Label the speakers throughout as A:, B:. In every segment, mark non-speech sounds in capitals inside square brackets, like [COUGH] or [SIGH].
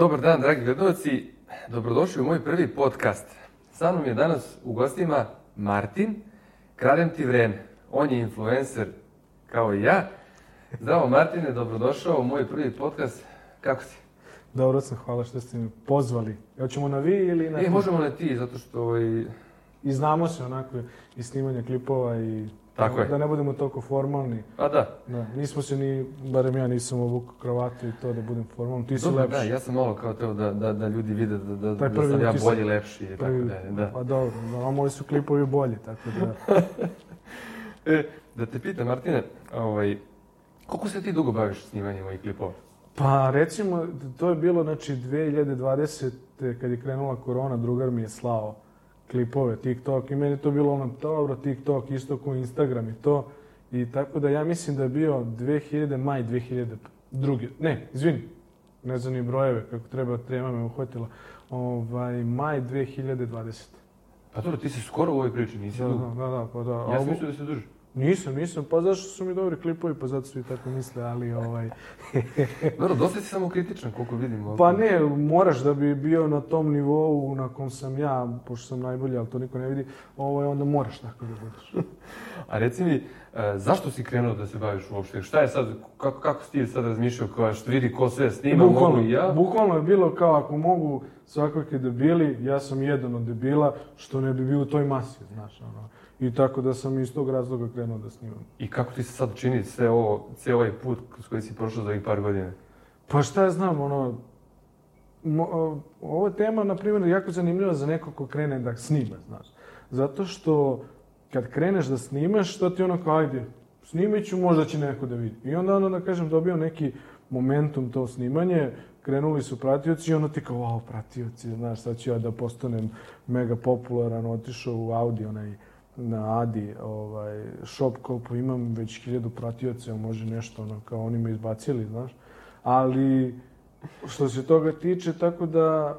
A: Dobar dan, dragi gledalci. Dobrodošli u moj prvi podcast. Sa mnom je danas u gostima Martin, Kraljem ti vreme. On je influencer kao i ja. Zdravo Martine, dobrodošao u moj prvi podcast. Kako si?
B: Dobro sam, hvala što ste me pozvali. Hoćemo na vi ili na
A: E, možemo na ti, zato što ovaj,
B: I znamo se onako i snimanje klipova i
A: Tako je.
B: da ne budemo toliko formalni.
A: Pa da.
B: Da, nismo se ni, barem ja nisam obukao kravatu i to da budem formalno. Ti si
A: Dobro,
B: lepši.
A: da, ja sam malo kao teo da, da, da ljudi vide da, da,
B: Taj
A: da
B: prvi
A: sam ja bolji, lepši i tako
B: Prvi-
A: dalje. Da.
B: Pa dobro, da, a moji su klipovi bolji, tako da... [LAUGHS]
A: E, da te pitam, Martine, ovaj, koliko se ti dugo baviš snimanjem ovih klipova?
B: Pa recimo, to je bilo znači 2020. kad je krenula korona, drugar mi je slao klipove, TikTok i meni to bilo ono, dobro, TikTok, isto kao Instagram i to. I tako da ja mislim da je bio 2000, maj 2002. Ne, izvini, ne znam ni brojeve, kako treba, trema me uhvatila. Ovaj, maj 2020.
A: Pa dobro, ti si skoro u ovoj priči, nisi
B: Da,
A: dugo.
B: da, da, pa da.
A: Ja sam mislio da se duže.
B: Nisam, nisam, pa zašto su mi dobri klipovi, pa zato svi tako misle, ali ovaj... [LAUGHS]
A: Dobro, dosta si samo kritičan, koliko vidim. ovako.
B: Pa ne, moraš da bi bio na tom nivou na kom sam ja, pošto sam najbolji, ali to niko ne vidi, ovaj, onda moraš tako da budeš. [LAUGHS]
A: A reci mi, e, zašto si krenuo da se baviš uopšte? Šta je sad, kako, kako si ti sad razmišljao, kao što vidi ko sve snima, mogu i ja?
B: bukvalno je bilo kao ako mogu svakakvi debili, ja sam jedan od debila, što ne bi bio u toj masi, znaš, ono. I tako da sam iz tog razloga krenuo da snimam.
A: I kako ti se sad čini sve ovo, cijel ovaj put s koji si prošao za ovih par godina?
B: Pa šta ja znam, ono, mo, ovo je tema, na primjer, jako zanimljiva za nekog ko krene da snima, znaš. Zato što kad kreneš da snimaš, to ti ono kao, ajde, snimit ću, možda će neko da vidi. I onda, ono, da kažem, dobio neki momentum to snimanje, krenuli su pratioci i ono ti kao, wow, pratioci, znaš, sad ću ja da postanem mega popularan, otišao u Audi, onaj, na Adi, ovaj, shop kopu imam već hiljadu pratioca, može nešto, ono, kao oni me izbacili, znaš. Ali, što se toga tiče, tako da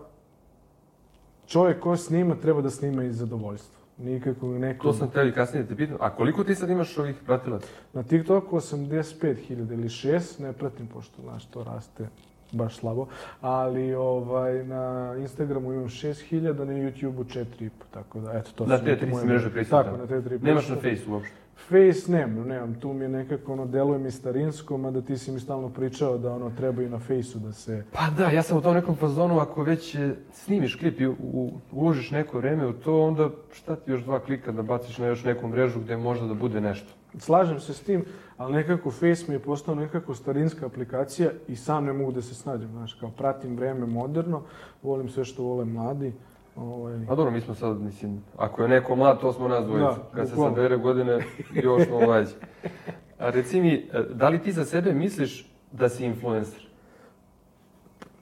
B: čovjek ko snima treba da snima iz zadovoljstva. Nikako neko...
A: To sam teo i kasnije da te pitam. A koliko ti sad imaš ovih pratilaca?
B: Na TikToku 85.000 ili 6, ne pratim pošto, znaš, to raste baš slabo. Ali ovaj, na Instagramu imam 6.000, na YouTubeu 4.5, tako da, eto, to
A: Na
B: su
A: te
B: neke
A: tri si mreže prisutan.
B: Tako, na te tri
A: Nemaš na. Face uopšte.
B: Face nemam, nemam, tu mi je nekako, ono, deluje mi starinsko, mada ti si mi stalno pričao da, ono, treba i na Faceu da se...
A: Pa da, ja sam u tom nekom fazonu, ako već e, snimiš klip i u- uložiš neko vreme u to, onda šta ti još dva klika da baciš na još neku mrežu gde možda da bude nešto.
B: Slažem se s tim, ali nekako Face mi je postao nekako starinska aplikacija i sam ne mogu da se snađem, znaš, kao pratim vreme moderno, volim sve što vole mladi. Ovaj,
A: A dobro, mi smo sad, mislim, ako je neko mlad, to smo nas dvojica.
B: Da,
A: Kad se sabere godine, još smo mlađi. A reci mi, da li ti za sebe misliš da si influencer?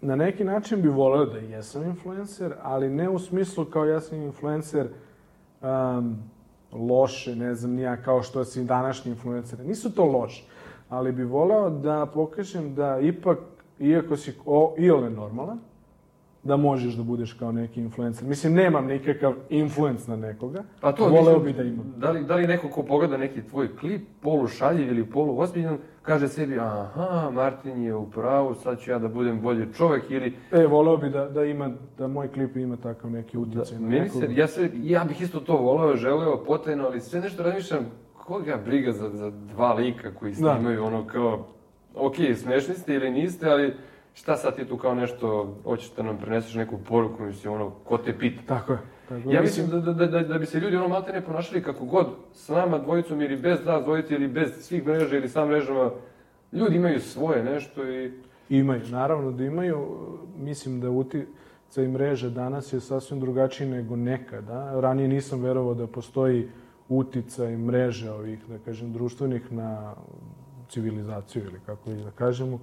B: na neki način bi voleo da jesam influencer, ali ne u smislu kao ja sam influencer um, loše, ne znam, nija kao što si današnji influencer. Nisu to loše, ali bi voleo da pokažem da ipak, iako si o, iole normalan, da možeš da budeš kao neki influencer. Mislim, nemam nikakav influence na nekoga,
A: Pa to,
B: voleo
A: mislim,
B: bi da imam.
A: Da li, da li neko ko pogleda neki tvoj klip, polu šaljiv ili polu ozbiljan, kaže sebi, aha, Martin je u pravu, sad ću ja da budem bolji čovek ili...
B: E, voleo bi da, da ima, da moj klip ima takav neki
A: Da,
B: utjecaj na
A: meni
B: nekoga.
A: se, ja, se, ja bih isto to voleo, želeo, potajno, ali sve nešto razmišljam, koga briga za, za dva lika koji
B: Da.
A: snimaju ono kao, ok, smešni ste ili niste, ali šta sad ti tu kao nešto, hoćeš da nam preneseš neku poruku, mislim, ono, ko te pita.
B: Tako je. Tako
A: Ja mislim da, da, da, da bi se ljudi ono malte ne ponašali kako god, s nama dvojicom ili bez nas dvojice ili bez svih mreža ili sa mrežama, ljudi imaju svoje nešto i...
B: Imaju, naravno da imaju. Mislim da uticaj mreže danas je sasvim drugačiji nego nekada. Ranije nisam verovao da postoji uticaj mreže ovih, da kažem, društvenih na civilizaciju ili kako li da kažemo,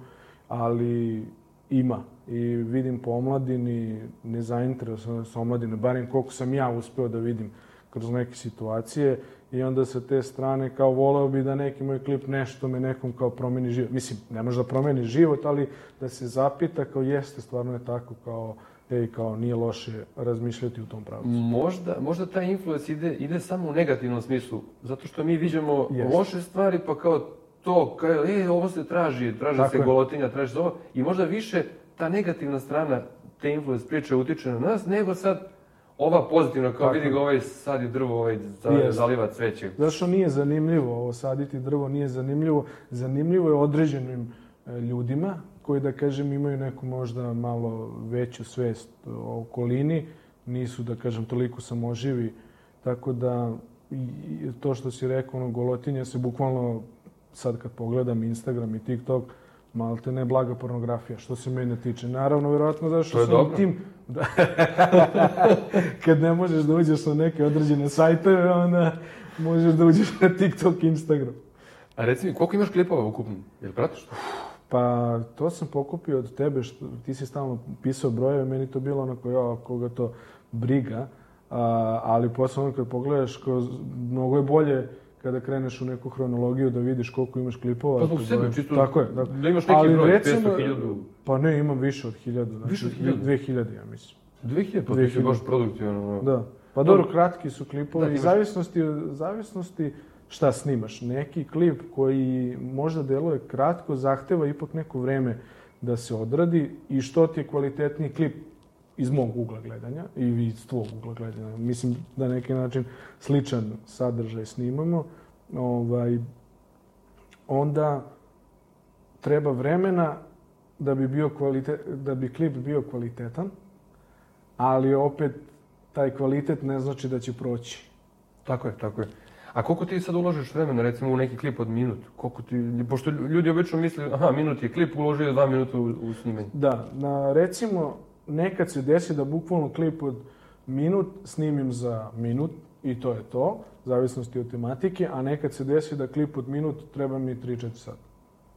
B: ali ima. I vidim po omladini nezainteresovanost omladine, barem koliko sam ja uspeo da vidim kroz neke situacije i onda sa te strane kao voleo bi da neki moj klip nešto me nekom kao promeni život. Mislim, ne može da promeni život, ali da se zapita kao jeste, stvarno je tako kao ej, kao nije loše razmišljati u tom pravcu.
A: Možda, možda taj influence ide, ide samo u negativnom smislu, zato što mi viđamo
B: Jeste.
A: loše stvari, pa kao to, kao, e, ovo se traži, traži
B: Tako
A: se
B: je.
A: golotinja, traži se ovo, i možda više ta negativna strana te influence priče utiče na nas, nego sad ova pozitivna, kao
B: Tako
A: vidi ga ovaj sadi drvo, ovaj zaliva cveće.
B: Zato što nije zanimljivo ovo saditi drvo, nije zanimljivo. Zanimljivo je određenim e, ljudima koji, da kažem, imaju neku možda malo veću svest o okolini, nisu, da kažem, toliko samoživi. Tako da, to što si rekao, ono, golotinja se bukvalno, sad kad pogledam Instagram i TikTok, malte ne blaga pornografija, što se mene tiče. Naravno, verovatno zato
A: To
B: što sam i
A: dobro.
B: tim... Da. [LAUGHS] kad ne možeš da uđeš na neke određene sajteve, onda možeš da uđeš na TikTok, Instagram.
A: A reci mi, koliko imaš klipova ukupno? Jel pratiš to?
B: Pa to sam pokupio od tebe, što ti si stalno pisao brojeve, meni to bilo onako, ja, koga to briga, a, ali posle ono kad pogledaš, ko, mnogo je bolje kada kreneš u neku hronologiju da vidiš koliko imaš klipova.
A: Pa zbog sebe, čisto
B: Tako je, tako.
A: da imaš neki
B: Ali
A: broj,
B: recimo,
A: 500, 1000.
B: Pa ne, imam više od hiljadu. Znači,
A: Više od hiljadu?
B: 2000, ja mislim.
A: 2000, pa ti si
B: 2000.
A: baš produktivan. ono.
B: Da. Pa dobro, kratki su klipovi.
A: Da,
B: Da,
A: imaš-
B: zavisnosti, zavisnosti šta snimaš. Neki klip koji možda deluje kratko, zahteva ipak neko vreme da se odradi i što ti je kvalitetniji klip iz mog ugla gledanja i iz tvog ugla gledanja. Mislim da na neki način sličan sadržaj snimamo. Ovaj, onda treba vremena da bi, bio kvalitet, da bi klip bio kvalitetan, ali opet taj kvalitet ne znači da će proći.
A: Tako je, tako je. A koliko ti sad uložiš vremena, recimo, u neki klip od minut? Koliko ti, pošto ljudi obično misle, aha, minut je klip, uložio je dva minuta u, u snimanje.
B: Da, na, recimo, nekad se desi da bukvalno klip od minut snimim za minut i to je to, u zavisnosti od tematike, a nekad se desi da klip od minut treba mi 3-4 sata.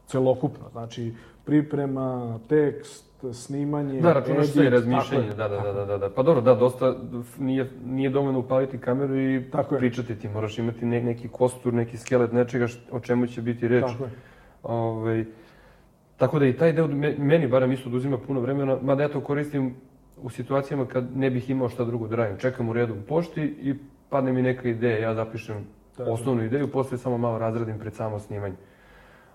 B: Celokupno, znači priprema, tekst, snimanje,
A: Da, računaš sve i
B: edit,
A: razmišljanje,
B: tako
A: da, da, da,
B: je.
A: da, da. Pa dobro, da, dosta nije, nije dovoljno upaliti kameru i
B: Tako
A: pričati ti. Moraš imati ne, neki kostur, neki skelet nečega o čemu će biti reč.
B: Tako je.
A: Ovaj, tako da i taj deo me- meni barem isto oduzima puno vremena, mada ja to koristim u situacijama kad ne bih imao šta drugo da radim. Čekam u redu u pošti i padne mi neka ideja, ja zapišem
B: Tako je.
A: osnovnu ideju, posle samo malo razradim pred samo snimanje.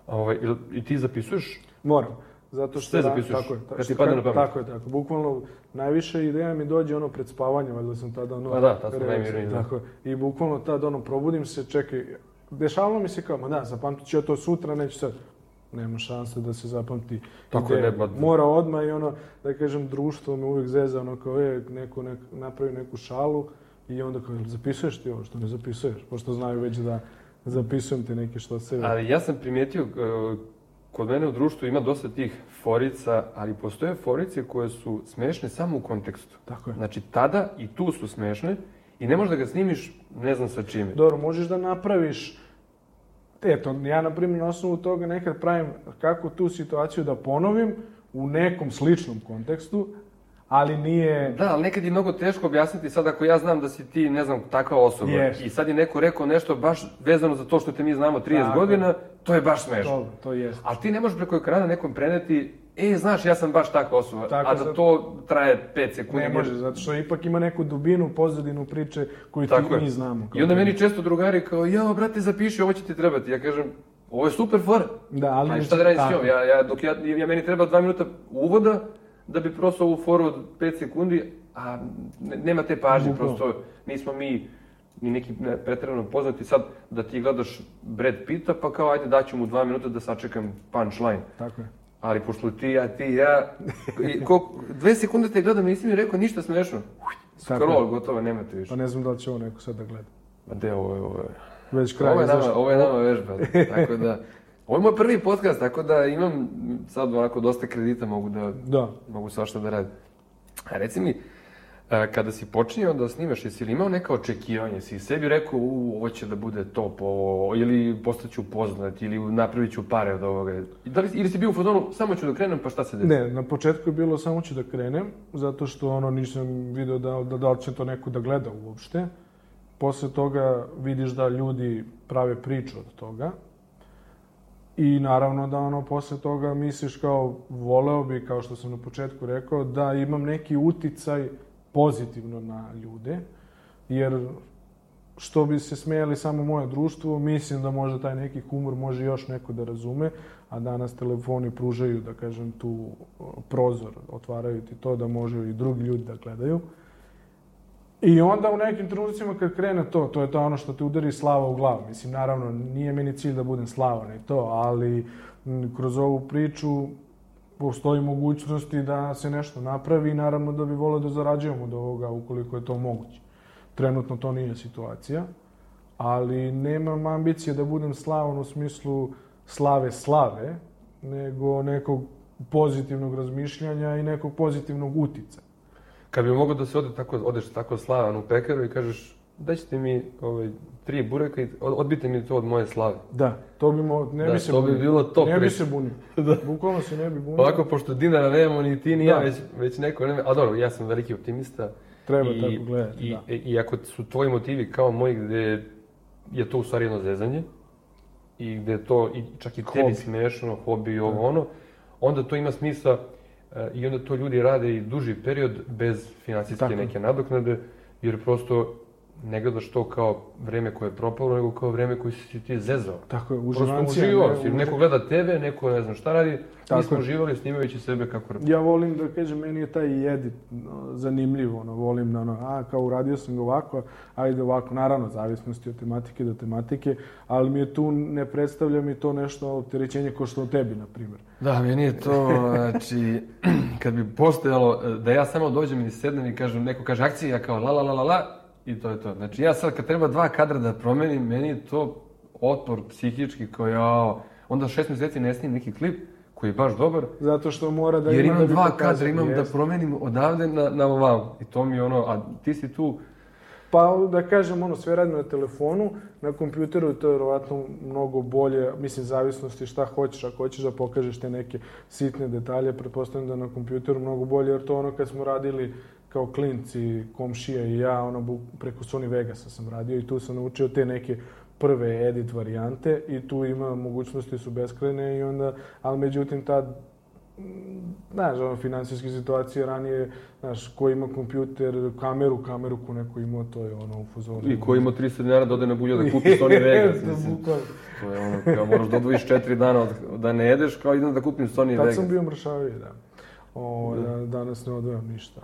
A: Ovaj, I ti zapisuješ?
B: Moram. Zato što
A: Sve
B: ra-
A: zapisuješ?
B: Tako je. ta-
A: Kad ti padne na pamet?
B: Tako je, tako. Bukvalno najviše ideja mi dođe ono pred spavanje, valjda sam tada ono...
A: Pa da, tad smo
B: relax-
A: najmirniji, da.
B: Tako. I bukvalno tad ono probudim se, čekaj, dešavalo mi se kao, ma da, zapamtit ću ja to sutra, neću sad. Nema šanse da se zapamti.
A: Tako je,
B: ideja.
A: ne, ba-
B: Mora odmah i ono, da kažem, društvo me uvijek zeza, ono kao je, neko, nek, napravi neku šalu i onda kao, "Jel zapisuješ ti ovo što ne zapisuješ? Pošto znaju već da zapisujem ti neke što sebe.
A: Ali ja sam primijetio, e, kod mene u društvu ima dosta tih forica, ali postoje forice koje su smešne samo u kontekstu.
B: Tako je.
A: Znači, tada i tu su smešne i ne možeš da ga snimiš ne znam sa čime.
B: Dobro, možeš da napraviš Eto, ja na primjer na osnovu toga nekad pravim kako tu situaciju da ponovim u nekom sličnom kontekstu, ali nije...
A: Da, ali nekad je mnogo teško objasniti sad ako ja znam da si ti, ne znam, takva osoba
B: Jest.
A: i sad je neko rekao nešto baš vezano za to što te mi znamo 30
B: Tako.
A: godina, to je baš smešno.
B: To, to jest.
A: Ali ti ne možeš preko ekrana nekom preneti, e, znaš, ja sam baš takva osoba,
B: Tako,
A: a da to traje 5 sekundi.
B: Ne može, zato što ipak ima neku dubinu, pozadinu priče koju ti
A: Tako je.
B: mi znamo. kao
A: I onda meni često drugari kao, jao, brate, zapiši, ovo će ti trebati. Ja kažem, ovo je super fora.
B: Da, ali...
A: Ali šta da radim s
B: tako.
A: njom? Ja, ja, dok ja, ja, meni treba dva minuta uvoda da bi prosto ovu foru od 5 sekundi, a ne- nema te pažnje,
B: Bukvalno.
A: prosto nismo mi ni neki ne, pretjerano poznati sad da ti gledaš Brad Pitta, pa kao ajde daću mu dva minuta da sačekam punchline.
B: Tako je.
A: Ali pošto ti ja, ti ja, i dve sekunde te gledam, nisi mi rekao ništa smešno. Scroll, gotovo, nemate više.
B: Pa ne znam da li će ovo neko sad da gleda.
A: Ma de, ovo je, ovo je.
B: Već kraj.
A: Ovo je, nama, ovo je nama vežba, tako da... Ovo je moj prvi podcast, tako da imam sad ovako dosta kredita, mogu da,
B: Da.
A: mogu svašta da radim. A reci mi, kada si počinio da snimaš, jesi li imao neka očekivanja? Si sebi rekao, u, ovo će da bude top, ovo, ili postaću poznat, ili napravit ću pare od ovoga? Da li, ili si bio u fazonu, samo ću da krenem, pa šta se desi?
B: Ne, na početku je bilo samo ću da krenem, zato što ono nisam video da, da, da će to neko da gleda uopšte. Posle toga vidiš da ljudi prave priču od toga. I naravno da ono posle toga misliš kao voleo bi, kao što sam na početku rekao, da imam neki uticaj pozitivno na ljude. Jer što bi se smejali samo moje društvo, mislim da možda taj neki humor može još neko da razume, a danas telefoni pružaju, da kažem, tu prozor, otvaraju ti to da može i drugi ljudi da gledaju. I onda u nekim trenucima kad krene to, to je to ono što te udari slava u glavu. Mislim, naravno, nije meni cilj da budem slavan i to, ali kroz ovu priču postoji mogućnosti da se nešto napravi i naravno da bi volio da zarađujemo od ovoga ukoliko je to moguće. Trenutno to nije situacija, ali nemam ambicije da budem slavan u smislu slave slave, nego nekog pozitivnog razmišljanja i nekog pozitivnog utica.
A: Kad bi mogao da se ode tako, odeš tako slavan u pekaru i kažeš daćete mi ovaj, tri bureka i odbite mi to od moje slave.
B: Da, to bi mo, ne
A: Da,
B: bi se
A: to bi
B: bunio.
A: bilo top
B: Ne bi se bunio. [LAUGHS]
A: Da.
B: Bukvalno se ne bi bunio.
A: Ovako, pošto dinara nemamo ni ti ni ja,
B: Da.
A: već, već neko vreme, a dobro, ja sam veliki optimista.
B: Treba
A: I,
B: tako gledati,
A: i,
B: da.
A: I ako su tvoji motivi kao moji, gde je to u stvari jedno zezanje, i gde je to i čak i tebi
B: Hobi.
A: smešno, hobi i ovo ono, onda to ima smisla e, i onda to ljudi rade i duži period bez
B: Tako je.
A: neke nadoknade, jer prosto ne gledaš to kao vreme koje je propalo, nego kao vreme koje si ti zezao.
B: Tako je,
A: Prosto
B: uživancija.
A: uživao
B: ne,
A: si, neko gleda tebe, neko ne znam šta radi,
B: Tako
A: mi smo
B: je.
A: uživali snimajući sebe kako
B: Ja volim da kažem, meni je taj edit no, zanimljiv, ono, volim da, ono, a, kao uradio sam ga ovako, ajde ovako, naravno, zavisnosti od tematike do tematike, ali mi je tu, ne predstavlja mi to nešto opterećenje kao što o tebi, na primjer.
A: Da, meni je to, znači, [CLEARS THROAT] kad bi postojalo, e, da ja samo dođem i sednem i kažem, neko kaže akcija, ja kao la la la la la, i to je to. Znači, ja sad kad treba dva kadra da promenim, meni je to otpor psihički kao ja, onda šest meseci ne snimim neki klip koji je baš dobar,
B: Zato što mora da
A: jer
B: ima
A: imam
B: da bi
A: dva kadra, imam da
B: Jeste.
A: promenim odavde na, na ovamo. I to mi je ono, a ti si tu,
B: Pa da kažem, ono, sve radim na telefonu, na kompjuteru to je vjerovatno mnogo bolje, mislim, zavisnosti šta hoćeš, ako hoćeš da pokažeš te neke sitne detalje, pretpostavljam da na kompjuteru mnogo bolje, jer to ono kad smo radili kao klinci, komšija i ja, ono, preko Sony Vegasa sam radio i tu sam naučio te neke prve edit varijante i tu ima mogućnosti su beskrajne i onda, ali međutim tad znaš, ono, finansijske situacije ranije, znaš, ko ima kompjuter, kameru, kameru ko neko imao, to je ono u fazonu.
A: i ko ima 300 dinara da ode na bulju da kupi [LAUGHS] Sony Vegas. Mislim. To je ono, kao moraš da odvojiš četiri dana od, da ne jedeš, kao idem da kupim Sony
B: Tad
A: Vegas.
B: sam bio mršaviji, da. O, da. danas ne odvojam ništa.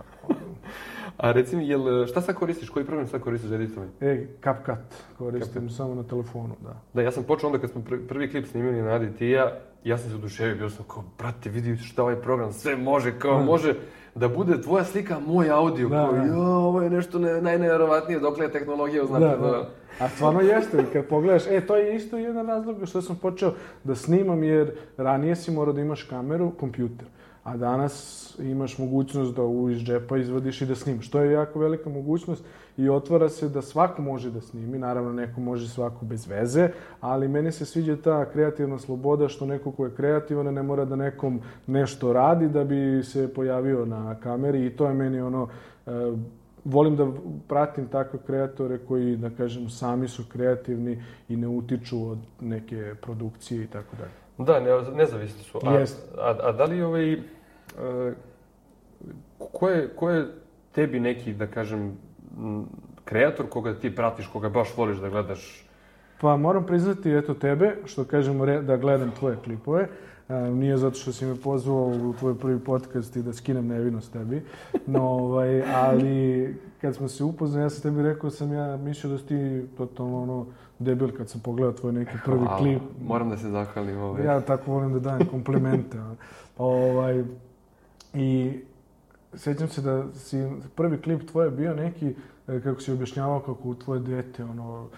A: A reci mi, jel, šta sad koristiš, koji program sad koristiš za editovanje?
B: E, CapCut koristim samo na telefonu, da.
A: Da, ja sam počeo onda kad smo pr- prvi klip snimili na Adi ti i ja, ja sam se oduševio, bio sam kao, brate, vidi šta ovaj program sve može, kao
B: Da.
A: može da bude tvoja slika, moj audio,
B: Da,
A: kao,
B: da.
A: jo, ovo je nešto ne, najneverovatnije, dokle je tehnologija uznapredovala.
B: A stvarno jeste, kad pogledaš, e, to je isto jedan razlog što sam počeo da snimam, jer ranije si morao da imaš kameru, kompjuter. A danas imaš mogućnost da u iz džepa izvadiš i da snimaš. To je jako velika mogućnost i otvara se da svako može da snimi. Naravno, neko može svako bez veze, ali meni se sviđa ta kreativna sloboda što neko ko je kreativan ne mora da nekom nešto radi da bi se pojavio na kameri i to je meni ono e, volim da pratim takve kreatore koji, da kažem, sami su kreativni i ne utiču od neke produkcije i tako dalje.
A: Da, ne, nezavisni su. A,
B: Jest.
A: a, a da li ovaj, e, ko, je, ko je tebi neki, da kažem, kreator koga ti pratiš, koga baš voliš da gledaš?
B: Pa moram priznati, eto tebe, što kažemo da gledam tvoje klipove. E, nije zato što si me pozvao u tvoj prvi podcast i da skinem nevinost tebi, no, ovaj, ali kad smo se upoznali, ja sam tebi rekao sam ja mislio da si ti totalno ono debil kad sam pogledao tvoj neki prvi
A: Hvala.
B: klip.
A: Moram da se zahvalim. Ovaj.
B: Ja tako volim da dajem komplimente. ovaj, I sjećam se da si prvi klip tvoj je bio neki, e, kako si objašnjavao kako u tvoje dete, ono,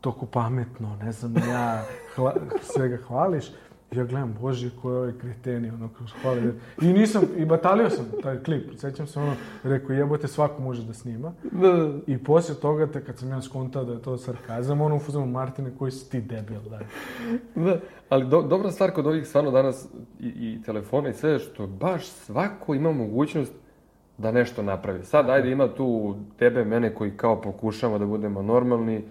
B: toko pametno, ne znam, ja, hla, [LAUGHS] svega hvališ. Ja gledam, bože, ko je ovaj kreteni, ono, kako se hvali. I nisam, i batalio sam taj klip. Sjećam se, ono, rekao, jebote, svako može da snima.
A: Da, da.
B: I poslije toga, te kad sam ja skontao da je to sarkazam, ono, u fuzonu, Martine, koji si ti debil, daj.
A: Da, ali do, dobra stvar kod ovih stvarno danas i, i telefona i sve, što baš svako ima mogućnost da nešto napravi. Sad, ajde, ima tu tebe, mene koji kao pokušamo da budemo normalni.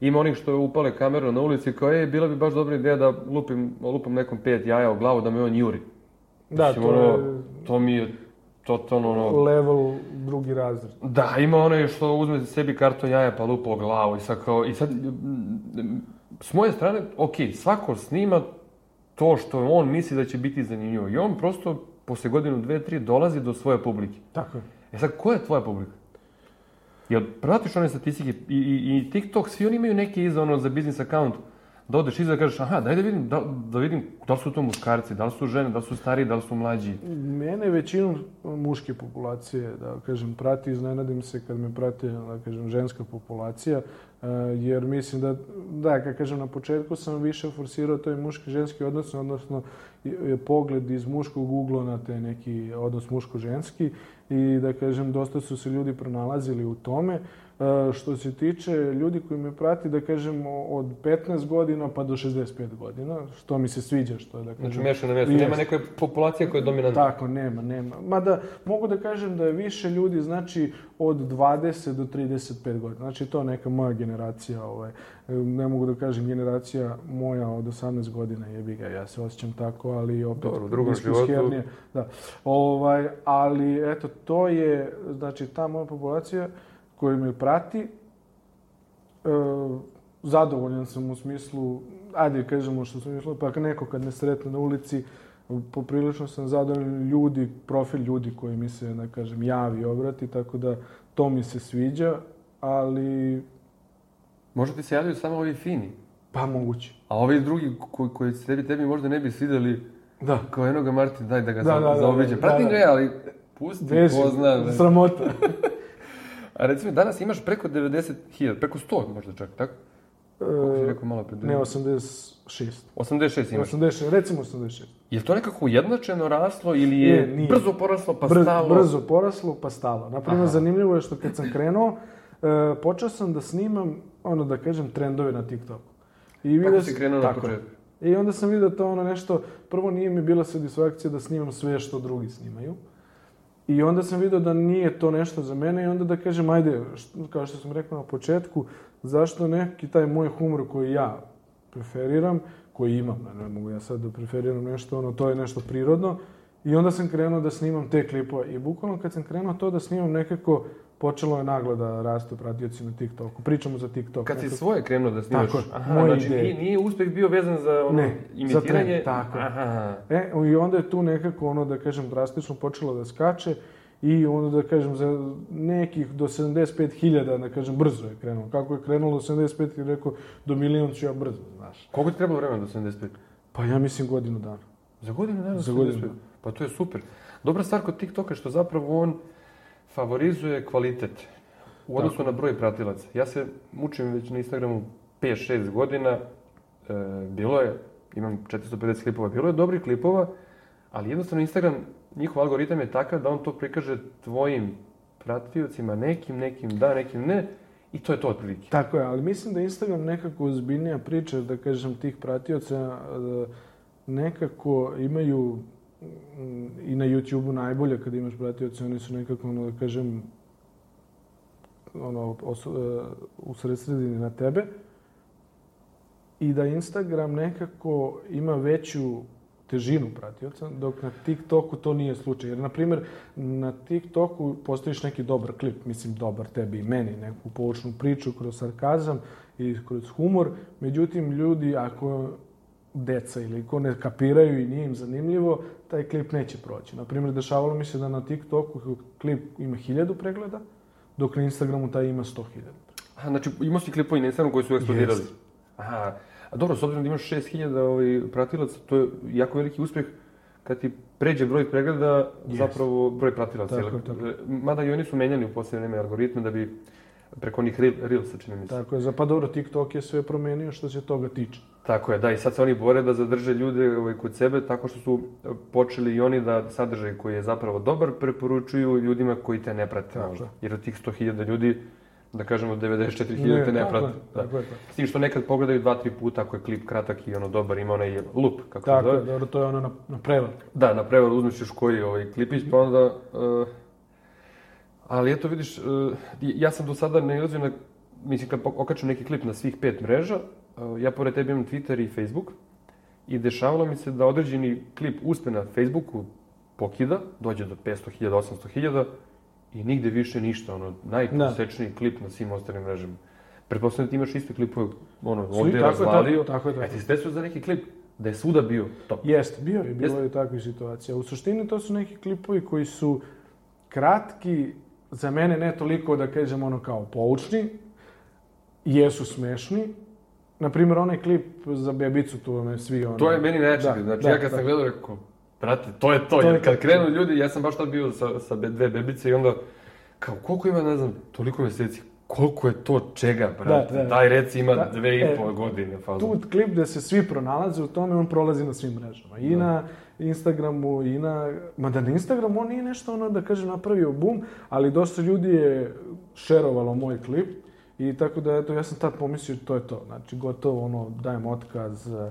A: Ima onih što upale kameru na ulici kao, ej, bila bi baš dobra ideja da lupim, lupam nekom pet jaja u glavu da me on juri.
B: Da,
A: Mislim,
B: to
A: ono,
B: je
A: To mi je totalno ono...
B: level drugi razred.
A: Da, ima onaj što uzme sebi karton jaja pa lupa o glavu i sad kao, i sad, s moje strane, ok, svako snima to što on misli da će biti zanimljivo. I on prosto posle godinu, dve, tri dolazi do svoje publike.
B: Tako je.
A: E sad, ko je tvoja publika? Jel pratiš one statistike i, i, i TikTok, svi oni imaju neke iza ono za biznis account, da odeš iza da kažeš, aha, daj da vidim, da, da vidim da li su to muškarci, da li su žene, da li su stariji, da li su mlađi.
B: Mene većinom muške populacije, da kažem, prati, iznenadim se kad me prati, da kažem, ženska populacija, eh, jer mislim da, da, kad kažem, na početku sam više forsirao taj muški-ženski odnos, odnosno i- i pogled iz muškog ugla na te neki odnos muško-ženski i da kažem, dosta su se ljudi pronalazili u tome. E, Što se tiče ljudi koji me prati, da kažem, od 15 godina pa do 65 godina, što mi se sviđa, što je, da kažem...
A: Znači, mešano mesto. Nema neke populacije koja je dominantna.
B: Tako, nema, nema. Mada mogu da kažem da je više ljudi, znači, od 20 do 35 godina. Znači, to je neka moja generacija, ovaj, ne mogu da kažem generacija moja od 18 godina, jebi ga, ja se osjećam tako, ali opet...
A: Dobro, u drugom životu.
B: Da. Ovaj, ali, eto, to je, znači, ta moja populacija koja me prati, e, zadovoljan sam u smislu, ajde kažemo što sam išlo, pa neko kad me sretne na ulici, poprilično sam zadovoljan ljudi, profil ljudi koji mi se, da kažem, javi i obrati, tako da to mi se sviđa, ali
A: Možda ti se javljaju samo ovi fini.
B: pa moguće.
A: A ovi drugi koji, koji se tebi, tebi možda ne bi svideli,
B: Da.
A: kao jednoga Martin, daj da ga
B: Da,
A: za,
B: da, da,
A: zaobiđem.
B: da,
A: Pratim
B: da.
A: ga ja, ali pusti, zna. da.
B: sramota. [LAUGHS]
A: A recimo, danas imaš preko 90.000, preko 100 možda čak, tako? Kako si
B: E,
A: rekao malo pred
B: ne, 86.
A: 86 imaš.
B: 86, recimo 86.
A: Je li to nekako ujednačeno raslo ili je
B: Je, nije.
A: brzo poraslo pa
B: Brz-
A: stalo?
B: Brzo poraslo, pa stalo. Naprimjer,
A: Aha.
B: zanimljivo je što kad sam krenuo, e, počeo sam da snimam, ono da kažem, trendove na TikToku. I
A: Kako
B: vidio
A: si krenuo na
B: tako je.
A: početku?
B: I onda sam vidio to ono nešto, prvo nije mi bila satisfakcija da snimam sve što drugi snimaju. I onda sam vidio da nije to nešto za mene i onda da kažem, ajde, kao što sam rekao na početku, zašto neki taj moj humor koji ja preferiram, koji imam, ne mogu ja sad da preferiram nešto, ono, to je nešto prirodno. I onda sam krenuo da snimam te klipove. I bukvalno kad sam krenuo to da snimam nekako, počelo je naglo da rastu pratioci na TikToku. Pričamo za TikTok.
A: Kad si svoje krenuo da snimaš,
B: Tako
A: aha,
B: moje
A: znači
B: ideje.
A: nije, nije uspeh bio vezan za ono
B: Ne, za
A: imitiranje.
B: trend, tako.
A: Aha.
B: E, i onda je tu nekako, ono, da kažem, drastično počelo da skače i onda, da kažem, za nekih do 75.000, da kažem, brzo je krenulo. Kako je krenulo do 75.000, rekao, do milion ću ja brzo, znaš.
A: Koliko ti trebalo vremena do 75?
B: Pa ja mislim godinu dana.
A: Za godinu dana?
B: Za
A: 75?
B: godinu dana.
A: Pa to je super. Dobra stvar kod TikToka je što zapravo on favorizuje kvalitet u odnosu na broj pratilaca. Ja se mučim već na Instagramu 5-6 godina. E, bilo je, imam 450 klipova, bilo je dobrih klipova, ali jednostavno Instagram, njihov algoritam je takav da on to prikaže tvojim pratiocima, nekim, nekim da, nekim ne, i to je to otprilike.
B: Tako je, ali mislim da Instagram nekako ozbiljnija priča, da kažem, tih pratioca, e, nekako imaju i na YouTube-u najbolje kad imaš pratioce, oni su nekako, ono, da kažem, ono, osu, e, usredsredini na tebe. I da Instagram nekako ima veću težinu pratioca, dok na TikToku to nije slučaj. Jer, na primjer, na TikToku postojiš neki dobar klip, mislim dobar tebi i meni, neku poučnu priču kroz sarkazam i kroz humor. Međutim, ljudi, ako deca ili ko ne kapiraju i nije im zanimljivo, taj klip neće proći. Na primjer, dešavalo mi se da na TikToku klip ima hiljadu pregleda, dok na Instagramu taj ima sto hiljada.
A: Aha, znači imao si klipove na Instagramu koji su eksplodirali.
B: Jest.
A: Aha, a dobro, s obzirom da imaš 6000 ovaj, pratilaca, to je jako veliki uspjeh kad ti pređe broj pregleda,
B: Jest.
A: zapravo broj pratilaca.
B: Tako tako.
A: Mada i oni su menjali u posljednje vreme algoritme da bi preko onih reel, Reelsa, čini mi se.
B: Tako je, za pa dobro, TikTok je sve promenio što se toga tiče.
A: Tako je, da, i sad se oni bore da zadrže ljude ovaj, kod sebe tako što su eh, počeli i oni da sadržaj koji je zapravo dobar preporučuju ljudima koji te ne prate
B: Tako
A: možda.
B: je.
A: Jer od tih 100.000 ljudi, da kažemo 94.000
B: Ne,
A: te ne
B: tako
A: prate.
B: je,
A: Da.
B: tako je, tako.
A: S tim što nekad pogledaju dva, tri puta ako je klip kratak i ono dobar, ima onaj loop, kako se
B: Tako
A: zove.
B: je, dobro, to je ono na, na prevar.
A: Da, na prevaru uzmeš još koji ovaj klipić, pa onda... eh, ali eto, vidiš, eh, ja sam do sada nailazio na... Mislim, kad okačem neki klip na svih pet mreža, eh, ja pored tebe imam Twitter i Facebook, i dešavalo mi se da određeni klip uspe na Facebooku, pokida, dođe do 500.000, 800.000 i nigde više ništa, ono, najposečniji klip na svim ostalim mrežama. Pretpostavljam da ti imaš iste klipove, ono,
B: Svi,
A: ovdje je
B: tako je,
A: razvalio.
B: tako, tako je, tako.
A: E, ti se desio za neki klip da je svuda bio top.
B: Jeste, bio je, bilo
A: Jeste.
B: je takvih situacija. U suštini to su neki klipovi koji su kratki, za mene ne toliko da kažem ono kao poučni, jesu smešni. Naprimjer, onaj klip za bebicu, tu me svi ono...
A: To je meni nečeg,
B: Da,
A: znači
B: da,
A: ja kad
B: da.
A: sam gledao rekao, brate, to je to,
B: To je
A: jer kad
B: to.
A: krenu ljudi, ja sam baš tad bio sa, sa dve bebice i onda, kao, koliko ima, ne znam, toliko meseci, koliko je to čega, brate,
B: Da, da.
A: taj reci ima
B: Da,
A: dve i
B: e,
A: pol godine, fazu.
B: Tu klip gde se svi pronalaze u tome, on prolazi na svim mrežama. I
A: Da.
B: na Instagramu, i na... Mada na Instagramu on nije nešto ono, da kažem, napravio bum, ali dosta ljudi je šerovalo moj klip. I tako da, eto, ja sam tad pomislio, to je to. Znači, gotovo, ono, dajem otkaz, e,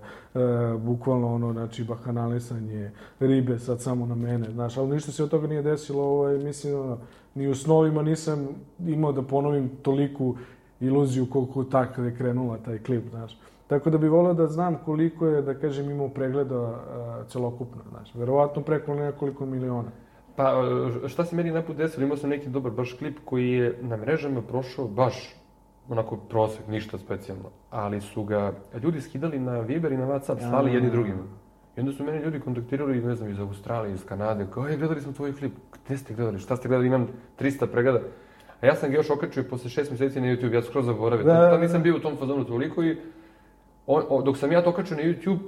B: bukvalno, ono, znači, bahanalisanje ribe sad samo na mene, znaš, ali ništa se od toga nije desilo, ovaj, mislim, ono, ni u snovima nisam imao da ponovim toliku iluziju koliko tak kada je krenula taj klip, znaš. Tako da bi volio da znam koliko je, da kažem, imao pregleda a, celokupno, znaš. Verovatno preko nekoliko miliona.
A: Pa, e, šta se meni naput desilo, imao sam neki dobar baš klip koji je na mrežama prošao baš onako prosek, ništa specijalno. Ali su ga ljudi skidali na Viber i na Whatsapp, slali jedni drugima. I onda su mene ljudi kontaktirali, ne znam, iz Australije, iz Kanade, kao, je, gledali smo tvoj klip, gde ste gledali, šta ste gledali, imam 300 pregleda. A ja sam ga još okačio posle šest meseci na YouTube, ja skroz zaboravio.
B: Da,
A: Da,
B: da,
A: Tad nisam bio u tom fazonu toliko i on, o, dok sam ja to okačio na YouTube,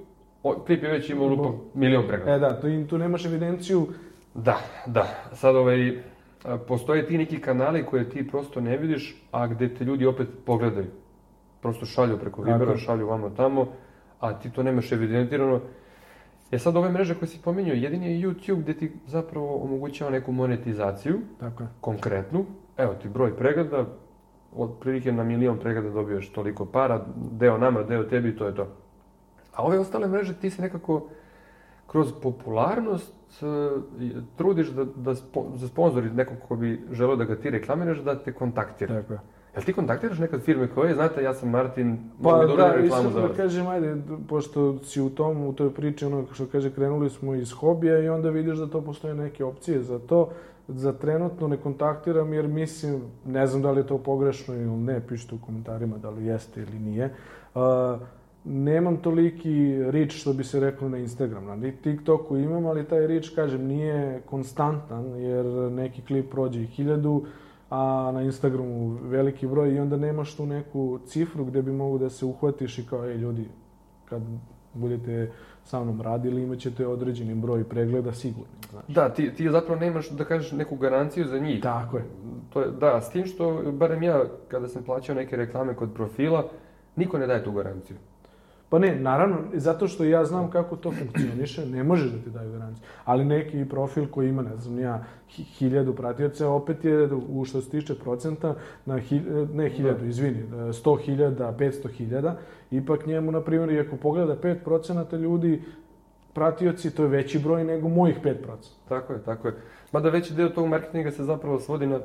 A: o, klip je već imao lupa milion pregleda.
B: E da, tu, tu nemaš evidenciju,
A: Da, da. Sad ovaj, a, postoje ti neki kanali koje ti prosto ne vidiš, a gde te ljudi opet pogledaju. Prosto šalju preko Vibera, šalju vamo tamo, a ti to nemaš evidentirano. E sad ove mreže koje si pominjao, jedini je YouTube gde ti zapravo omogućava neku monetizaciju,
B: tako je.
A: konkretnu. Evo ti broj pregleda, otprilike na milion pregleda dobiješ toliko para, deo nama, deo tebi, to je to. A ove ostale mreže ti se nekako kroz popularnost e, trudiš da, da spo, za sponzori nekog ko bi želeo da ga ti reklamiraš, da te kontaktira.
B: Tako je.
A: Jel ti kontaktiraš nekad firme koje, znate, ja sam Martin,
B: Pa
A: mogu da
B: da,
A: reklamu za
B: da
A: vas.
B: kažem, ajde, pošto si u tom, u toj priči, ono što kaže, krenuli smo iz hobija i onda vidiš da to postoje neke opcije za to. Za trenutno ne kontaktiram jer mislim, ne znam da li je to pogrešno ili ne, pišite u komentarima da li jeste ili nije. Uh, nemam toliki reach što bi se reklo na Instagram. Na TikToku imam, ali taj reach, kažem, nije konstantan jer neki klip prođe i hiljadu, a na Instagramu veliki broj i onda nemaš tu neku cifru gde bi mogu da se uhvatiš i kao, ej ljudi, kad budete sa mnom radili, imat ćete određeni broj pregleda sigurno, znaš.
A: Da, ti, ti zapravo nemaš, da kažeš, neku garanciju za njih.
B: Tako je.
A: To je, da, s tim što, barem ja, kada sam plaćao neke reklame kod profila, niko ne daje tu garanciju.
B: Pa ne, naravno, zato što ja znam kako to funkcioniše, ne može da ti daju garanciju. Ali neki profil koji ima, ne znam, ja, hi- hiljadu pratioca, opet je, u što se tiče procenta, na hi, ne hiljadu,
A: Da.
B: izvini, sto hiljada, petsto hiljada, ipak njemu, na primjer, ako pogleda 5 procenata ljudi, pratioci, to je veći broj nego mojih 5 procenata.
A: Tako je, tako je. Mada veći deo tog marketinga se zapravo svodi na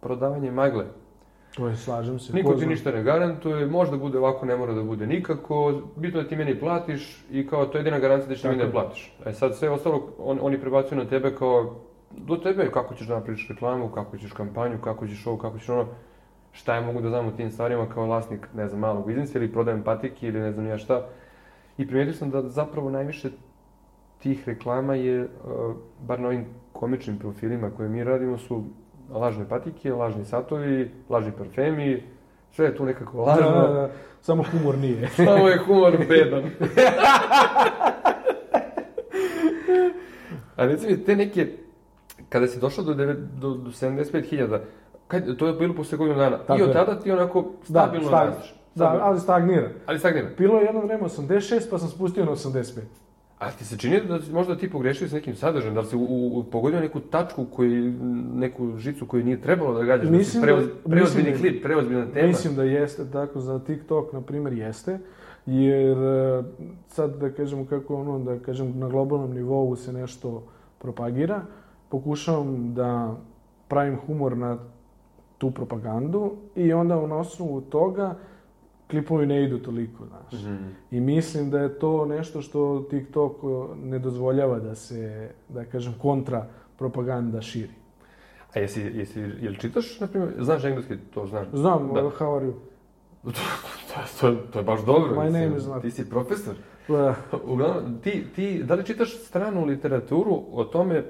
A: prodavanje magle.
B: To je, slažem se.
A: Niko
B: ko
A: ti ništa ne garantuje, možda bude ovako, ne mora da bude nikako, bitno je da ti meni platiš i kao to je jedina garancija da ćeš meni da
B: je.
A: platiš. E sad sve ostalo on, oni prebacuju na tebe kao do tebe kako ćeš da napraviš reklamu, kako ćeš kampanju, kako ćeš ovo, kako ćeš ono. Šta ja mogu da znam o tim stvarima kao vlasnik, ne znam, malog biznisa ili prodajem patike ili ne znam ja šta. I primetio sam da zapravo najviše tih reklama je, uh, bar na ovim komičnim profilima koje mi radimo, su lažne patike, lažni satovi, lažni parfemi, sve je tu nekako lažno.
B: Da, da, da, samo humor nije. [LAUGHS]
A: Samo je humor bedan. [LAUGHS] A reci mi, te neke, kada si došao do, do, do 75.000, kad, to je bilo posle godinu dana,
B: Tako
A: i od tada ti onako stabilno
B: stag-
A: rasteš.
B: Da, ali stagnira.
A: Ali stagnira.
B: Bilo je jedno vreme 86, pa sam spustio na 85.
A: A ti se čini da si možda ti pogrešio s nekim sadržajem, da li si u, u, pogodio neku tačku, koji, neku žicu koju nije trebalo da gađaš, da si
B: Mislim da-
A: preoz, preozbiljni
B: da-
A: klip, preozbiljna tema.
B: Mislim da jeste tako, za TikTok, na primjer, jeste. Jer e, sad da kažemo kako ono, da kažem na globalnom nivou se nešto propagira, pokušavam da pravim humor na tu propagandu i onda na osnovu toga klipovi ne idu toliko, znaš.
A: Mhm.
B: I mislim da je to nešto što TikTok ne dozvoljava da se, da kažem, kontra propaganda širi.
A: A jesi, jesi, jel čitaš, na primjer, znaš engleski, to znaš?
B: Znam,
A: Da.
B: how are you? [LAUGHS]
A: To, to, to je baš dobro.
B: My name is not-
A: Ti si profesor.
B: Pa, [LAUGHS]
A: Uglavnom, ti, ti, da li čitaš stranu literaturu o tome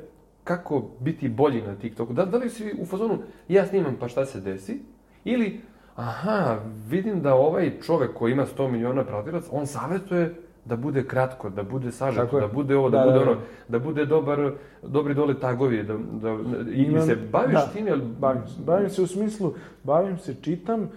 A: kako biti bolji na TikToku? Da, da li si u fazonu, ja snimam pa šta se desi? Ili, aha, vidim da ovaj čovek koji ima 100 miliona pratilaca, on savjetuje da bude kratko, da bude sažeto, da bude ovo, da,
B: Da,
A: bude
B: da, da.
A: ono, da bude dobar, dobri dole tagovi, da, da, i
B: Imam-
A: se baviš
B: da,
A: tim, jel?
B: Bavim se. Bavim se u smislu, bavim se, čitam,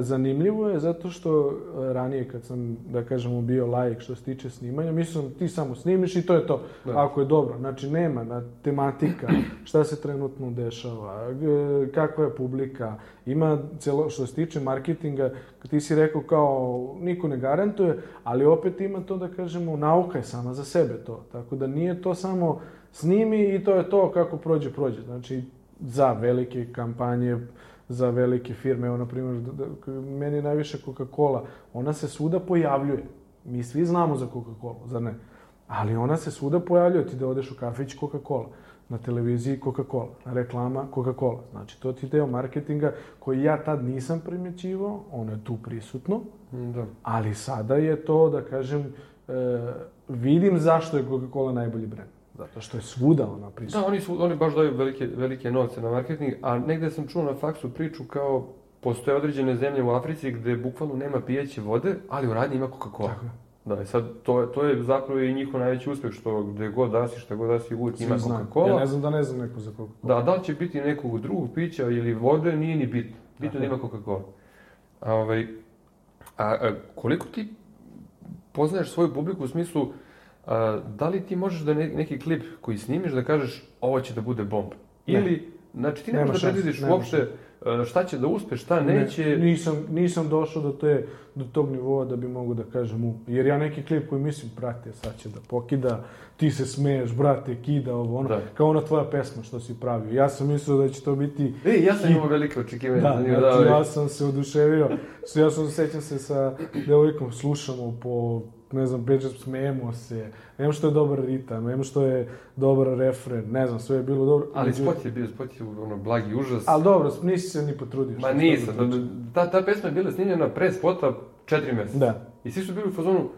B: zanimljivo je zato što e, ranije kad sam, da kažemo, bio laik što se tiče snimanja, mislim ti samo snimiš i to je to,
A: Da.
B: ako je dobro. Znači nema na tematika, šta se trenutno dešava, g- kakva je publika, ima celo, što se tiče marketinga, ti si rekao kao niko ne garantuje, ali opet ima to da kažemo, nauka je sama za sebe to. Tako da nije to samo snimi i to je to kako prođe, prođe. Znači, za velike kampanje, za velike firme, evo, na primjer, da- da- meni je najviše Coca-Cola, ona se svuda pojavljuje. Mi svi znamo za Coca-Cola, zar ne? Ali ona se svuda pojavljuje, ti da odeš u kafić Coca-Cola, na televiziji Coca-Cola, reklama Coca-Cola. Znači, to ti deo marketinga koji ja tad nisam primjećivao, ono je tu prisutno,
A: Da.
B: ali sada je to, da kažem, e, vidim zašto je Coca-Cola najbolji brend. Zato što je svuda ona prisutna.
A: Da, oni, su, oni baš daju velike, velike novce na marketing, a negde sam čuo na faksu priču kao postoje određene zemlje u Africi gde bukvalno nema pijeće vode, ali u radnji ima Coca-Cola.
B: Tako.
A: Da, i sad to, je- to je zapravo i njihov najveći uspeh, što gde god dasi, šta god dasi, uvijek ima. Coca-Cola.
B: Ja ne znam da ne znam neko za Coca-Cola.
A: Da, da li će biti nekog drugog pića ili vode, nije ni bitno. Bitno da ima Coca-Cola. A, ovaj, a, a koliko ti poznaješ svoju publiku u smislu, a, da li ti možeš da ne, neki klip koji snimiš da kažeš ovo će da bude bomba?
B: Ne.
A: Ili, znači ti ne možeš da predvidiš uopšte šta će da uspe, šta
B: Ne,
A: neće.
B: nisam, nisam došao do, te, do tog nivoa da bi mogu da kažem u... Jer ja neki klip koji mislim, brate, sad će da pokida, ti se smeješ, brate, kida ovo, ono,
A: Da.
B: kao ona tvoja pesma što si pravio. Ja sam mislio da će to biti
A: E, ja sam imao velike očekivanja.
B: Da, znači,
A: ovaj.
B: ja sam se oduševio. Ja sam sećam se sa devojkom, slušamo po, ne znam, beđe smejemo se. Nema što je dobar ritam, nema što je dobar refren, ne znam, sve je bilo dobro.
A: Ali
B: Međutim-
A: spot je bio, spot je ono, blagi užas.
B: Ali dobro, nisi se ni potrudio.
A: Ma nisam,
B: sam
A: da- da- ta, ta pesma je bila snimljena pre spota četiri meseca.
B: Da.
A: I svi su bili u fazonu,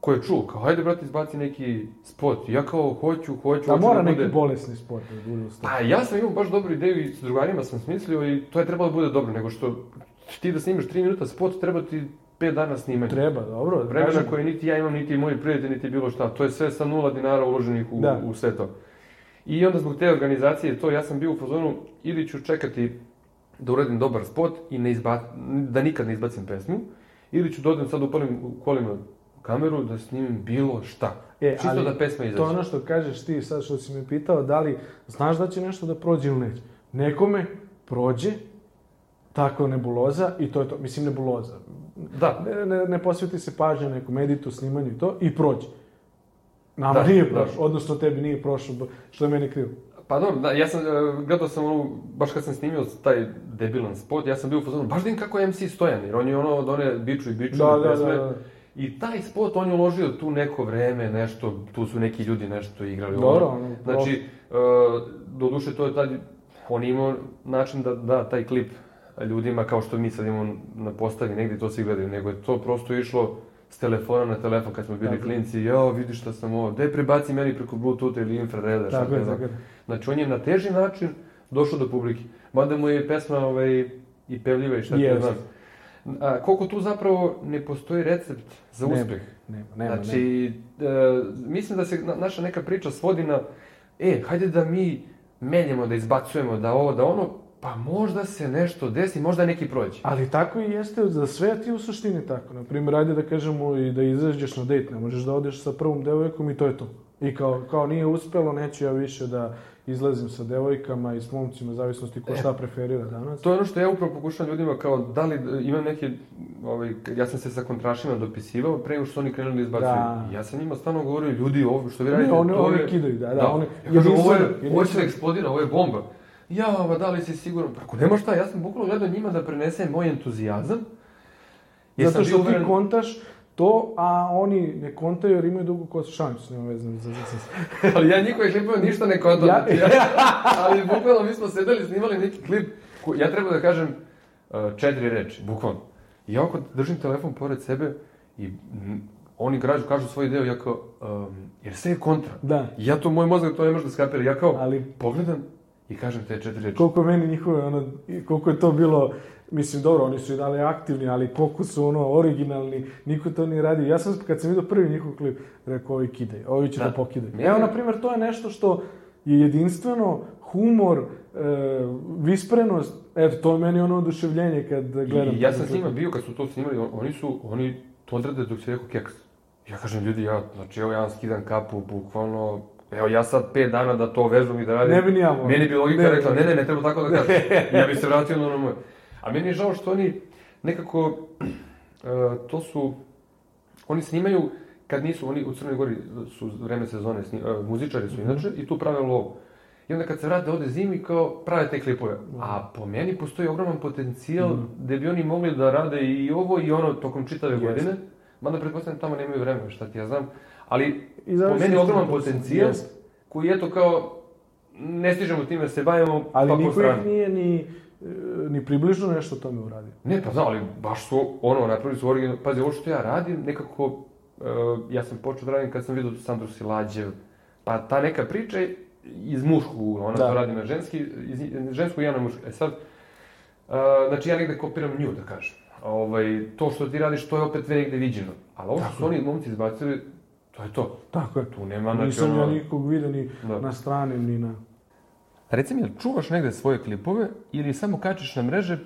A: ko je čuo, kao, hajde, brate, izbaci neki spot. I ja kao, hoću, hoću,
B: Da
A: hoću
B: mora
A: da
B: neki
A: bude...
B: bolesni sport da bude.
A: Pa ja sam imao baš dobru ideju i s drugarima sam smislio i to je trebalo da bude dobro, nego što ti da snimiš 3 minuta spot, treba ti 5 dana snimanja.
B: Treba, dobro. da
A: Vremena
B: kažem.
A: koje niti ja imam, niti moji prijatelji, niti bilo šta. To je sve sa nula dinara uloženih u,
B: Da.
A: u sve to. I onda zbog te organizacije, to ja sam bio u fazonu, ili ću čekati da uradim dobar spot i ne izba, da nikad ne izbacim pesmu, ili ću da odem sad upalim u kolima kameru da snimim bilo šta.
B: E,
A: Čisto
B: ali
A: da pesma izađe.
B: To ono što kažeš ti sad što si me pitao, da li znaš da će nešto da prođe ili neće. Nekome prođe, takva nebuloza i to je to. Mislim, nebuloza.
A: Da,
B: Ne, ne, ne posveti se pažnja nekom editu, snimanju i to i prođe. Nama
A: Da,
B: nije
A: da.
B: prošlo, odnosno tebi nije prošlo, što je meni krivo.
A: Pa dobro, da, ja sam, e, gledao sam ono, baš kad sam snimio taj debilan spot, ja sam bio u fazonu, baš da im kako je MC Stojan, jer on je ono od one biču i biču
B: Da, da,
A: pesme.
B: da, da.
A: I taj spot, on je uložio tu neko vreme, nešto, tu su neki ljudi nešto igrali.
B: Dobro,
A: ono.
B: ono,
A: Znači, uh, do duše to je tad, on imao način da da taj klip ljudima, kao što mi sad imamo na postavi, negdje to svi gledaju, nego je to prosto išlo s telefona na telefon kad smo bili
B: Tako
A: klinci, jao, vidi šta sam ovo, daj prebaci meni preko Bluetootha ili infrareda, šta
B: Tako je, tako je.
A: Znači, on je na teži način došao do publike. Mada mu je pesma ovaj, i pevljiva i šta ti znam. A, koliko tu zapravo ne postoji recept za
B: Nema,
A: uspeh?
B: Nema, nema, nema.
A: znači, e, mislim da se na- naša neka priča svodi na, e, hajde da mi menjamo, da izbacujemo, da ovo, da ono, pa možda se nešto desi, možda neki prođe.
B: Ali tako i jeste za sve ti u suštini tako. Na primjer, ajde da kažemo i da izađeš na dejt, ne možeš da odeš sa prvom devojkom i to je to. I kao, kao nije uspelo, neću ja više da izlazim sa devojkama i s momcima, zavisnosti ko šta preferira danas.
A: To je ono što ja upravo pokušavam ljudima kao, da li e, imam neke, ovaj, ja sam se sa kontrašima dopisivao pre nego što su oni krenuli da izbacuju.
B: Da.
A: Ja sam njima stvarno govorio, ljudi, ovo što vi
B: Ne,
A: radite,
B: one-
A: to
B: one
A: je...
B: kidaju, da, da, one-
A: Ja kažem, ovo je, ovo će da eksplodira, ovo je bomba. Ja, ma da li si siguran? Pa ako nema šta, ja sam bukvalno gledao njima da prenesem moj entuzijazam. Jer
B: Zato što ti
A: uveren-
B: kontaš to, a oni ne kontaju jer imaju dugu kosu šancu, nema veze za, [LAUGHS]
A: ali ja njihove klipove ništa ne kontam.
B: Ja-
A: Ja... [LAUGHS] ali bukvalno mi smo sedeli, snimali neki klip, ko- ja treba da kažem uh, četiri reči, bukvalno. I ja oko držim telefon pored sebe i oni kažu, kažu svoj deo, ja kao, um, jer sve je kontra.
B: Da.
A: I ja to, moj mozak to ne može da skapira. Ja kao,
B: Ali
A: pogledam i kažem te četiri reči.
B: koliko meni njihove, ono, koliko je to bilo, mislim, dobro, oni su i dalje aktivni, ali koliko su ono originalni, niko to nije radio. Ja sam, kad sam vidio prvi njihov klip, rekao, ovi kidaj, ovi će da,
A: Da.
B: pokidaju.
A: Meni-
B: Evo, na primjer, to je nešto što je jedinstveno, humor, e, visprenost, eto, to je meni ono oduševljenje kad gledam.
A: I ja sam s njima bio kad su to snimali, on- oni su, oni to odrade dok se rekao keks. Ja kažem, ljudi, ja, znači, evo ja vam skidam kapu, bukvalno, evo ja sad pet dana da to vežbam i da radim.
B: Ne bi ni ja mogao.
A: Meni bi logika
B: Ne,
A: rekla,
B: ne.
A: ne, ne, treba tako da kažem. [LAUGHS] ja bi se vratio na ono moje. A meni je žao što oni nekako, e, [CLEARS THROAT] to su, oni snimaju kad nisu, oni u Crnoj Gori su vreme sezone, sni, e, muzičari su inače, i tu prave lovu. I onda kad se vrate ovde zimi, kao prave te klipove. A po meni postoji ogroman potencijal gde bi oni mogli da rade i ovo i ono tokom čitave
B: Jeste.
A: godine. Mada pretpostavljam tamo nemaju vremena, šta ti ja znam. Ali
B: I
A: po meni ogroman potencijal
B: Jeste.
A: koji eto kao ne stižemo time da se bavimo,
B: Ali
A: pa
B: niko ih nije ni, e, ni približno nešto tome uradio.
A: Ne, pa znam, ali baš su, ono, napravili su original, pazi, ovo što ja radim, nekako, e, ja sam počeo da radim kad sam vidio Sandru Silađev, pa ta neka priča iz muškog ugla, ona
B: Da.
A: to radi na ženski, iz ženskog i ja na muško. E sad, e, znači ja negde kopiram nju, da kažem. Ovaj, to što ti radiš, to je opet sve negde viđeno. Ali ovo što su oni momci izbacili, to je to.
B: Tako je.
A: Tu nema, znači,
B: Nisam ja nikog vidio ni
A: Da.
B: na strani, ni na...
A: Reci mi, jel čuvaš negde svoje klipove ili samo kačiš na mreže,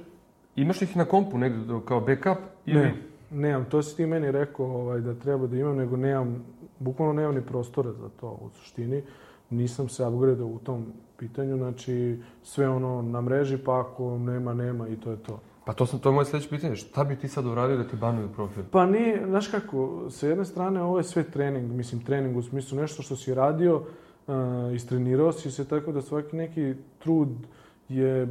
A: imaš ih na kompu negde kao backup ili...
B: Ne, nemam. To si ti meni rekao ovaj, da treba da imam, nego nemam, bukvalno nemam ni prostora za to u suštini. Nisam se upgradao u tom pitanju, znači sve ono na mreži, pa ako nema, nema i to je to.
A: Pa to sam to je moje sledeće pitanje, šta bi ti sad uradio da ti banuju profil?
B: Pa nije, znaš kako, sa jedne strane ovo je sve trening, mislim trening u smislu nešto što si radio, uh, istrenirao si se tako da svaki neki trud je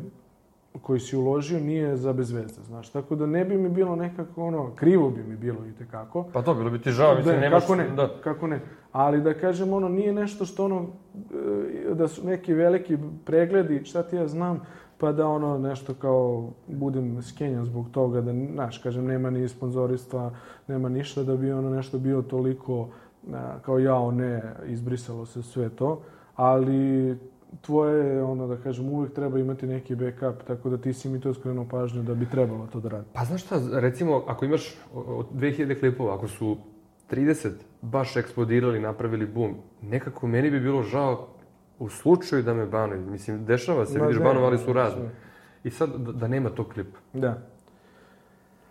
B: koji si uložio nije za bez veze, znaš. Tako da ne bi mi bilo nekako ono, krivo bi mi bilo i tekako.
A: Pa to, bilo bi ti žao, mislim,
B: Da,
A: nemaš...
B: kako ne,
A: Da.
B: kako ne. Ali da kažem, ono, nije nešto što ono, e, da su neki veliki pregledi, šta ti ja znam, pa da ono nešto kao budem skenjan zbog toga, da, znaš, kažem, nema ni sponzoristva, nema ništa da bi ono nešto bio toliko kao jao ne, izbrisalo se sve to, ali tvoje je ono da kažem uvijek treba imati neki backup, tako da ti si mi to skrenuo pažnju da bi trebalo to da radi.
A: Pa znaš šta, recimo, ako imaš od 2000 klipova, ako su 30 baš eksplodirali, napravili bum, nekako meni bi bilo žao u slučaju da me banuju. Mislim, dešava se,
B: Ma
A: vidiš,
B: ne,
A: banovali su
B: ne,
A: razne.
B: sve.
A: I sad, da, da nema tog klipa.
B: Da.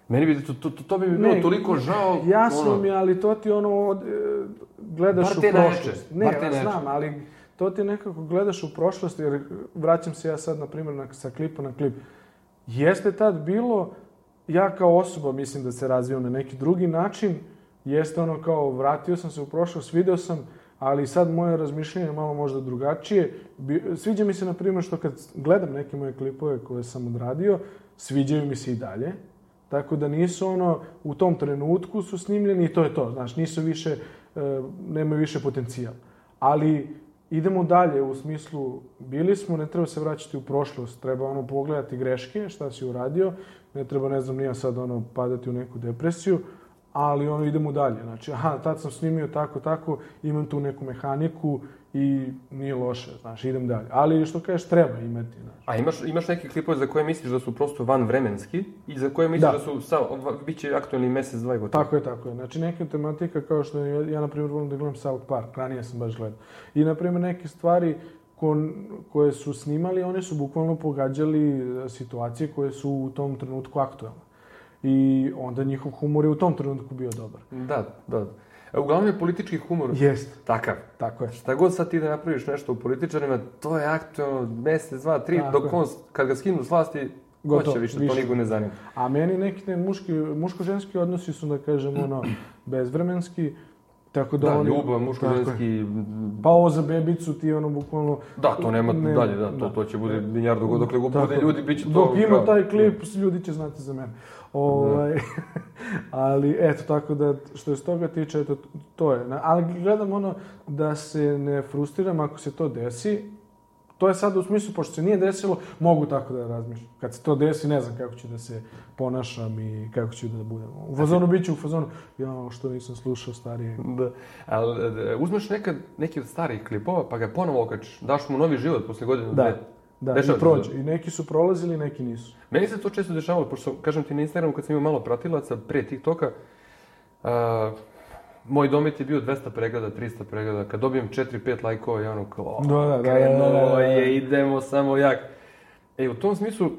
A: Meni bi, to, to, to, bi mi bilo
B: Ne,
A: toliko žao.
B: Jasno
A: ono,
B: mi, ali to ti ono, e, gledaš u prošlost. Ne,
A: bar te
B: ja znam, ali to ti nekako gledaš u prošlost, jer vraćam se ja sad, na primjer, na, sa klipa na klip. Jeste tad bilo, ja kao osoba mislim da se razvijam na neki drugi način, jeste ono kao, vratio sam se u prošlost, video sam, ali sad moje razmišljanje je malo možda drugačije. Sviđa mi se, na primjer, što kad gledam neke moje klipove koje sam odradio, sviđaju mi se i dalje. Tako da nisu ono, u tom trenutku su snimljeni i to je to, znaš, nisu više, e, nemaju više potencijal. Ali idemo dalje u smislu, bili smo, ne treba se vraćati u prošlost, treba ono pogledati greške, šta si uradio, ne treba, ne znam, nija sad ono padati u neku depresiju, ali ono idemo dalje. Znači, aha, tad sam snimio tako, tako, imam tu neku mehaniku i nije loše, znaš, idem dalje. Ali što kažeš, treba imati, znaš.
A: A imaš, imaš neke klipove za koje misliš da su prosto vanvremenski i za koje misliš da,
B: Da.
A: su sa, bit će aktualni mesec, dva i gotovo.
B: Tako je, tako je. Znači neke tematika kao što je, ja na primjer volim da gledam South Park, ranije sam baš gledao. I na primjer neke stvari kon, koje su snimali, one su bukvalno pogađali e, situacije koje su u tom trenutku aktualne. I onda njihov humor je u tom trenutku bio dobar.
A: Da, da. E, Uglavnom je politički humor
B: Jest,
A: takav.
B: tako je.
A: Šta god sad ti da napraviš nešto u političarima, to je aktualno mesec, dva, tri,
B: Tako
A: dok on, kad ga skinu s vlasti,
B: Gotovo,
A: hoće više, to
B: više.
A: niko ne zanima.
B: A meni neki te muški, muško-ženski odnosi su, da kažem, ono, bezvremenski, tako da,
A: Da,
B: oni...
A: ljubav, muško-ženski,
B: Pa ovo za bebicu ti ono bukvalno...
A: da, to nema
B: Ne,
A: dalje, da, to,
B: da.
A: to će bude milijardu god, dokle god bude ljudi, bit će to...
B: Dok ima taj klip, ljudi će znati za mene. Ovaj, [LAUGHS] ali eto, tako da, što se toga tiče, eto, to je. Ali gledam ono, da se ne frustriram ako se to desi, to je sad u smislu, pošto se nije desilo, mogu tako da razmišljam. Kad se to desi, ne znam kako ću da se ponašam i kako ću da budem. U fazonu bit ću u fazonu, ja, što nisam slušao starije.
A: Da. Ali e, uzmeš nekad neki od starih klipova, pa ga ponovo okačiš, daš mu novi život posle godinu,
B: Da.
A: dve.
B: Da,
A: Dešava
B: i prođe. I neki su prolazili, neki nisu.
A: Meni se to često dešavalo, pošto, kažem ti, na Instagramu kad sam imao malo pratilaca pre TikToka, a, moj domet je bio 200 pregleda, 300 pregleda. Kad dobijem 4-5 lajkova, ja ono kao,
B: Da, da, da,
A: krenulo
B: da, da, da.
A: je, idemo samo jak. E, u tom smislu,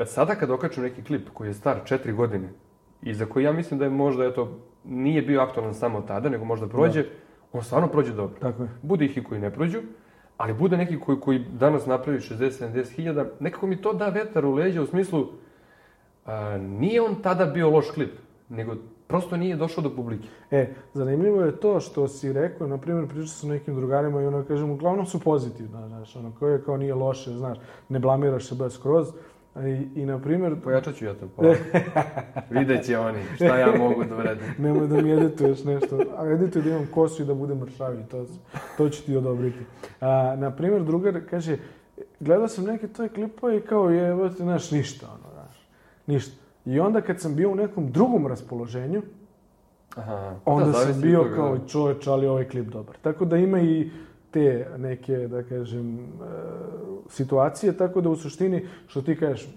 A: e, sada kad okačem neki klip koji je star 4 godine i za koji ja mislim da je možda, eto, nije bio aktualan samo tada, nego možda prođe, on stvarno prođe dobro.
B: Tako je.
A: Bude ih i koji ne prođu, ali bude neki koji, koji danas napravi 60-70 hiljada, nekako mi to da vetar u leđa u smislu, a, nije on tada bio loš klip, nego prosto nije došao do publike.
B: E, zanimljivo je to što si rekao, na primjer, pričao sam sa nekim drugarima i ono, kažem, uglavnom su pozitivno, znaš, ono, koje kao nije loše, znaš, ne blamiraš se baš skroz. I, i na primjer,
A: Pojačat ću ja to polako. [LAUGHS] Vidjet će oni šta ja mogu da uradim. [LAUGHS]
B: nemoj da mi edituješ nešto, a edituj da imam kosu i da budem mršavi, to, to ću ti odobriti. A, na primjer, drugar kaže, gledao sam neke tvoje klipove i kao je, evo ti, znaš, ništa, ono, znaš, ništa. I onda kad sam bio u nekom drugom raspoloženju,
A: Aha.
B: onda
A: Da,
B: sam bio kao
A: da.
B: čoveč, ali ovaj klip dobar. Tako da ima i te neke, da kažem, e, situacije, tako da u suštini, što ti kažeš,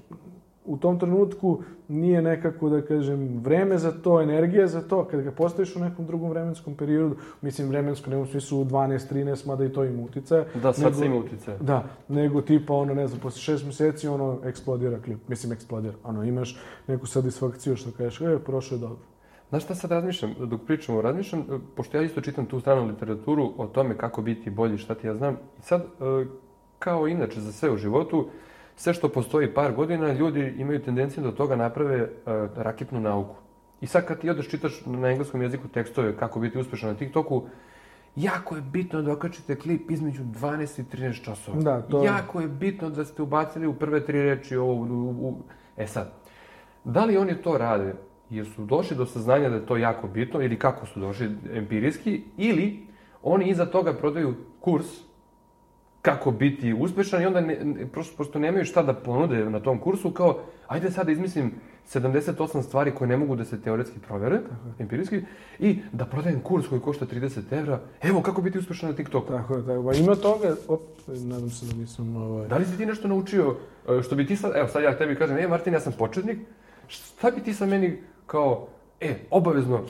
B: u tom trenutku nije nekako, da kažem, vreme za to, energija za to, kad ga postaviš u nekom drugom vremenskom periodu, mislim vremensko, ne u smislu 12, 13, mada i to ima uticaja.
A: Da, sad
B: nego-
A: se ima utice.
B: Da, nego tipa ono, ne znam, posle šest meseci ono eksplodira klip. Mislim, eksplodira. Ono, imaš neku satisfakciju što kažeš, e, prošlo je dobro.
A: Znaš šta sad razmišljam, dok pričamo, razmišljam, e, pošto ja isto čitam tu stranu literaturu o tome kako biti bolji, šta ti ja znam. I sad, e, kao inače za sve u životu, sve što postoji par godina, ljudi imaju tendenciju da od toga naprave e, raketnu nauku. I sad kad ti odeš čitaš na engleskom jeziku tekstove kako biti uspešan na TikToku, jako je bitno da okačite klip između 12 i 13 časova.
B: Da, to-
A: Jako je bitno da ste ubacili u prve tri reči ovo. U, u, E sad, da li oni to rade jer su došli do saznanja da je to jako bitno ili kako su došli empirijski ili oni iza toga prodaju kurs kako biti uspešan i onda ne, ne, prosto, prosto nemaju šta da ponude na tom kursu kao ajde sad da izmislim 78 stvari koje ne mogu da se teoretski provere, empirijski, i da prodajem kurs koji košta 30 evra, evo kako biti uspešan na TikToku.
B: Tako je, tako. je. Ima toga, op, nadam se da nisam, ovaj...
A: Da li si ti nešto naučio, e, što bi ti sad, evo sad ja tebi kažem, e Martin, ja sam početnik, šta bi ti sa meni kao, e, obavezno,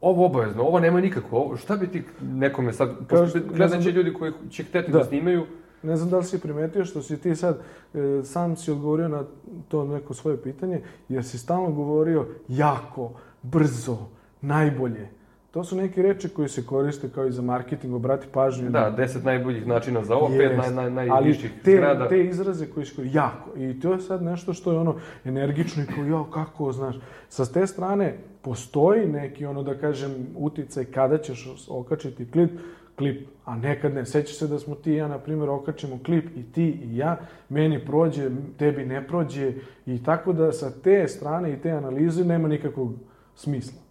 A: ovo obavezno, ovo nema nikako, ovo, šta bi ti nekome sad, pošto
B: što-
A: gledat će
B: znam
A: ljudi koji će hteti da,
B: Da.
A: snimaju,
B: Ne znam da li si primetio što si ti sad, e, sam si odgovorio na to neko svoje pitanje, jer si stalno govorio jako, brzo, najbolje. To su neke reči koje se koriste kao i za marketing, obrati pažnju.
A: da, deset najboljih načina za ovo, pet naj, naj,
B: Ali
A: najviših
B: te,
A: zgrada.
B: te izraze koji su jako. I to je sad nešto što je ono energično i kao, ja, kako, znaš. Sa te strane postoji neki, ono da kažem, uticaj kada ćeš okačiti klip, klip, a nekad ne. Sećaš se da smo ti i ja, na primjer, okačimo klip i ti i ja, meni prođe, tebi ne prođe i tako da sa te strane i te analize nema nikakvog smisla.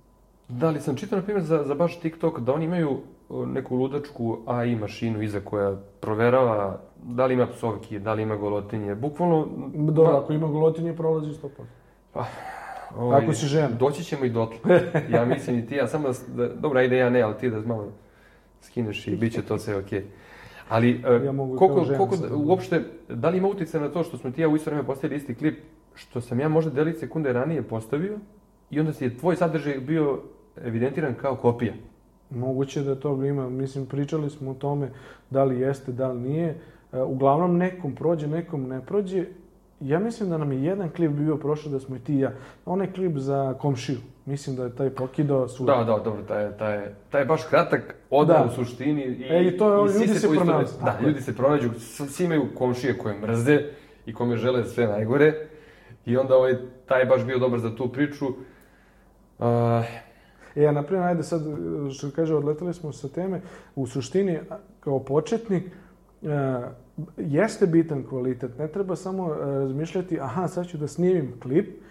A: Da, ali sam čitao, na primjer, za, za baš TikTok, da oni imaju o, neku ludačku AI mašinu iza koja proverava da li ima psovki, da li ima golotinje. Bukvalno...
B: Dobro, ako ima golotinje, prolazi 100%.
A: Ovaj,
B: Ako si žena.
A: Doći ćemo i dotle. [LAUGHS] Ja mislim i ti, ja samo da, da dobro, ajde ja ne, ali ti da malo skineš i bit će to sve okej. Ali, e,
B: Ja mogu
A: koliko, koliko,
B: sad.
A: uopšte, da li ima utjecaj na to što smo ti ja u isto vreme postavili isti klip, što sam ja možda delić sekunde ranije postavio i onda si je tvoj sadržaj bio evidentiran kao kopija.
B: Moguće da toga ima. Mislim, pričali smo o tome da li jeste, da li nije. E, Uglavnom, nekom prođe, nekom ne prođe. Ja mislim da nam je jedan klip bio prošao da smo i ti i ja. Onaj klip za komšiju. Mislim da je taj pokidao svuda.
A: Da, da, dobro, taj, taj, taj je baš kratak, ode
B: Da.
A: u suštini. I,
B: E, i to je,
A: svi
B: ljudi se
A: poistove-
B: pronađu.
A: Da,
B: je.
A: ljudi se pronađu, svi imaju komšije koje mrze i kome žele sve najgore. I onda ovaj, taj je baš bio dobar za tu priču.
B: E, a naprimjer, ajde sad, što kaže, odleteli smo sa teme. U suštini, kao početnik, e, jeste bitan kvalitet. Ne treba samo e, razmišljati, aha, sad ću da snimim klip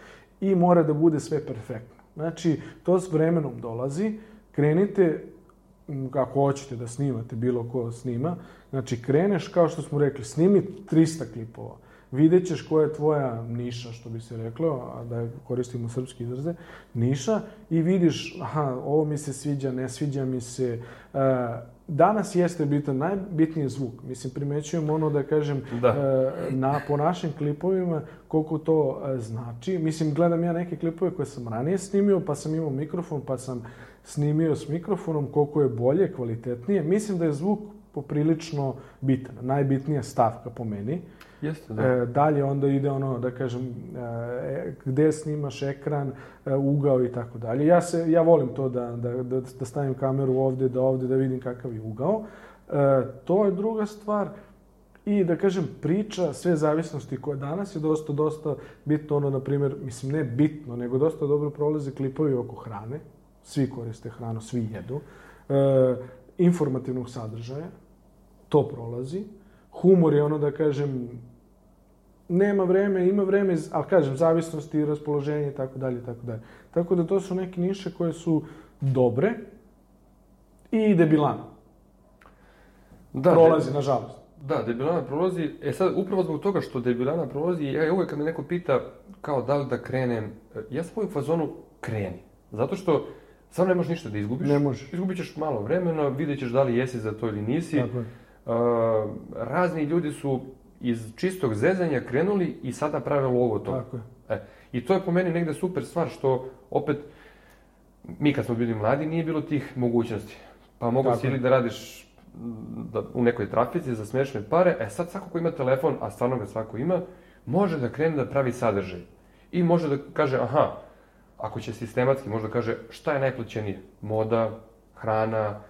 B: i mora da bude sve perfektno. Znači, to s vremenom dolazi. Krenite m, ako hoćete da snimate, bilo ko snima, znači kreneš, kao što smo rekli, snimi 300 klipova. Vidjet ćeš koja je tvoja niša, što bi se reklo, a da koristimo srpski izraze, niša, i vidiš, aha, ovo mi se sviđa, ne sviđa mi se. E, danas jeste bitan, najbitniji je zvuk. Mislim, primećujem ono da kažem,
A: Da.
B: e, na, po našim klipovima, koliko to e, znači. Mislim, gledam ja neke klipove koje sam ranije snimio, pa sam imao mikrofon, pa sam snimio s mikrofonom, koliko je bolje, kvalitetnije. Mislim da je zvuk poprilično bitan, najbitnija stavka po meni.
A: Jeste, da.
B: E, dalje onda ide ono, da kažem, e, gde snimaš ekran, e, ugao i tako dalje. Ja, se, ja volim to da, da, da, da stavim kameru ovde, da ovde, da vidim kakav je ugao. E, to je druga stvar. I da kažem, priča, sve zavisnosti koje danas je dosta, dosta bitno, ono, na primjer, mislim, ne bitno, nego dosta dobro prolaze klipovi oko hrane. Svi koriste hranu, svi jedu. E, informativnog sadržaja, to prolazi. Humor je ono, da kažem, nema vreme, ima vreme, ali kažem, zavisnosti, raspoloženje i tako dalje i tako dalje. Tako da to su neke niše koje su dobre i debilano.
A: Da,
B: Prolazi, nažalost.
A: Da, debilana prolazi. E sad, upravo zbog toga što debilana prolazi, ja uvek kad me neko pita kao da li da krenem, e, ja sam uvijek u fazonu kreni. Zato što sam ne možeš ništa da izgubiš.
B: Ne možeš.
A: Izgubit ćeš malo vremena, vidjet ćeš da li jesi za to ili nisi.
B: Tako je.
A: Uh, razni ljudi su iz čistog zezanja krenuli i sada prave logo to.
B: Tako je.
A: E, I to je po meni negde super stvar što opet mi kad smo bili mladi nije bilo tih mogućnosti. Pa mogu si ili da radiš da, u nekoj trafici za smešne pare, e sad svako ko ima telefon, a stvarno ga svako ima, može da krene da pravi sadržaj. I može da kaže, aha, ako će sistematski, može da kaže šta je najplaćenije? Moda, hrana,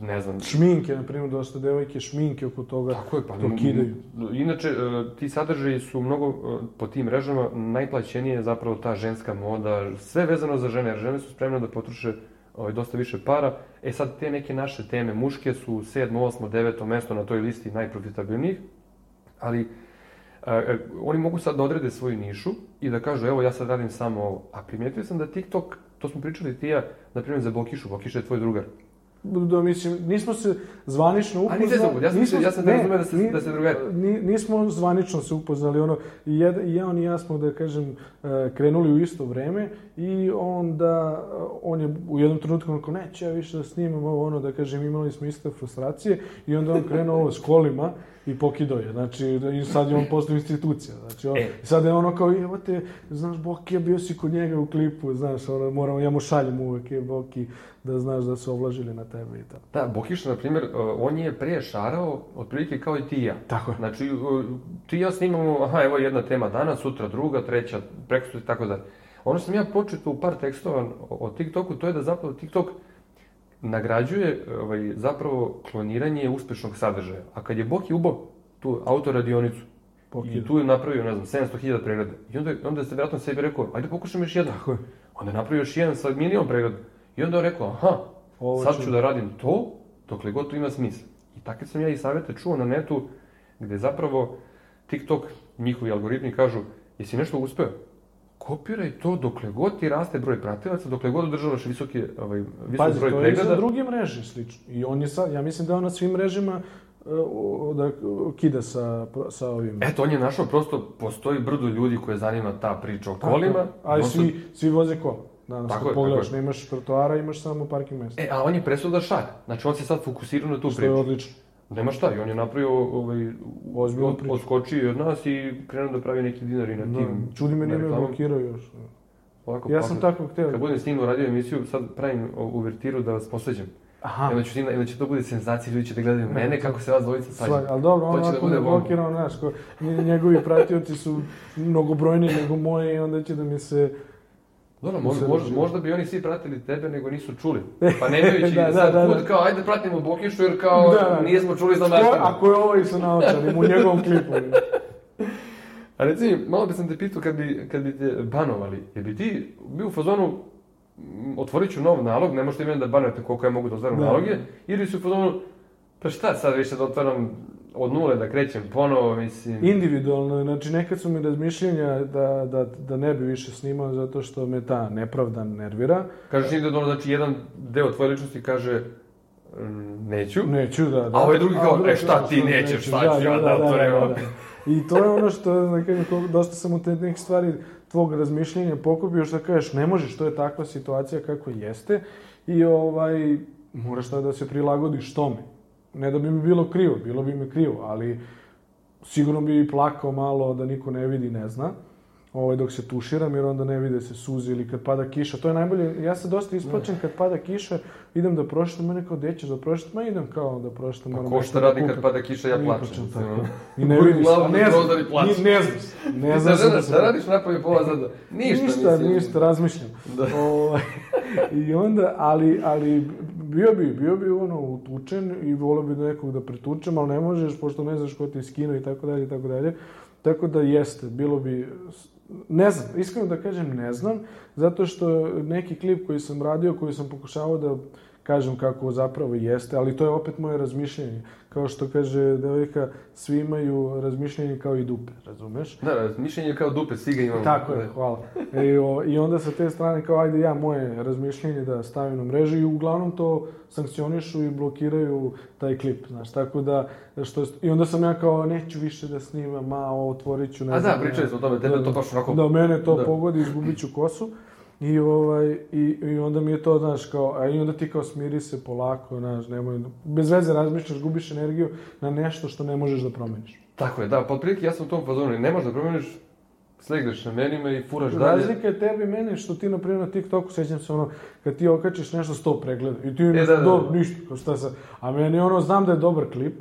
A: ne znam,
B: Šminke, na primjer, dosta devojke šminke oko toga
A: Tako je, pa
B: to kidaju.
A: Inače, e, ti sadržaji su mnogo e, po tim mrežama, najplaćenije je zapravo ta ženska moda, sve vezano za žene, jer žene su spremne da potroše ovaj, dosta više para. E sad, te neke naše teme, muške su 7, 8, 9 mesto na toj listi najprofitabilnijih, ali e, e, oni mogu sad da odrede svoju nišu i da kažu, evo, ja sad radim samo ovo. A primijetio sam da TikTok, to smo pričali ti ja, na primjer za Bokišu, Bokiša je tvoj drugar.
B: Da, mislim, nismo se zvanično
A: A
B: upoznali.
A: niste se upoznali, ja sam ja sam ne razumeo da ste- da ste drugari.
B: ni- nismo zvanično se upoznali, ono, i, jed, i ja, on i ja smo, da kažem, e, krenuli u isto vreme i onda e, on je u jednom trenutku rekao, neće ja više da snimam ovo, ono, da kažem, imali smo iste frustracije i onda on krenuo ovo s kolima i pokidao je, znači, i sad je on [LAUGHS] postao institucija, znači, on,
A: E.
B: sad je ono kao, evo te, znaš, Boki, bio si kod njega u klipu, znaš, ono, moram, ja mu šaljem uvek, je Boki, da znaš da su ovlažili na tebe i tako.
A: Da, Bokiša, na primjer, on je pre šarao, otprilike kao i ti ja.
B: Tako je.
A: Znači, ti i ja snimamo, aha, evo jedna tema danas, sutra druga, treća, prekosutra i tako dalje. Ono što sam ja početao u par tekstova o, o TikToku, to je da zapravo TikTok nagrađuje ovaj, zapravo kloniranje uspešnog sadržaja. A kad je Boki ubao tu autoradionicu,
B: Pokida.
A: i tu je napravio, ne znam, 700.000 pregleda, i onda, onda ste vjerojatno sebi rekao, ajde pokušam još jedno.
B: Tako je.
A: Onda je napravio još jedan sa milion pregleda. I onda je rekao, aha,
B: Ovo
A: sad
B: ću-
A: ću da radim to, dokle god to ima smisla. I takve sam ja i savete čuo na netu, gde zapravo TikTok, njihovi algoritmi kažu, jesi nešto uspeo? Kopiraj to dokle god ti raste broj pratilaca, dokle god održavaš visoki, ovaj, visok
B: Pazi,
A: broj
B: to je i za
A: pregleda.
B: druge mreže slično. I on je sad, ja mislim da on na svim mrežama e, o- da kida sa, sa ovim.
A: Eto, on je našao, prosto postoji brdo ljudi koje zanima ta priča o kolima.
B: Ali
A: On sad-
B: svi, svi voze kola. Danas
A: Tako
B: kad
A: je,
B: pogledaš,
A: tako je.
B: nemaš trotoara, imaš samo parking mesta.
A: E, a on je presao da šar. Znači, on se sad fokusirao na tu
B: što je
A: priču.
B: odlično.
A: Nema šta, i on je napravio, ovaj, od,
B: priču.
A: odskočio od nas i krenuo da pravi neki dinari na
B: Da,
A: tim
B: čudi me nije me blokirao još.
A: Ovako,
B: Ja sam tako hteo.
A: Kad budem snimao radio emisiju, sad pravim uvertiru da vas posveđam.
B: Aha,
A: I onda ću onda će to bude senzacija, ljudi će da gledaju mene kako se vas dvojica
B: svak,
A: svađa.
B: ali dobro, on
A: da
B: ako me
A: bomba.
B: blokirao, znaš, ko, nje- njegovi pratioci su mnogo brojniji nego moji i onda će da mi se...
A: Dobro,
B: Da
A: možda,
B: se
A: možda,
B: razumije.
A: možda bi oni svi pratili tebe, nego nisu čuli. [LAUGHS] Pa nemajući
B: Da, da,
A: sad
B: da,
A: put
B: da.
A: kao, ajde pratimo Bokišu, jer kao
B: Da, da.
A: nismo čuli za naštinu.
B: ako je ovo i sa naočanim u njegovom klipu. [LAUGHS]
A: A reci mi, malo bi sam te pitao kad bi, kad bi te banovali, jer bi ti bio u fazonu, m, otvorit ću nov nalog, ne možete meni da banujete koliko ja mogu da otvaram
B: Da.
A: naloge, ili si u fazonu, pa šta sad više da otvaram od nule, da krećem ponovo, mislim...
B: Individualno, znači nekad su mi razmišljenja da, da, da ne bi više snimao zato što me ta nepravda nervira.
A: Kažeš da ono, znači jedan deo tvoje ličnosti kaže, mm, neću.
B: Neću, da, da.
A: A ovaj drugi kao, e, šta ti nećeš, šta ću ja da otvorim opet.
B: I to je ono što, da kažem, koliko- dosta sam u te stvari tvog razmišljenja pokupio, što kažeš, ne možeš, to je takva situacija kako jeste i ovaj, moraš tada da se prilagodiš tome. Ne da bi mi bilo krivo, bilo bi mi krivo, ali sigurno bi plakao malo da niko ne vidi, ne zna. Ovaj, dok se tuširam, jer onda ne vide se suze ili kad pada kiša. To je najbolje, ja se dosta isplačem kad pada kiša, idem da prošetam, mene kao, gde ćeš da prošetam? Ma idem kao da prošetam.
A: Pa ko šta
B: da
A: radi kad pada kiša, ja plačem.
B: I ne a
A: na
B: ne znam, ni- ne znam, ne
A: Ne
B: znam
A: šta
B: se...
A: radiš napolje pola zada? [LAUGHS] Ništa,
B: ništa, ništa, razmišljam.
A: Da.
B: Ovaj, [LAUGHS] I onda, ali, ali bio bi, bio bi ono utučen i volio bi nekog da pretučem, ali ne možeš, pošto ne znaš ko ti je skinuo i tako dalje i tako dalje. Tako da jeste, bilo bi, ne znam, iskreno da kažem ne znam, zato što neki klip koji sam radio, koji sam pokušavao da kažem kako zapravo jeste, ali to je opet moje razmišljanje. Kao što kaže devojka, svi imaju razmišljanje kao i dupe, razumeš?
A: Da, mišljenje je kao dupe, svi ga imamo.
B: Tako je,
A: Da.
B: hvala. E, o, I onda sa te strane kao ajde ja moje razmišljenje da stavim na mrežu i uglavnom to sankcionišu i blokiraju taj klip, znaš, tako da, što, i onda sam ja kao neću više da snimam, ma, ovo otvorit ću, ne
A: A
B: znam,
A: da, pričali smo o tome, tebe to baš onako...
B: Da, mene to
A: Da.
B: pogodi, izgubit ću kosu. I, ovaj, i, I onda mi je to, znaš, kao, a i onda ti kao smiri se polako, znaš, nemoj, bez veze razmišljaš, gubiš energiju na nešto što ne možeš da promeniš.
A: Tako je, da, pod prilike ja sam u tom fazonu, ne možeš da promeniš, slegneš na menima i furaš dalje.
B: Razlika je tebi i meni što ti, na primjer, na TikToku, sećam se ono, kad ti okačiš nešto sto pregleda i ti imaš
A: E, da, da,
B: do,
A: da.
B: ništa, kao šta sad. A meni ono, znam da je dobar klip,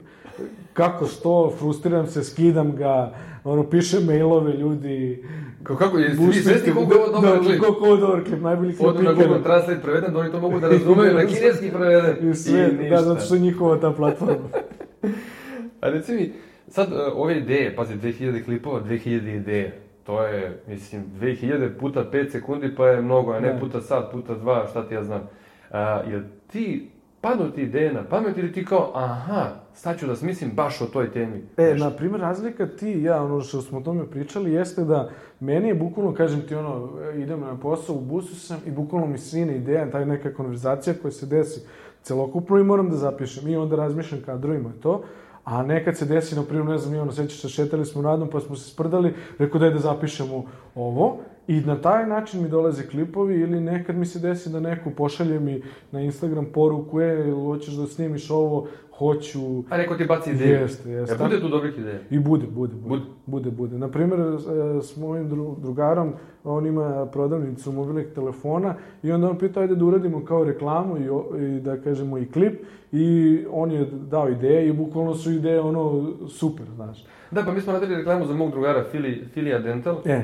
B: kako sto, frustriram se, skidam ga, ono, pišem mailove ljudi,
A: Kako, kako je, vi svesni koliko je ovo dobar
B: da,
A: klip?
B: Koliko je ovo dobar klip, najbolji klip
A: Odu na. Google Translate preveden, da oni to mogu da [LAUGHS] razumeju, na kineski preveden.
B: I sve,
A: I
B: da, zato što je njihova ta platforma. [LAUGHS]
A: A reci mi, sad uh, ove ideje, pazi, 2000 klipova, 2000 ideje. To je, mislim, 2000 puta 5 sekundi, pa je mnogo, a ne
B: Da.
A: puta sat, puta dva, šta ti ja znam. A, jel ti, padnu ti ideje na pamet ili ti kao, aha, sad ću da smislim baš o toj temi?
B: E,
A: Nešto.
B: na primjer, razlika ti i ja, ono što smo o tome pričali, jeste da meni je bukvalno, kažem ti, ono, idem na posao, u busu sam i bukvalno mi svine ideja, taj neka konverzacija koja se desi celokupno i moram da zapišem. I onda razmišljam kadrovima to. A nekad se desi, na primjer, ne znam, ono, sećaš se, šetali smo radom, pa smo se sprdali, rekao daj da zapišemo ovo. I na taj način mi dolaze klipovi ili nekad mi se desi da neko pošalje mi na Instagram poruku, e, hoćeš da snimiš ovo, hoću,
A: A neko ti baci ideju.
B: Jeste, jeste.
A: E, bude tu dobrih ideja.
B: i bude, bude, bude.
A: Bude.
B: Bude, bude. Na primjer, e, s mojim dru- drugarom, on ima prodavnicu mobilnih telefona i onda on pitao ajde da uradimo kao reklamu i, i da kažemo i klip i on je dao ideje i bukvalno su ideje ono super, znaš.
A: Da, pa mi smo radili reklamu za mog drugara, Fili, Filia Dental.
B: E,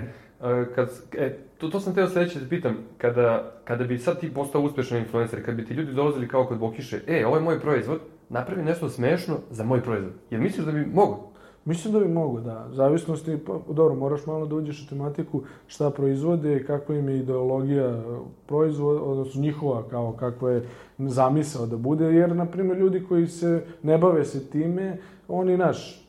A: kad, e, to, to sam teo sledeće da pitam, kada, kada bi sad ti postao uspešan influencer, kad bi ti ljudi dolazili kao kod Bokiše, e, ovo je moj proizvod, napravi nešto smešno za moj proizvod. Jel misliš da bi mogo?
B: Mislim da bi mogo, da. Zavisnosti, pa, dobro, moraš malo da uđeš u tematiku šta proizvode kakva im je ideologija proizvoda, odnosno njihova, kao kakva je zamisao da bude, jer, na primjer, ljudi koji se ne bave se time, oni, naš,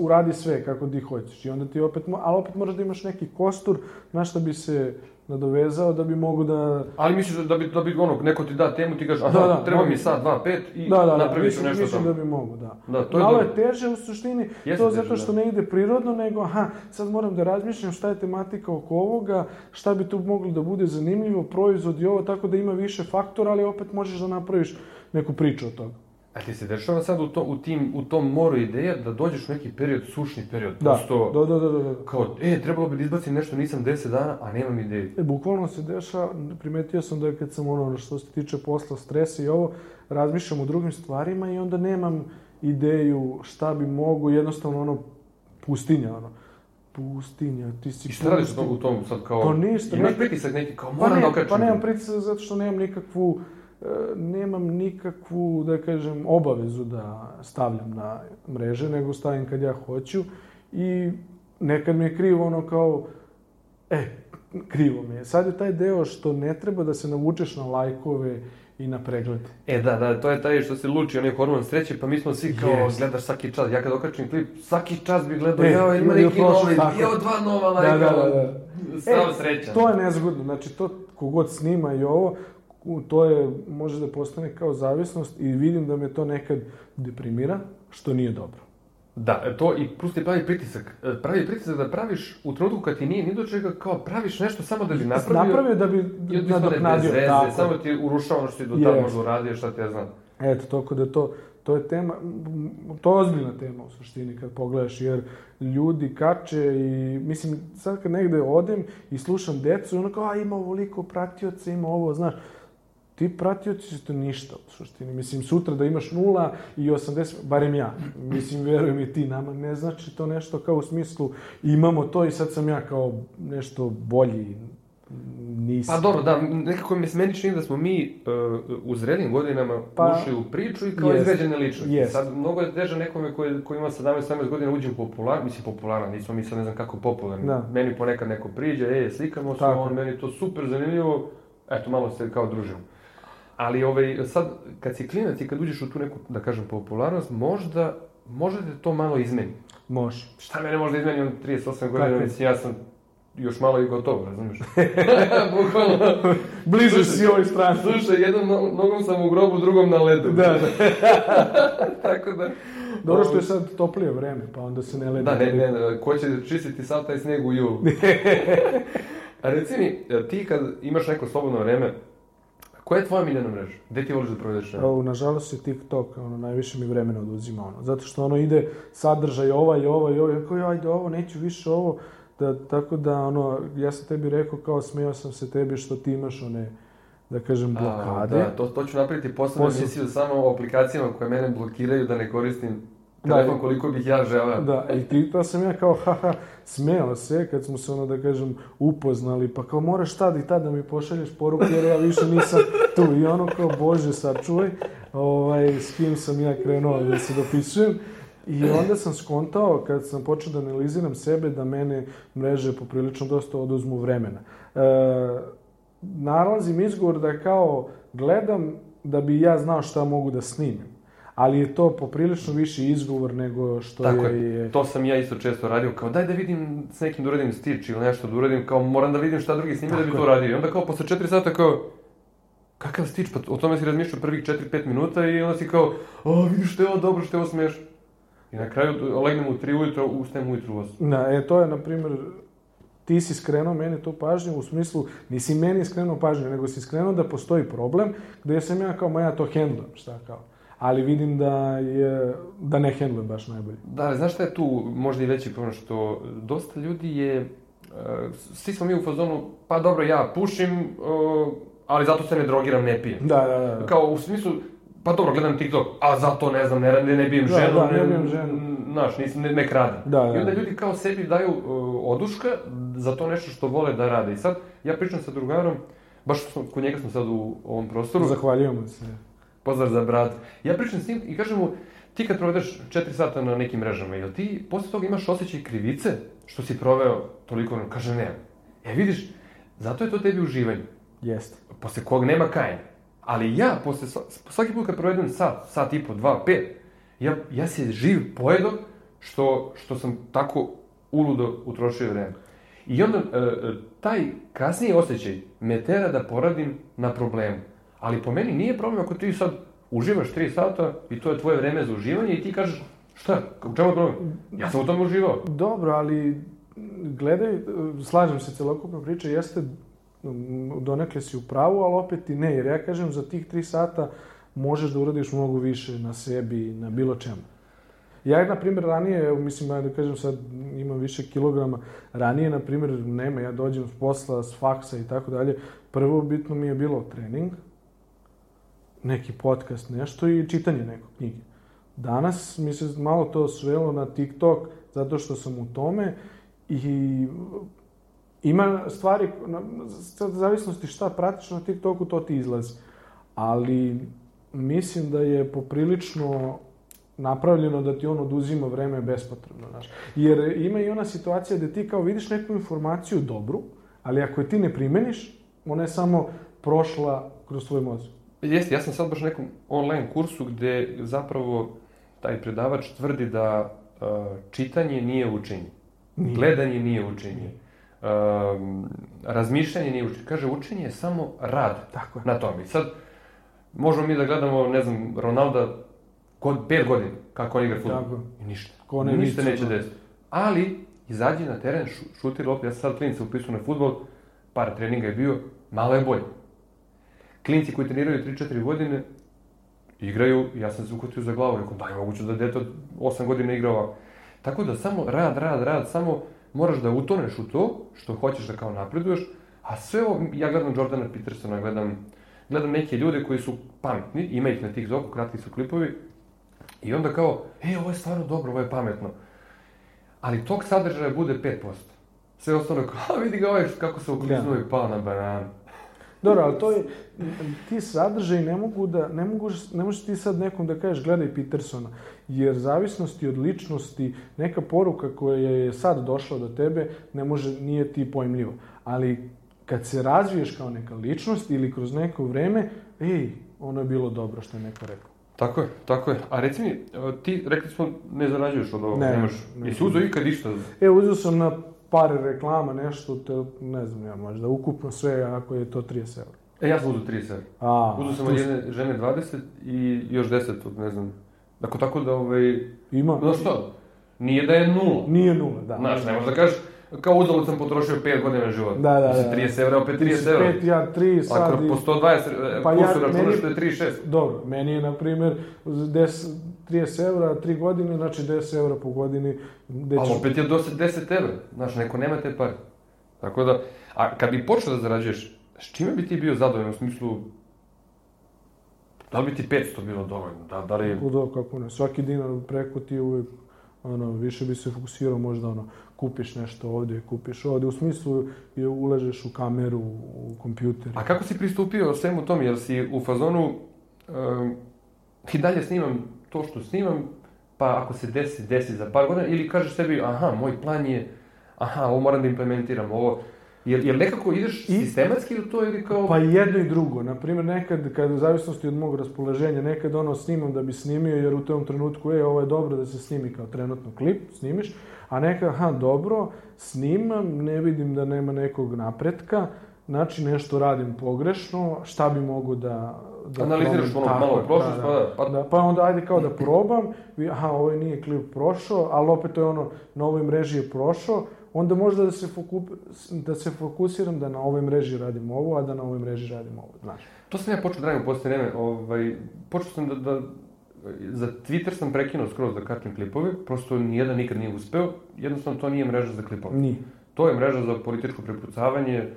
B: uradi sve kako ti hoćeš i onda ti opet, ali opet moraš da imaš neki kostur na šta bi se nadovezao da bi mogu da...
A: Ali misliš da bi, da bi ono, neko ti da temu, ti kažeš, aha,
B: Da, da,
A: treba
B: mogu.
A: mi sad, dva, pet i
B: Da, da, da,
A: napravit ću
B: mislim,
A: nešto tamo.
B: da bi mogu, da.
A: Da, to je
B: Malo
A: dobro.
B: je teže u suštini,
A: Jeste
B: to
A: teže,
B: zato što
A: da.
B: ne ide prirodno, nego aha, sad moram da razmišljam šta je tematika oko ovoga, šta bi tu moglo da bude zanimljivo, proizvod i ovo, tako da ima više faktora, ali opet možeš da napraviš neku priču od toga.
A: A ti se dešava sad u, to, u, tim, u tom moru ideja da dođeš u neki period, sušni period,
B: Da,
A: prosto,
B: da, da, da, da. da.
A: kao, e, trebalo bi da izbacim nešto, nisam 10 dana, a nemam ideju.
B: E, bukvalno se dešava, primetio sam da kad sam ono, što se tiče posla, stresa i ovo, razmišljam o drugim stvarima i onda nemam ideju šta bi mogu, jednostavno ono, pustinja, ono. Pustinja, ti si
A: I šta radiš u tom, sad kao...
B: Pa ništa,
A: Imaš
B: ne-
A: pritisak neki, kao
B: Pa,
A: moram
B: ne,
A: da okačim.
B: pa nemam pritisak zato što nemam nikakvu, nemam nikakvu, da kažem, obavezu da stavljam na mreže, nego stavim kad ja hoću i nekad mi je krivo ono kao, e, krivo mi je. Sad je taj deo što ne treba da se navučeš na lajkove i na preglede.
A: E da, da, to je taj što se luči, onaj hormon sreće, pa mi smo svi kao,
B: Jest.
A: gledaš svaki čas, ja kad okačim klip, svaki čas bi gledao,
B: E,
A: jao, ima neki novi, jao, dva nova
B: Da,
A: lajka,
B: da, da, da.
A: Strava
B: E,
A: sreća.
B: To je nezgodno, znači to kogod snima i ovo, u- to je, može da postane kao zavisnost i vidim da me to nekad deprimira, što nije dobro.
A: Da, e, to i plus ti pravi pritisak. E, Pravi pritisak da praviš u trenutku kad ti nije ni do čega, kao praviš nešto samo da bi napravio.
B: Napravio da bi nadoknadio. tako je.
A: samo ti urušava ono što ti do tada
B: Jest.
A: možda uradio, šta ti ja znam.
B: Eto, toliko da to, to je tema, to je ozbiljna tema u suštini kad pogledaš, jer ljudi kače i, mislim, sad kad negde odem i slušam decu, ono kao, a ima ovoliko pratioca, ima ovo, znaš, ti pratioci su to ništa u suštini. Mislim, sutra da imaš nula i 80, barem ja, mislim, verujem i ti, nama ne znači to nešto kao u smislu imamo to i sad sam ja kao nešto bolji, nisam.
A: Pa dobro, da, nekako mi se meni čini da smo mi uh, u zrelim godinama
B: Pa,
A: ušli u priču i kao
B: jest,
A: izgrađene ličnosti.
B: jest.
A: Sad, mnogo je teže nekome koji, koji ima 17-18 godina uđe u popular, mislim popularan, nismo mi sad ne znam kako popularni.
B: Da.
A: Meni ponekad neko priđe, ej, slikamo se, on meni to super zanimljivo, eto, malo se kao družimo. Ali ovaj, sad, kad si klinac i kad uđeš u tu neku, da kažem, popularnost, možda, možda te to malo izmeni.
B: Može.
A: Šta mene možda izmeni on 38 godina, mislim, ja sam još malo i gotovo, razumiješ? [LAUGHS] Bukvalno.
B: Blizu si ovoj strani.
A: Slušaj, jednom no- nogom sam u grobu, drugom na ledu.
B: Da, da. [LAUGHS]
A: Tako da...
B: Dobro što je sad toplije vreme, pa onda se ne ledi.
A: Da, ne, ne, ne, ko će čistiti sad taj sneg u julu? [LAUGHS] A reci mi, ti kad imaš neko slobodno vreme, koja je tvoja miljena mreža? Gde ti voliš da provedeš vreme?
B: Ovo, nažalost je TikTok, ono, najviše mi vremena oduzima, ono, zato što ono ide sadržaj ovaj i ovaj i ovaj, ja kao, ajde ovo, neću više ovo, da, tako da, ono, ja sam tebi rekao, kao, smeo sam se tebi što ti imaš one, da kažem,
A: A,
B: blokade.
A: Da, to, to ću napraviti posebnu
B: Posebno.
A: emisiju samo o aplikacijama koje mene blokiraju da ne koristim telefon
B: i-
A: koliko bih ja želeo.
B: Da, i ti, to sam ja kao, haha, smeo se kad smo se, ono, da kažem, upoznali, pa kao, moraš tad i tad da mi pošalješ poruku, jer ja više nisam tu. I ono kao, bože, sačuvaj, ovaj, s kim sam ja krenuo da se dopisujem. I onda sam skontao, kad sam počeo da analiziram sebe, da mene mreže poprilično dosta oduzmu vremena. E, nalazim izgovor da kao gledam da bi ja znao šta mogu da snimim. Ali je to poprilično više izgovor nego što
A: Tako
B: je...
A: je, to sam ja isto često radio, kao daj da vidim s nekim da uradim stič ili nešto da uradim, kao moram da vidim šta drugi snime da bi to radio. I onda kao posle 4 sata kao, kakav stič, pa o tome si razmišljao prvih 4-5 minuta i onda si kao, a vidiš što je ovo dobro, što je ovo smiješno. I na kraju legnem u 3 ujutro, ustajem ujutro u 8.
B: Da, e, to je, na primjer, ti si skrenuo meni tu pažnju u smislu, nisi meni skrenuo pažnju, nego si skrenuo da postoji problem gde sam ja kao, ma ja to hendlujem, šta kao. Ali vidim da je, da ne hendlujem baš najbolje.
A: Da, ali znaš šta je tu možda i veći problem, što dosta ljudi je, e, svi smo mi u fazonu, pa dobro, ja pušim, e, ali zato se ne drogiram, ne pijem.
B: Da, da, da.
A: Kao u smislu, pa dobro, gledam TikTok, a zato ne znam, ne, ne, ne bijem
B: Da,
A: ženu,
B: da, ne bijem ženu.
A: Znaš, nisam, ne, ne kradim.
B: Da, da.
A: I onda ljudi kao sebi daju uh, oduška za to nešto što vole da rade. I sad, ja pričam sa drugarom, baš kod njega smo sad u ovom prostoru,
B: Zahvaljujemo se.
A: Pozdrav za brat. Ja pričam s njim i kažem mu, ti kad provedeš 4 sata na nekim mrežama, jel ti posle toga imaš osjećaj krivice što si proveo toliko, vremena? kaže ne. E vidiš, zato je to tebi uživanje
B: Jeste.
A: posle kog nema kajanja. Ali ja, posle, sva- svaki put kad provedem sat, sat i po, dva, pet, ja, ja se živ pojedo što, što sam tako uludo utrošio vreme. I onda e, e, taj kasniji osjećaj me tera da poradim na problemu. Ali po meni nije problem ako ti sad uživaš 3 sata i to je tvoje vreme za uživanje i ti kažeš šta, u čemu je problem? Ja sam u tome uživao.
B: Dobro, ali gledaj, slažem se, celokupna priča jeste mm, donekle si u pravu, ali opet i ne, jer ja kažem za tih tri sata možeš da uradiš mnogo više na sebi, na bilo čemu. Ja, na primjer, ranije, mislim, da kažem sad, imam više kilograma, ranije, na primjer, nema, ja dođem s posla, s faksa i tako dalje, prvo bitno mi je bilo trening, neki podcast, nešto i čitanje nekog knjige. Danas mi se malo to svelo na TikTok, zato što sam u tome i ima stvari, sad zavisnosti šta pratiš na TikToku, to ti izlazi. Ali mislim da je poprilično napravljeno da ti on oduzima vreme bespotrebno, znaš. Jer ima i ona situacija da ti kao vidiš neku informaciju dobru, ali ako je ti ne primeniš, ona je samo prošla kroz tvoj mozak.
A: Jeste, ja sam sad baš na nekom online kursu gde zapravo taj predavač tvrdi da uh, čitanje nije učenje.
B: Nije.
A: Gledanje nije učenje. Um, razmišljanje nije učenje. Kaže, učenje je samo rad
B: Tako je.
A: na tome. I sad, možemo mi da gledamo, ne znam, Ronalda kod pet godina, kako on igra futbol. I ništa.
B: Ko onaj
A: ništa neće
B: ono.
A: desiti. Ali, izađi na teren, šu, šuti loptu, ja sam sad klinica upisao na futbol, par treninga je bio, malo je bolje. Klinci koji treniraju 3-4 godine, igraju, ja sam se uhvatio za glavu, rekao, da je moguće da dete od 8 godina igra ovako. Tako da samo rad, rad, rad, samo moraš da utoneš u to što hoćeš da kao napreduješ, a sve ovo, ja gledam Jordana Petersona, gledam, gledam neke ljude koji su pametni, ima ih na tih zoku, kratki su klipovi, i onda kao, e, ovo je stvarno dobro, ovo je pametno. Ali tog sadržaja bude 5%. Sve ostalo kao, vidi ga ovaj kako se ukliznuo i pao na bananu.
B: Dobro, ali to je, ti sadržaj ne mogu da, ne, mogu, ne možeš ti sad nekom da kažeš gledaj Petersona, jer zavisnosti od ličnosti, neka poruka koja je sad došla do tebe, ne može, nije ti pojmljiva. Ali kad se razviješ kao neka ličnost ili kroz neko vreme, ej, ono je bilo dobro što je neko rekao.
A: Tako je, tako je. A reci mi, ti, rekli smo, ne zarađuješ od ovoga,
B: Ne,
A: nemaš,
B: ne.
A: jesi uzeo ikad išta?
B: E, uzeo sam na par reklama nešto, te, ne znam ja, možda ukupno sve, ako je to 30 eura.
A: E, ja sam uzeo 30 evra.
B: A,
A: Uzeo sam od jedne žene 20 i još 10 od, ne znam. Dakle, tako da, ovaj,
B: Ima,
A: znaš što, nije da je nula.
B: nije nula, da.
A: Znaš, ne možeš da kažeš, kao uzalud sam potrošio 5 godina života.
B: Da, da, da.
A: Mislim, 30 evra, opet
B: Ti
A: 30
B: si
A: evra.
B: pet, ja tri, sad
A: Ako po 120 e,
B: Pa
A: kursu
B: ja-
A: računaš,
B: meni-
A: to je 36.
B: Dobro, meni je, na primjer, 10, 30 eura, 3 godine, znači 10 eura po godini. Gde
A: Ali
B: ćeš...
A: opet je do 10 evra. Znaš, neko nema te pare. Tako da, a kad bi počeo da zarađuješ, s čime bi ti bio zadovoljan u smislu, da li bi ti 500 bilo dovoljno? Da, da li...
B: Kudo, kako ne, svaki dinar preko ti uvijek, ono, više bi se fokusirao možda, ono, kupiš nešto ovdje, kupiš ovdje, u smislu je ulažeš u kameru, u kompjuter.
A: A kako si pristupio svemu tom? Jer si u fazonu, um, i dalje snimam to što snimam, pa ako se desi, desi za par godina, ili kažeš sebi, aha, moj plan je, aha, ovo moram da implementiram, ovo... Jer, jer nekako ideš
B: I-
A: sistematski u to ili kao...
B: Pa jedno i drugo. Naprimjer, nekad, kad u zavisnosti od mog raspoloženja, nekad ono snimam da bi snimio, jer u tom trenutku, e, ovo je dobro da se snimi kao trenutno klip, snimiš, a nekad, aha, dobro, snimam, ne vidim da nema nekog napretka, znači nešto radim pogrešno, šta bi mogo da... da
A: Analiziraš ono malo prošlost, pa da, pa-
B: da, pa onda ajde kao da probam, aha, ovaj nije klip prošao, ali opet to je ono, na ovoj mreži je prošao, onda možda da se, foku, da se fokusiram da na ovoj mreži radim ovo, a da na ovoj mreži radim ovo, znaš.
A: To sam ja počeo da radim u posljednje vreme. Ovaj, počeo sam da, da, za Twitter sam prekinuo skroz da kačem klipove, prosto nijedan nikad nije uspeo, jednostavno to nije mreža za klipove.
B: Nije.
A: To je mreža za političko prepucavanje,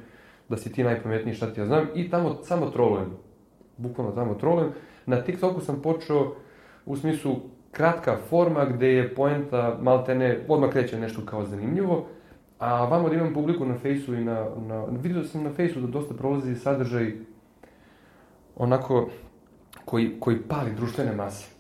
A: da si ti najpametniji šta ti ja znam i tamo samo trolujem. Bukvalno tamo trolujem. Na TikToku sam počeo u smislu kratka forma gde je poenta maltene, odmah kreće nešto kao zanimljivo, a vamo da imam publiku na fejsu i na, na vidio sam na fejsu da dosta prolazi sadržaj onako koji, koji pali društvene mase.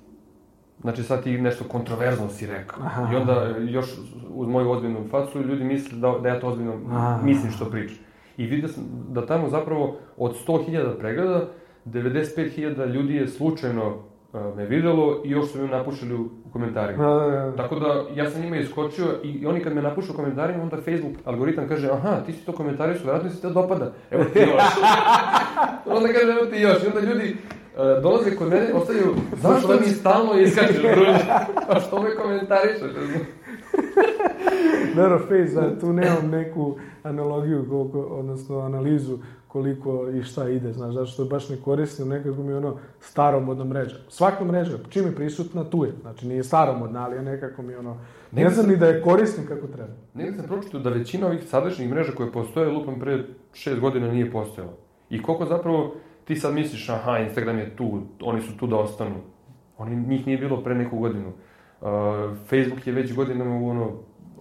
A: Znači sad ti nešto kontroverzno si rekao.
B: Aha.
A: I onda još uz moju ozbiljnu facu ljudi misle da, da ja to ozbiljno
B: Aha.
A: mislim što pričam. I vidio sam da tamo zapravo od 100.000 pregleda 95.000 ljudi je slučajno me videlo i još su me napušili u komentarima.
B: Da, da, da.
A: Tako da ja sam njima iskočio i, oni kad me napušu u komentarima, onda Facebook algoritam kaže aha, ti si to komentarisao, vjerojatno si te dopada. Evo ti još. [LAUGHS] onda kaže evo ti još. I onda ljudi uh, dolaze kod mene, ostaju, zašto mi stalno iskačeš, [LAUGHS] druže? A što me komentarišeš?
B: Dobro, Face, da, tu nemam neku analogiju, koliko, odnosno analizu koliko i šta ide, znaš, zato što baš ne koristim, nekako mi je ono staromodna mreža. Svaka mreža, čim je prisutna, tu je. Znači, nije staromodna, ali je nekako mi ono... Ne
A: Ne
B: znam ni da je koristim kako treba.
A: Negdje sam pročitao da većina ovih sadašnjih mreža koje postoje, lupam pre šest godina nije postojala. I koliko zapravo ti sad misliš, aha, Instagram je tu, oni su tu da ostanu. Oni, njih nije bilo pre neku godinu. Uh, Facebook je već godinama u ono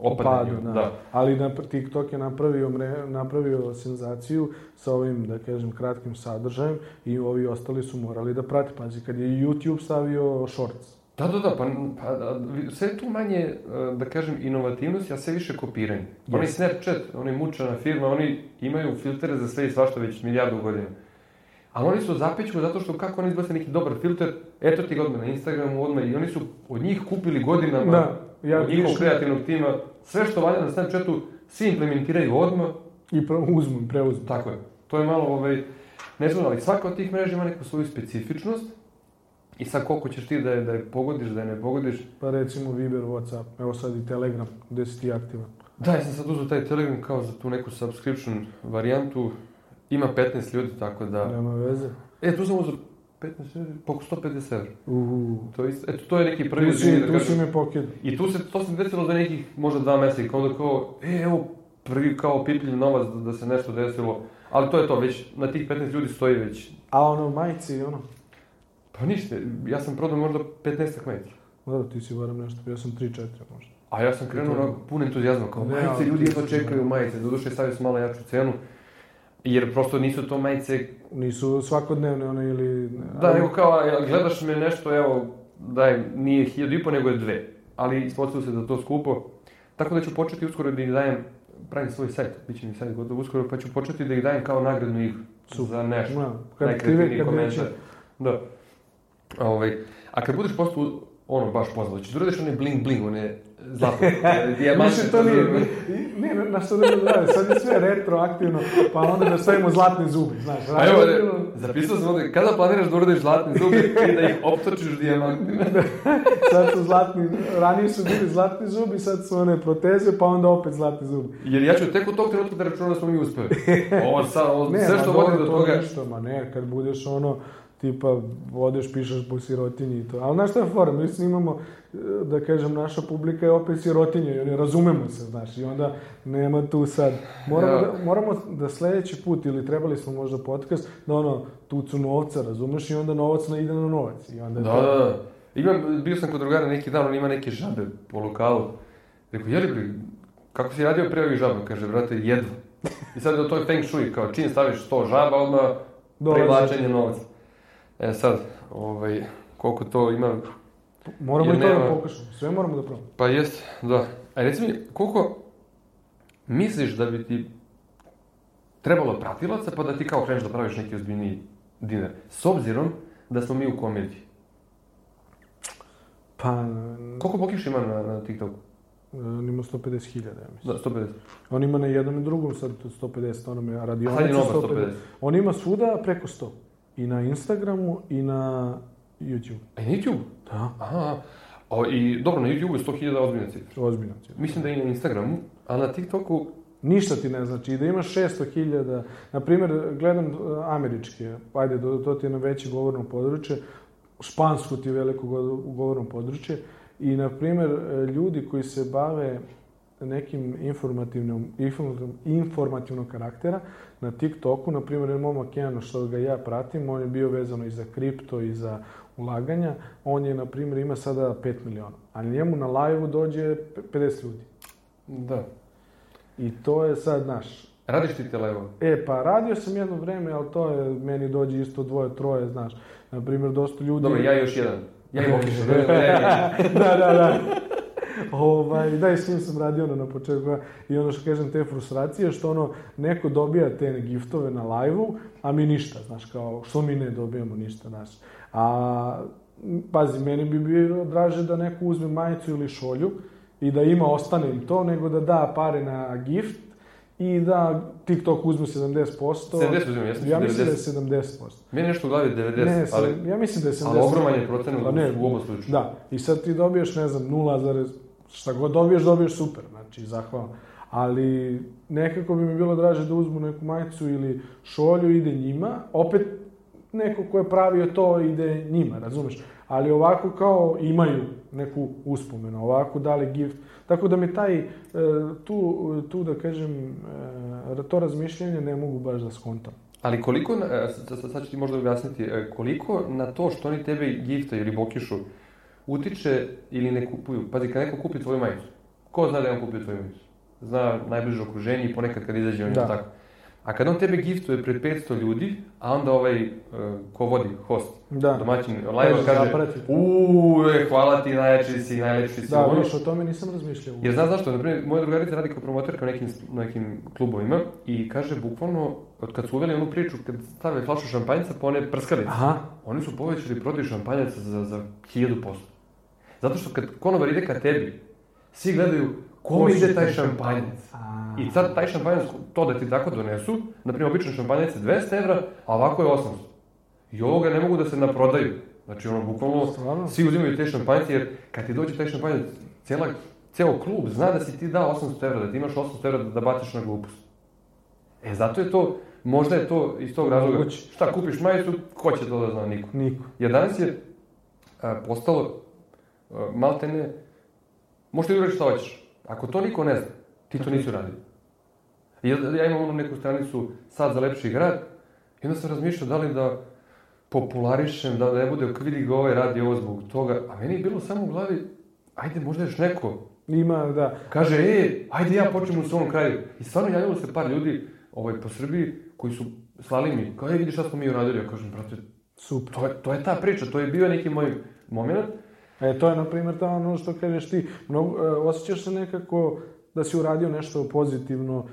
A: opadanju.
B: Padu,
A: da.
B: Ali na, TikTok je napravio, mre, napravio senzaciju sa ovim, da kažem, kratkim sadržajem i ovi ostali su morali da prati. Pazi, kad je YouTube stavio shorts.
A: Da, da, da, pa, pa a, vi- sve tu manje, uh, da kažem, inovativnost, a sve više kopiranje. Onaj
B: Jest.
A: Snapchat, oni mučana firma, oni imaju filtere za sve i svašta već milijardu godina. Ali oni su zapećku zato što kako oni izbace neki dobar filter, eto ti ga odmah na Instagramu, odmah i oni su od njih kupili godinama,
B: Da, ja
A: od njihovog kreativnog tima, sve što valja na Snapchatu, svi implementiraju odmah,
B: I pre, uzmu, preuzmu.
A: tako je. To je malo, ovaj, nezgodno, ali svaka od tih mreža ima neku svoju specifičnost i sad koliko ćeš ti da je, da je pogodiš, da je ne pogodiš.
B: Pa recimo Viber, Whatsapp, evo sad i Telegram, gde si ti aktivan.
A: Da, ja sam sad uzeo taj Telegram kao za tu neku subscription varijantu, ima 15 ljudi, tako da...
B: Nema veze.
A: E, tu sam uzeo 15 ljudi, po oko 150 evra. To je eto, to je neki prvi da
B: tu si me pokidao.
A: I tu se, to se desilo za nekih možda dva meseca i kao da kao, e, evo, prvi kao pipljiv novac da, da se nešto desilo. Ali to je to, već na tih 15 ljudi stoji već.
B: A ono, majici, ono,
A: Pa ništa, ja sam prodao možda 15 metra.
B: da, ti si barem nešto, ja sam 3-4 možda.
A: A ja sam krenuo onako pun entuzijazma, kao majice, ljudi
B: si-
A: čekaju majice, doduše stavio sam malo jaču cenu. Jer prosto nisu to majice,
B: Nisu svakodnevne one ili...
A: da, nego kao, gledaš me nešto, evo, daj, nije hiljadu i po, nego je dve. Ali ispostavilo se da to skupo. Tako da ću početi uskoro da ih dajem, pravim svoj sajt, bit će mi sajt gotovo uskoro, pa ću početi da ih dajem kao nagradnu igru.
B: Super.
A: Za nešto.
B: Da, kad ti
A: Najkreativniji
B: kad
A: komentar. Da. A, ovaj, a kad budeš postao ono baš poznat, ćeš da uradiš one bling bling, one zlatne, [LAUGHS] e, dijamante.
B: Mislim, to nije, nije na- na što da ne radi, sad je sve retroaktivno, pa onda da stavimo zlatni zubi, znaš.
A: A evo, ne, zapisao sam ovdje, kada planiraš da uradiš zlatni zubi i da ih optočiš dijamantima? [LAUGHS]
B: Sad su zlatni, ranije su bili zlatni zubi, sad su one proteze, pa onda opet zlatni zubi.
A: Jer ja ću tek od tog trenutka da računam da smo mi uspeli. [LAUGHS] Ovo sad, ovo,
B: Ne,
A: sve što
B: dobro,
A: vodi do
B: to
A: toga...
B: Ništa, ma ne, kad budeš ono, tipa, odeš, pišeš po sirotinji i to. Ali znaš šta je fora, mi snimamo, e, da kažem, naša publika je opet sirotinja i oni razumemo se, znaš, i onda nema tu sad. Moramo,
A: Ja.
B: da, moramo da sledeći put, ili trebali smo možda podcast, da ono, tucu novca, razumeš, i onda novac na, ide na novac. I onda
A: Da,
B: to-
A: da, da. Imam, bio sam kod drugara neki dan, on ima neke žabe po lokalu. Rekao, jeli bre, kako si radio pre ovih žaba? Kaže, brate, jedva. I sad je to je feng shui, kao čim staviš 100 žaba, odmah privlačenje novca. E sad, ovaj, koliko to ima,
B: Moramo i to
A: nema-
B: da pokažemo, sve moramo da probamo.
A: pa jest, da. A reci mi, koliko misliš da bi ti trebalo pratilaca pa da ti kao kreneš da praviš neki ozbiljniji dinar? S obzirom da smo mi u komediji.
B: Pa,
A: Koliko Bokiš ima na, na TikToku?
B: on ima 150.000, ja mislim.
A: Da, 150.
B: On ima na jednom i drugom sad 150, ono me
A: nova
B: 150.
A: 150.
B: On ima svuda preko 100. I na Instagramu i na YouTube.
A: A i na YouTube?
B: Da.
A: Aha. O, I dobro, na YouTube je 100.000 ozbiljna cifra.
B: Ozbiljno. cifra.
A: Mislim da i na Instagramu, a na TikToku...
B: Ništa ti ne znači. I da imaš 600.000, na primjer, gledam uh, američke, ajde, to, to ti je na veće govorno područje, špansko ti je veliko go- govorno područje, i, na primjer, uh, ljudi koji se bave nekim informativnom, informativnom, informativnog karaktera, na TikToku, na primjer, je momak jedan što ga ja pratim, on je bio vezano i za kripto i za ulaganja, on je, na primjer, ima sada 5 miliona, a njemu na live dođe 50 ljudi.
A: Da.
B: I to je sad, naš,
A: Radiš ti te live
B: E, pa radio sam jedno vreme, ali to je, meni dođe isto dvoje, troje, znaš. Na primjer, dosta ljudi...
A: Dobro, ja još jedan. Ja i Bokiš. [LAUGHS] ne, ne, ne.
B: da, da, da. Ovaj, da, i s njim sam radio ono na početku. I ono što kažem, te frustracije, što ono, neko dobija te giftove na live-u, a mi ništa, znaš, kao, što mi ne dobijamo ništa, znaš. A, pazi, meni bi bilo draže da neko uzme majicu ili šolju i da ima, ostane im to, nego da da pare na gift i da TikTok uzme 70%.
A: 70 uzimam, ja sam
B: Ja mislim da je 70%.
A: Meni nešto u glavi 90,
B: Ne,
A: ali,
B: ja mislim da je 70%.
A: ali ogroman je procenat
B: Pa
A: u oba slučaja.
B: Da, i sad ti dobiješ, ne znam, 0, šta god dobiješ, dobiješ super, znači, zahvalno. Ali nekako bi mi bilo draže da uzmu neku majicu ili šolju, ide njima, opet neko ko je pravio to ide njima, razumeš? Ali ovako kao imaju neku uspomenu, ovako dali gift. Tako da mi taj, e, tu, tu da kažem, e, to razmišljanje ne mogu baš da skontam.
A: Ali koliko, e, sad, ću ti možda objasniti, koliko na to što oni tebe gifta ili bokišu utiče ili ne kupuju? Pazi, kad neko kupi tvoju majicu, ko zna da je on kupio tvoju majicu? Zna najbliže okruženje i ponekad kad izađe on
B: Da.
A: tako. A kad on tebe giftuje pred 500 ljudi, a onda ovaj, e, ko vodi, host,
B: Da.
A: domaćin, live
B: Kaže,
A: uuu, e, hvala ti, najjači si, najlepši si.
B: Da,
A: ono.
B: vidiš, o tome nisam razmišljao.
A: Jer znaš zašto? Naprimjer, moja drugarica radi kao promoterka u nekim, nekim klubovima i kaže bukvalno, od kad su uveli onu priču, kad stave flašu šampanjca po one prskalice,
B: Aha,
A: oni su povećali prodaju šampanjaca za, za 1000%. Zato što kad konobar ide ka tebi, svi gledaju kome
B: Ko su
A: ide taj šampanjac. I sad taj šampanjac, to da ti tako donesu, na primjer, običan šampanjac je 200 evra, a ovako je 800. I ovoga ne mogu da se naprodaju. Znači, ono, bukvalno,
B: Stvarno?
A: svi uzimaju te šampanjce, jer kad ti dođe taj šampanjac, cijela, ceo klub zna da si ti dao 800 evra, da ti imaš 800 evra da, da baciš na glupost. E, zato je to, možda je to iz tog razloga.
B: Moguće.
A: Šta, kupiš majicu, ko će to da zna, niko.
B: Niko.
A: Jer danas je a, postalo, a, maltene, možeš ti uraći šta hoćeš. Ako to niko ne zna, ti to nisi uradio. I ja, ja imam onu neku stranicu Sad za lepši grad, i onda sam razmišljao da li da popularišem, da ne bude vidi ga ovaj radi ovo zbog toga, a meni je bilo samo u glavi, ajde možda još neko
B: Ima, da.
A: kaže, e, ajde ja počnem u svom kraju. I stvarno javilo se par ljudi ovaj, po Srbiji koji su slali mi, kao, e, vidi šta smo mi uradili. Ja kažem, brate,
B: Super.
A: to je, to je ta priča, to je bio neki moj moment.
B: E, to je, na primjer, to ono što kažeš ti. Mnogo, e, osjećaš se nekako da si uradio nešto pozitivno,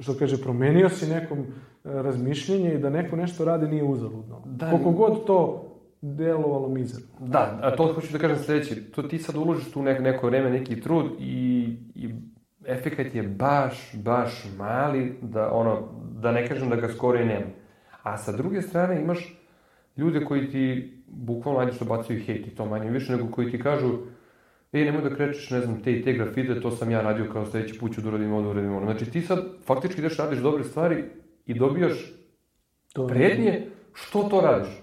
B: što kaže, promenio si nekom e, razmišljenje i da neko nešto radi nije uzaludno.
A: Da,
B: Koliko god to delovalo mizerno.
A: Da, a to hoću da kažem sledeće, to ti sad uložiš tu nek, neko vreme, neki trud i, i efekat je baš, baš mali, da, ono, da ne kažem da ga skoro i nema. A sa druge strane imaš ljude koji ti bukvalno ajde što bacaju hejt i to manje više, nego koji ti kažu ej, nemoj da krećeš, ne znam, te i te grafite, to sam ja radio kao sledeći put ću da uradim ovo, da uradim ono. Znači ti sad faktički ideš radiš dobre stvari i dobijaš
B: To
A: prednje, što to radiš?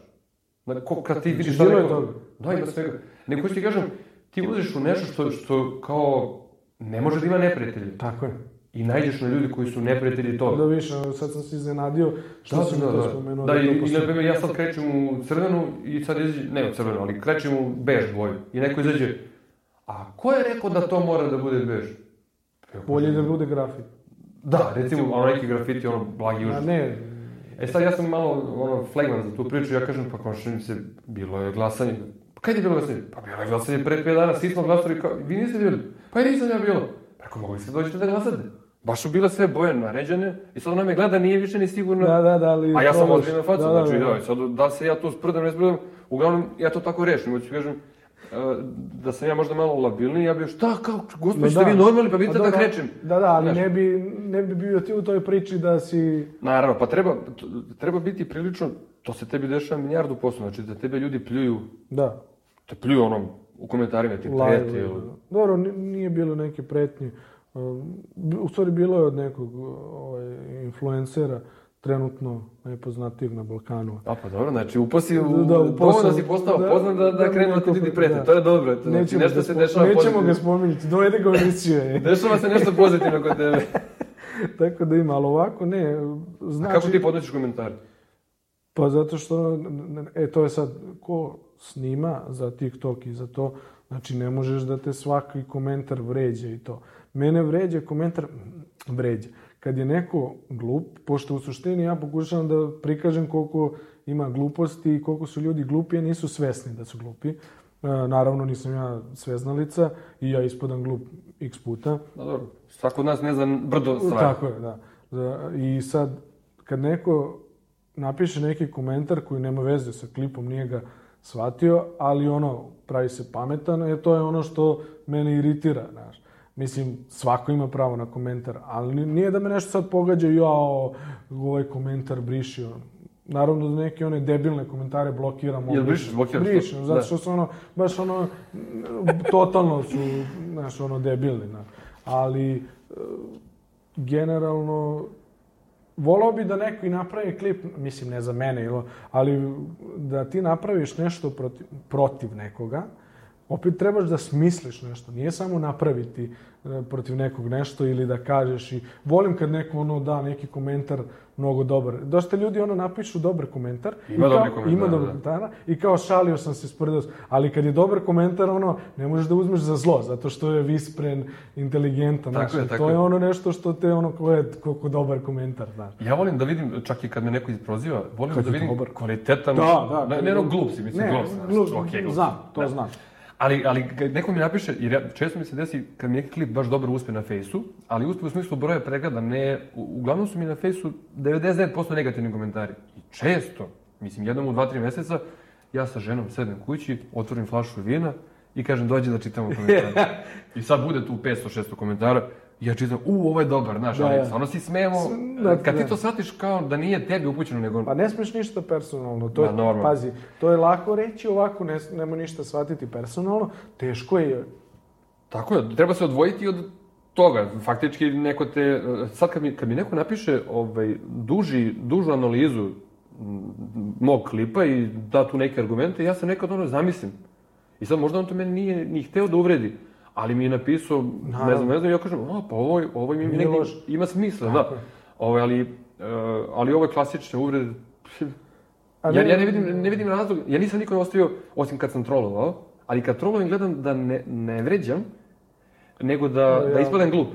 A: Na, ko, kad ti vidiš
B: Bilo je
A: neko-. Da, ima svega. Nego hoću ti kažem, ti ulaziš u nešto što, što kao ne može da ima neprijatelje.
B: Tako je.
A: I najđeš na ljudi koji su neprijatelji
B: Da
A: toga.
B: više, sad sam se iznenadio što
A: Da,
B: si
A: da,
B: mi to
A: da.
B: spomenuo.
A: Da,
B: je
A: i,
B: to
A: i na primjer ja sad krećem u crvenu i sad izađe, ne u crvenu, ali krećem u bež boju. I neko izađe, a ko je rekao da to mora da bude bež?
B: Bolje da bude grafit.
A: Da, recimo, ono neki grafiti, ono, blagi
B: A
A: užas.
B: ne,
A: E sad ja sam malo ono, flegman za tu priču, ja kažem, pa komšini se, bilo je glasanje. Pa kad je bilo glasanje? Pa bilo je glasanje pre 5 dana, svi smo glasali, kao, vi niste bili? Pa i nisam ja bilo. Preko mogli ste dođete da glasate. Baš su bile sve boje naređene i sad ona me gleda, nije više ni sigurno.
B: da, da, da, ali...
A: A ja sam ozbiljna faca,
B: Da, da,
A: znači,
B: da.
A: da, sad, da se ja tu sprdam, ne sprdam, uglavnom, ja to tako rešim, hoću kažem, e, da sam ja možda malo labilniji, ja bi šta, kao, gospodin,
B: Ma
A: ste
B: da.
A: vi normalni, pa vidite
B: Pa
A: da
B: dobro,
A: krećem.
B: Da, da, ali
A: Znaš.
B: ne bi, ne bi bio ti u toj priči da si...
A: Naravno, pa treba, treba biti prilično, to se tebi dešava milijardu posto, znači da tebe ljudi pljuju,
B: Da,
A: te pljuju onom u komentarima, ti prete, ili...
B: Dobro, ni- nije bilo neke pretnje. U stvari bilo je od nekog ovaj, influencera, trenutno najpoznatijeg na Balkanu.
A: A pa dobro, znači uposi u,
B: Da, da,
A: dovoljno
B: uposao-
A: si postao
B: da,
A: poznat da, da, krenu da ljudi prete,
B: da.
A: to je dobro, to, znači
B: Nećemo,
A: nešto se dešava
B: nećemo
A: pozitivno.
B: ga spominjati, dovede ga u emisiju. [LAUGHS]
A: Dešava se nešto pozitivno kod tebe. [LAUGHS]
B: Tako da ima, ali ovako ne,
A: A
B: znači...
A: kako ti podnosiš komentare?
B: Pa zato što, e, to je sad, ko snima za TikTok i za to, znači ne možeš da te svaki komentar vređa i to. Mene vređa komentar, vređa. Kad je neko glup, pošto u suštini ja pokušavam da prikažem koliko ima gluposti i koliko su ljudi glupi, a nisu svesni da su glupi. E, naravno, nisam ja sveznalica i ja ispadam glup x puta.
A: Da, dobro. Svako od nas ne zna brdo stvari.
B: Tako je, da. I sad, kad neko napiše neki komentar koji nema veze sa klipom, nije ga shvatio, ali ono, pravi se pametan, e, to je ono što mene iritira, znaš. Mislim, svako ima pravo na komentar, ali ni- nije da me nešto sad pogađa, jao, ovaj komentar briši, ono. Naravno da neke one debilne komentare blokiram.
A: Jel brišeš, blokiraš to?
B: Brišem, zato
A: Da.
B: što su ono, baš ono, totalno su, znaš, ono, debilni, znaš. Ali, e, generalno, volao bi da neko i napravi klip, mislim ne za mene, ali da ti napraviš nešto protiv, protiv nekoga, opet trebaš da smisliš nešto. Nije samo napraviti e, protiv nekog nešto ili da kažeš i volim kad neko ono da neki komentar mnogo dobar. Dosta ljudi ono napišu dobar komentar.
A: Ima
B: i kao,
A: dobrih komentara,
B: Ima dobar
A: da.
B: komentara i kao šalio sam se sprdao sam. Ali kad je dobar komentar, ono, ne možeš da uzmeš za zlo, zato što je vispren, inteligentan.
A: Tako
B: znaš,
A: je, tako
B: to je ono nešto što te ono, ko je, koliko dobar komentar, znaš.
A: Ja volim da vidim, čak i kad me neko izproziva, volim
B: Kad
A: da vidim
B: dobar.
A: kvalitetan,
B: Da, da.
A: ne, ne ono glup si, mislim,
B: Ne,
A: glup si,
B: glup,
A: znaš, okej, glup
B: znam, to
A: Da.
B: znam.
A: Ali, ali neko mi napiše, jer ja, često mi se desi kad mi neki klip baš dobro uspe na fejsu, ali uspe u smislu broja pregleda, ne, u- uglavnom su mi na fejsu 99% negativni komentari. I često, mislim, jednom u dva, tri meseca, ja sa ženom sedem kući, otvorim flašu vina i kažem dođi da čitamo komentare. [LAUGHS] I sad bude tu 500-600 komentara, ja čitam, u, ovo je dobar, znaš,
B: Da,
A: ali
B: da.
A: stvarno si smemo,
B: Da,
A: kad ti
B: da.
A: to shvatiš kao da nije tebi upućeno, nego...
B: Pa ne smiješ ništa personalno, to
A: Ma,
B: je,
A: normalno.
B: pazi, to je lako reći ovako, ne, nema ništa shvatiti personalno, teško je,
A: Tako je, treba se odvojiti od toga. Faktički neko te, sad kad mi, kad mi neko napiše ovaj, duži, dužu analizu m, mog klipa i da tu neke argumente, ja se nekad ono zamislim. I sad možda on to meni nije ni hteo da uvredi, ali mi je napisao, ne znam,
B: Naravno.
A: ne znam, ja kažem, a, pa ovo, je- ovo mi
B: Nije
A: negdje ima smisla, da.
B: Tako je.
A: Ovaj, ali, e, ali ovo je klasične uvrede. Ja, ja ne vidim, ne vidim razlog, ja nisam nikome ostavio, osim kad sam trolovao, ali kad trolujem gledam da ne, ne vređam, nego da,
B: Ja.
A: da ispadem glup.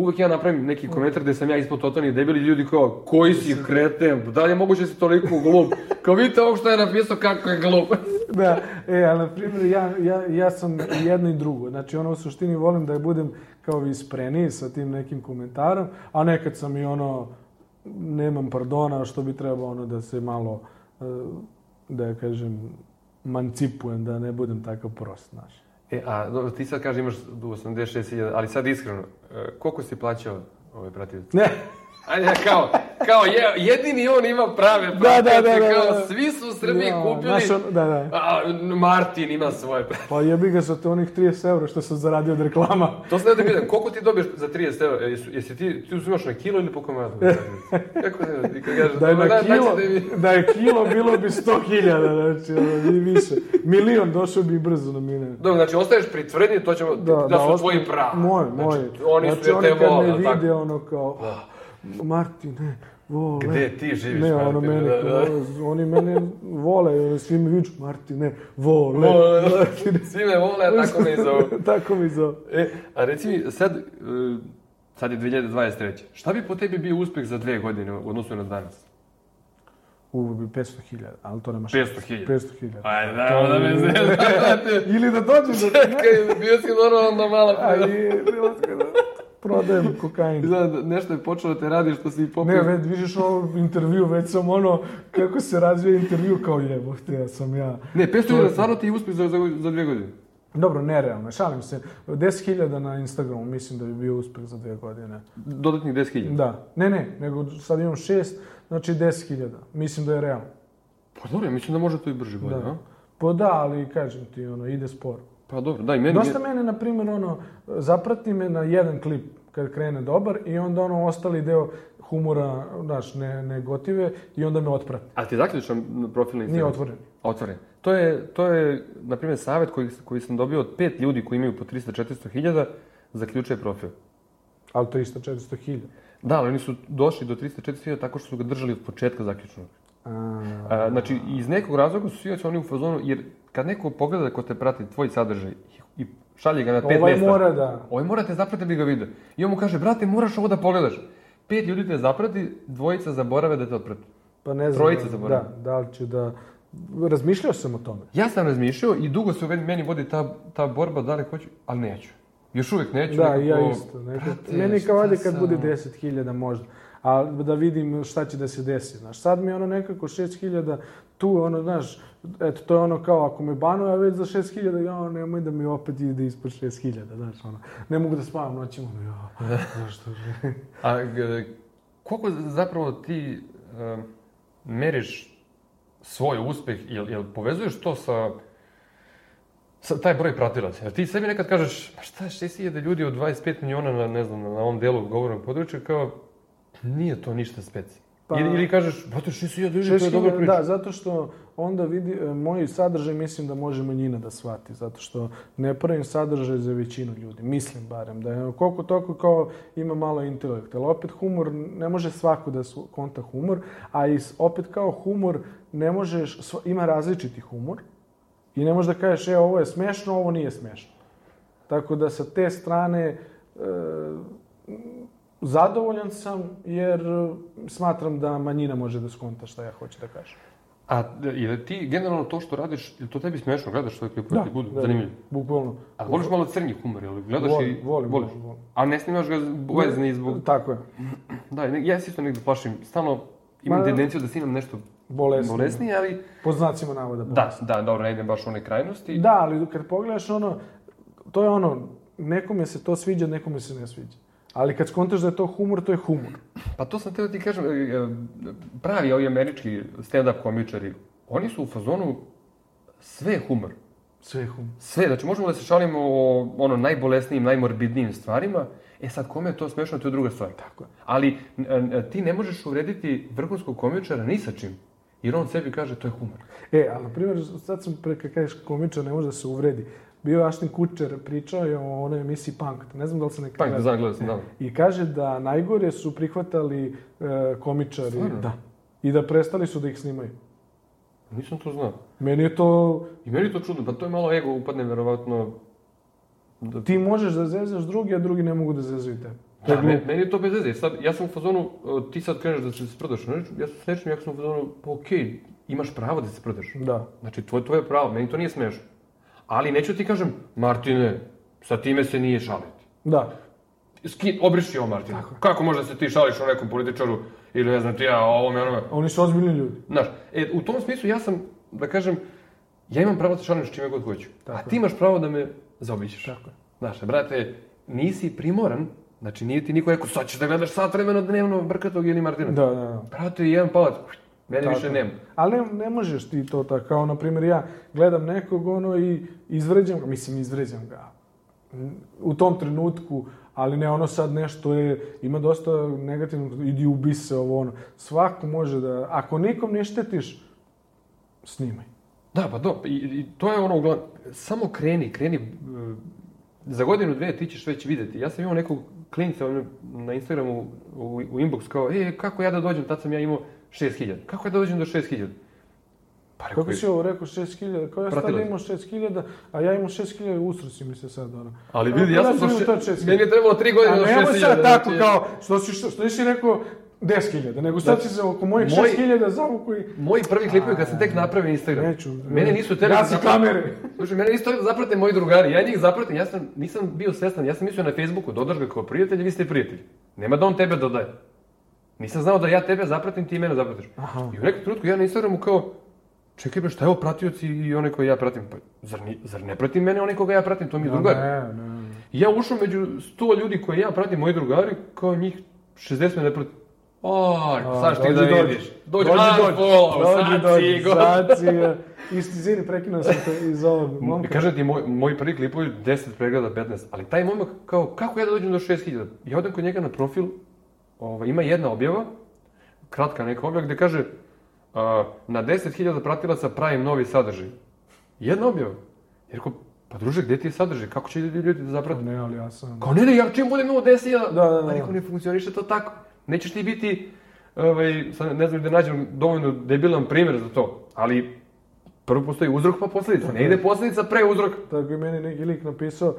A: Uvek ja napravim neki komentar gde sam ja ispod totalni debil i ljudi kao, koji si kreten, da li je moguće da si toliko glup? Kao vidite ovog što je napisao kako je glup. [LAUGHS]
B: Da, e, ali na primjer, ja, ja, ja sam jedno i drugo. Znači, ono, u suštini volim da budem kao vi ispreniji sa tim nekim komentarom, a nekad sam i ono, nemam pardona, što bi trebao ono da se malo, e, da ja kažem, mancipujem, da ne budem takav prost, znaš.
A: E, a dobro, ti sad kaže imaš do 86.000, ali sad iskreno, e, koliko si plaćao ove pratioce?
B: Ne,
A: Ajde, kao, kao je, jedini on ima prave
B: Da,
A: pratioce,
B: da, da, da,
A: kao
B: da.
A: svi su u Srbiji
B: Ja,
A: kupili,
B: znaš, on- da, da.
A: a Martin ima svoje pratioce.
B: pa jebi ga sa te onih 30 eura što sam zaradio od reklama.
A: To sam da pitam, koliko ti dobiješ za 30 eura? Jesi, jesi ti, ti uzimaš na kilo ili po komadu? Kako se, ti kad kažeš,
B: Da je
A: "Dobar
B: na
A: dan,
B: kilo,
A: mi-"
B: da je kilo bilo bi 100.000, znači, ono, i više. Milion došao bi brzo na milion.
A: Dobro, znači ostaješ pri tvrdnji, to ćemo, da, su
B: osta-
A: tvoji pravi.
B: Moji,
A: znači,
B: moji.
A: Oni
B: znači,
A: su
B: oni
A: te
B: kad
A: vole,
B: me
A: jel tako?
B: vide, ono kao, "Ah, Martine, vole.
A: Gde ti živiš,
B: Ne, ono
A: Martine,
B: mene,
A: da, da.
B: oni mene vole, ono, svi mi viču, Martine, vole.
A: Vole, da.
B: Martine.
A: Svi me vole, a tako me zovu.
B: tako mi zove. [LAUGHS]
A: E, a reci mi, sad, e, sad je 2023. Šta bi po tebi bio uspeh za dve godine u odnosu na danas?
B: U, bi 500.000, ali to nema
A: 500.000.
B: 500.000.
A: Ajde, dajmo da me zezate. [LAUGHS]
B: Ili da dođem do...
A: Čekaj, bio si normalno malo.
B: A i, da prodajem kokain.
A: Izgleda, nešto je počelo da te radi što si popio.
B: Ne, već vidiš ovo intervju, već sam ono, kako se razvija intervju, kao jebote, ja sam ja.
A: Ne, 500
B: To je-
A: hiljada stvarno ti uspeh za, za, za dvije godine.
B: Dobro, nerealno, šalim se. 10.000 na Instagramu, mislim da bi bio uspeh za dvije godine.
A: Dodatnih 10 hiljada.
B: Da, ne, ne, nego sad imam šest, znači 10.000. Mislim da je realno.
A: Pa dobro, mislim da može to i brže bolje,
B: Da.
A: a?
B: Pa da, ali kažem ti, ono, ide sporo.
A: Pa dobro, da i meni...
B: Dosta mene, na primjer, ono, zaprati me na jedan klip kad krene dobar i onda ono ostali deo humora, znaš, ne, ne gotive i onda me otprati.
A: A ti je zaključan profil na
B: Nije
A: Instagramu?
B: otvoren.
A: Otvoren. To je, to je, na primjer, savjet koji, koji sam dobio od pet ljudi koji imaju po 300-400 hiljada, zaključuje profil.
B: Ali 300-400 hiljada.
A: Da, ali oni su došli do 300-400 hiljada tako što su ga držali od početka zaključenog.
B: A,
A: znači, iz nekog razloga su svi oni u fazonu, jer kad neko pogleda ko te prati, tvoj sadržaj, i šalje ga na pet
B: ovaj
A: mesta,
B: mora da...
A: ovaj mora te zaprati da bi ga vidio. I on mu kaže, brate, moraš ovo da pogledaš. Pet ljudi te zaprati, dvojica zaborave da te otprati.
B: Pa ne znam.
A: Trojica
B: da,
A: zaboravim.
B: da, da li ću da... Razmišljao sam o tome.
A: Ja sam razmišljao i dugo se u meni vodi ta, ta borba da li hoću, ali neću. Još uvijek neću.
B: Da,
A: nekako,
B: ja isto. Nekad,
A: brate,
B: meni kao ajde kad
A: sam?
B: bude 10.000 možda. A da vidim šta će da se desi, znaš. Sad mi je ono nekako 6.000, tu ono, znaš, eto, to je ono kao ako me banuje, a već za 6.000, ja, nemoj da mi opet ide ispod 6.000, znaš, ono. Ne mogu da spavam noćima, ono, ja, [LAUGHS] zašto?
A: A g- koliko zapravo ti e, meriš svoj uspeh, jel, jel povezuješ to sa, sa taj broj pratilaca? Jel ti sebi nekad kažeš, pa šta, 6000 ljudi od 25 miliona na, ne znam, na ovom delu govornog područja, kao, nije to ništa speci.
B: Pa-
A: Ili, ili kažeš, brate, 6000 ljudi, to je
B: 6.000,
A: dobra priča.
B: Da, zato što onda vidi, e, moj sadržaj mislim da može manjina da shvati, zato što ne pravim sadržaj za većinu ljudi, mislim barem, da je koliko toliko kao ima malo intelekta, ali opet humor, ne može svako da su- konta humor, a i opet kao humor ne možeš, ima različiti humor i ne možeš da kažeš, e, ovo je smešno, ovo nije smešno. Tako da sa te strane e, zadovoljan sam jer e, smatram da manjina može da skonta šta ja hoću da kažem.
A: A je li ti generalno to što radiš, je to tebi smešno, gledaš svoje klipove, ti budu
B: da,
A: zanimljivi?
B: Bukvalno.
A: A voliš malo crnji humor, jel gledaš
B: volim,
A: i
B: volim,
A: voliš?
B: volim, volim.
A: A ne snimaš ga vezni zbog...
B: Tako je.
A: Da, ja se isto negdje plašim, stalno imam
B: Ma-
A: tendenciju da snimam nešto
B: Bolesno.
A: bolesnije, ali...
B: Po znacima navoda.
A: Da,
B: bolesno.
A: da, dobro, ne idem baš u one krajnosti.
B: Da, ali kad pogledaš ono, to je ono, nekome se to sviđa, nekome se ne sviđa. Ali kad skontaš da je to humor, to je humor.
A: Pa to sam teo ti kažem, e, e, pravi ovi američki stand-up komičari, oni su u fazonu sve je humor.
B: Sve je humor.
A: Sve, znači možemo da se šalimo o ono najbolesnijim, najmorbidnijim stvarima, e sad kome je to smešno, to je druga stvar.
B: Tako je.
A: Ali ti ne možeš uvrediti vrhunskog komičara ni sa čim, jer on sebi kaže to je humor.
B: E, ali na primjer, sad sam pre, kad kažeš komičar, ne može da se uvredi. Bio je Aštin Kučer, pričao je o onoj emisiji Punk. Ne znam da li se nekada...
A: Punk, da znam, gledao sam, da.
B: I kaže da najgore su prihvatali e, komičari.
A: Stvarno?
B: Da. I da prestali su da ih snimaju.
A: Nisam to znao.
B: Meni je to...
A: I meni je to čudno, pa to je malo ego upadne, verovatno... Da,
B: Ti možeš da zezaš drugi, a drugi ne mogu da zezaju tebe. Je
A: da, me- meni je to bez veze. Sad, ja sam u fazonu, e, ti sad kreneš da se sprdaš, ne, ja sam smešan, ja sam u fazonu, pa okej, imaš pravo da se sprdaš.
B: Da.
A: Znači, tvoje, tvoje pravo, meni to nije smešno. Ali neću ti kažem, Martine, sa time se nije šaliti.
B: Da.
A: Ski, obriši ovo, Martine. Kako može da se ti šališ o nekom političaru ili ne znam ti ja o ovome, onome.
B: Oni su ozbiljni ljudi.
A: Znaš, e, u tom smislu ja sam, da kažem, ja imam pravo da se šalim s čime god hoću.
B: Tako
A: a ti imaš pravo da me zaobiđeš.
B: Tako.
A: Znaš, brate, nisi primoran, znači nije ti niko rekao, sad ćeš da gledaš sat vremena dnevno Brkatog ili Martina.
B: Da, da, da.
A: Brate, jedan palac, mene
B: Tako
A: više nema.
B: Ali ne, ne možeš ti to tako, kao na primjer ja gledam nekog ono i izvređam ga, mislim izvređam ga u tom trenutku, ali ne ono sad nešto je, ima dosta negativnog, idi ubi se ovo ono. Svako može da, ako nikom ne štetiš, snimaj.
A: Da, pa do, i, i to je ono, uglavnom, samo kreni, kreni, e, za godinu, dve ti ćeš već videti. Ja sam imao nekog klinca na Instagramu u, u inbox kao, e, kako ja da dođem, tad sam ja imao 6000. Kako ja da dođem do 6000? Pa rekao,
B: Kako si ovo rekao 6000, kao ja sad imao 6000, a ja imam 6000 usrusi mi se sad ono.
A: Ali vidi, ja sam
B: sam
A: došao,
B: imao tad 6000.
A: meni je trebalo tri godine
B: A
A: do 6000.
B: nemoj sad tako
A: znači,
B: kao, što, si, što, što nisi rekao 10.000, nego sad
A: Znači,
B: si se oko mojih
A: moj-
B: 6.000 zavuku i...
A: Moji prvi klipovi kad sam tek napravio Instagram,
B: Neću.
A: mene nisu tebe
B: Gasi kamere.
A: Slušaj, mene nisu tebe zaprate moji drugari, ja njih zapratim, ja sam, nisam bio svestan, ja sam mislio na Facebooku, dodaš ga kao prijatelj vi ste prijatelji. Nema da on tebe dodaje. Nisam znao da ja tebe zapratim, ti mene zapratiš.
B: Aha.
A: I u nekom trenutku ja na Instagramu kao, čekaj bre, šta je ovo pratioci i onaj koji ja pratim? Pa, zar, ni, zar ne pratim mene onaj koga ja pratim, to mi je drugar.
B: Ne, ne, ne.
A: I ja ušao među 100 ljudi koje ja pratim, moji drugari, kao njih 60 me ne prati. Oj, sad što ti da vidiš. Dođi,
B: Dođi,
A: dođi,
B: dođi. Dođi, dođi, sad si, ja. Isti, izvini, prekinuo sam te iz ovog momka.
A: Kažem ti, moj, moji prvi klipovi 10 pregleda, 15, ali taj momak kao, kako ja da dođem do 6000? Ja odem kod njega na profil, ovaj, ima jedna objava, kratka neka objava, gde kaže a, na 10.000 pratilaca pravim novi sadržaj. Jedna objava. Jer rekao, pa druže, gde ti je sadržaj? Kako će ljudi da zaprate?
B: Ne, ali ja sam...
A: Kao, ne, ne, ja čim budem imao 10.000,
B: Da, da, da.
A: a rekao, ne funkcioniše to tako. Nećeš ti biti, ovaj, sad ne znam da nađem dovoljno debilan primjer za to, ali prvo postoji uzrok pa posledica. Ne ide posledica pre uzroka.
B: Tako je meni neki lik napisao,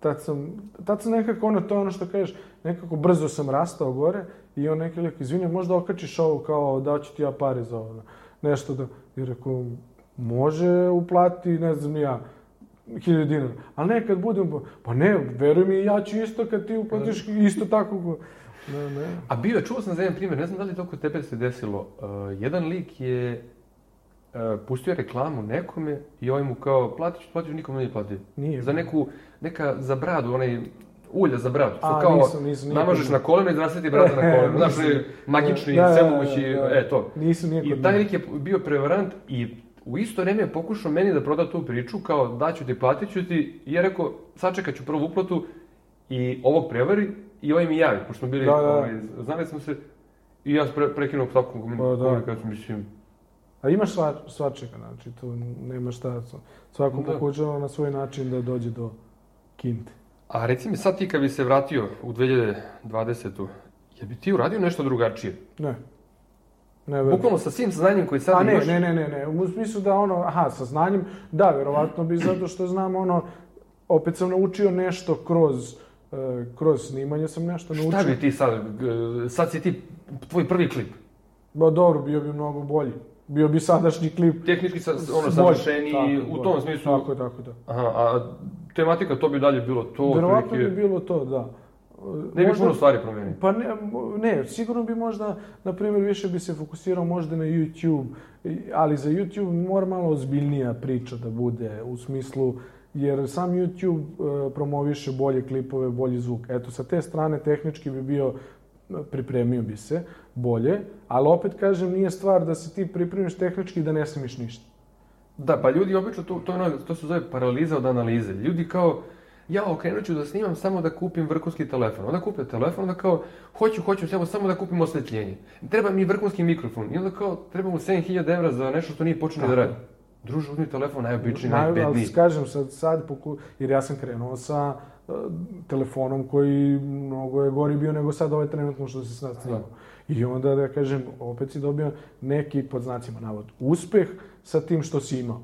B: tad sam, tad sam nekako ono, to je ono što kažeš, nekako brzo sam rastao gore i on neki lik, izvini, možda okačiš ovo kao da ću ti ja pare za ovo, nešto da, i rekao, može uplati, ne znam ja, hiljadu dinara. Ali ne, kad budem, pa ne, veruj mi, ja ću isto kad ti uplatiš isto tako. ko- Ne, ne.
A: A bio čuo sam za jedan primjer, ne znam da li to kod tebe se desilo. Uh, jedan lik je uh, pustio reklamu nekome i ovaj mu kao, platiš, platiš, nikome nije platio.
B: Nije.
A: Za neku, neka za bradu, onaj ulja za bradu. Što
B: A,
A: kao
B: nisam, nisam,
A: namažeš na koleno i zdravstveti brada na [LAUGHS] koleno. Znaš, magični,
B: Da, da, da,
A: svemogući,
B: da.
A: e, to.
B: Nisam nije
A: I taj lik je bio prevarant i u isto vreme je pokušao meni da proda tu priču, kao daću ti, platit ću ti, i ja rekao, sačekat ću prvu uplatu i ovog prevari i ovaj mi javi, pošto smo bili,
B: Da, da.
A: ovaj, znali smo se, i ja pre, prekinuo takvu
B: Pa da.
A: komunikaciju, mislim,
B: A ima sva, svačega, znači tu nema šta. Svako
A: Da.
B: pokušava na svoj način da dođe do kinte.
A: A reci mi sad ti kad bi se vratio u 2020. Je bi ti uradio nešto drugačije?
B: Ne. Ne, verujem.
A: Bukvalno sa svim znanjem koji sad
B: A ne,
A: imaš?
B: ne, ne, ne, ne, u smislu da ono, aha, sa znanjem, da, verovatno bi zato što znam ono, opet sam naučio nešto kroz, e, kroz snimanje sam nešto naučio.
A: Šta bi ti sad, g- sad si ti tvoj prvi klip,
B: Ba dobro, bio bi mnogo bolji. Bio bi sadašnji klip
A: tehnički sa, ono,
B: Tako,
A: u tom smislu,
B: Tako, tako, da.
A: aha, a tematika to bi dalje bilo to,
B: Verovatno
A: otprilike,
B: bi bilo to, da.
A: ne bi
B: Možda-
A: puno stvari promenio.
B: Pa ne, ne, sigurno bi možda, na primjer, više bi se fokusirao možda na YouTube, ali za YouTube mora malo ozbiljnija priča da bude, u smislu, jer sam YouTube e, promoviše bolje klipove, bolji zvuk. Eto, sa te strane tehnički bi bio, pripremio bi se bolje, ali opet kažem, nije stvar da se ti pripremiš tehnički i da ne snimiš ništa.
A: Da, pa ljudi obično, to, to, ono, to se zove paraliza od analize. Ljudi kao, ja okrenut ću da snimam samo da kupim vrhunski telefon. Onda kupe telefon, onda kao, hoću, hoću samo, samo da kupim osvetljenje. Treba mi vrhunski mikrofon. I onda kao, treba mu 7000 evra za nešto što nije počinio da radi. Druže, uzmi telefon, najobičniji,
B: Naj-
A: najbedniji.
B: Ali kažem sad, sad poku... jer ja sam krenuo sa telefonom koji mnogo je gori bio nego sad ovaj trenutno što se sad snima. I onda da kažem, opet si dobio neki, pod znacima navod, uspeh sa tim što si imao.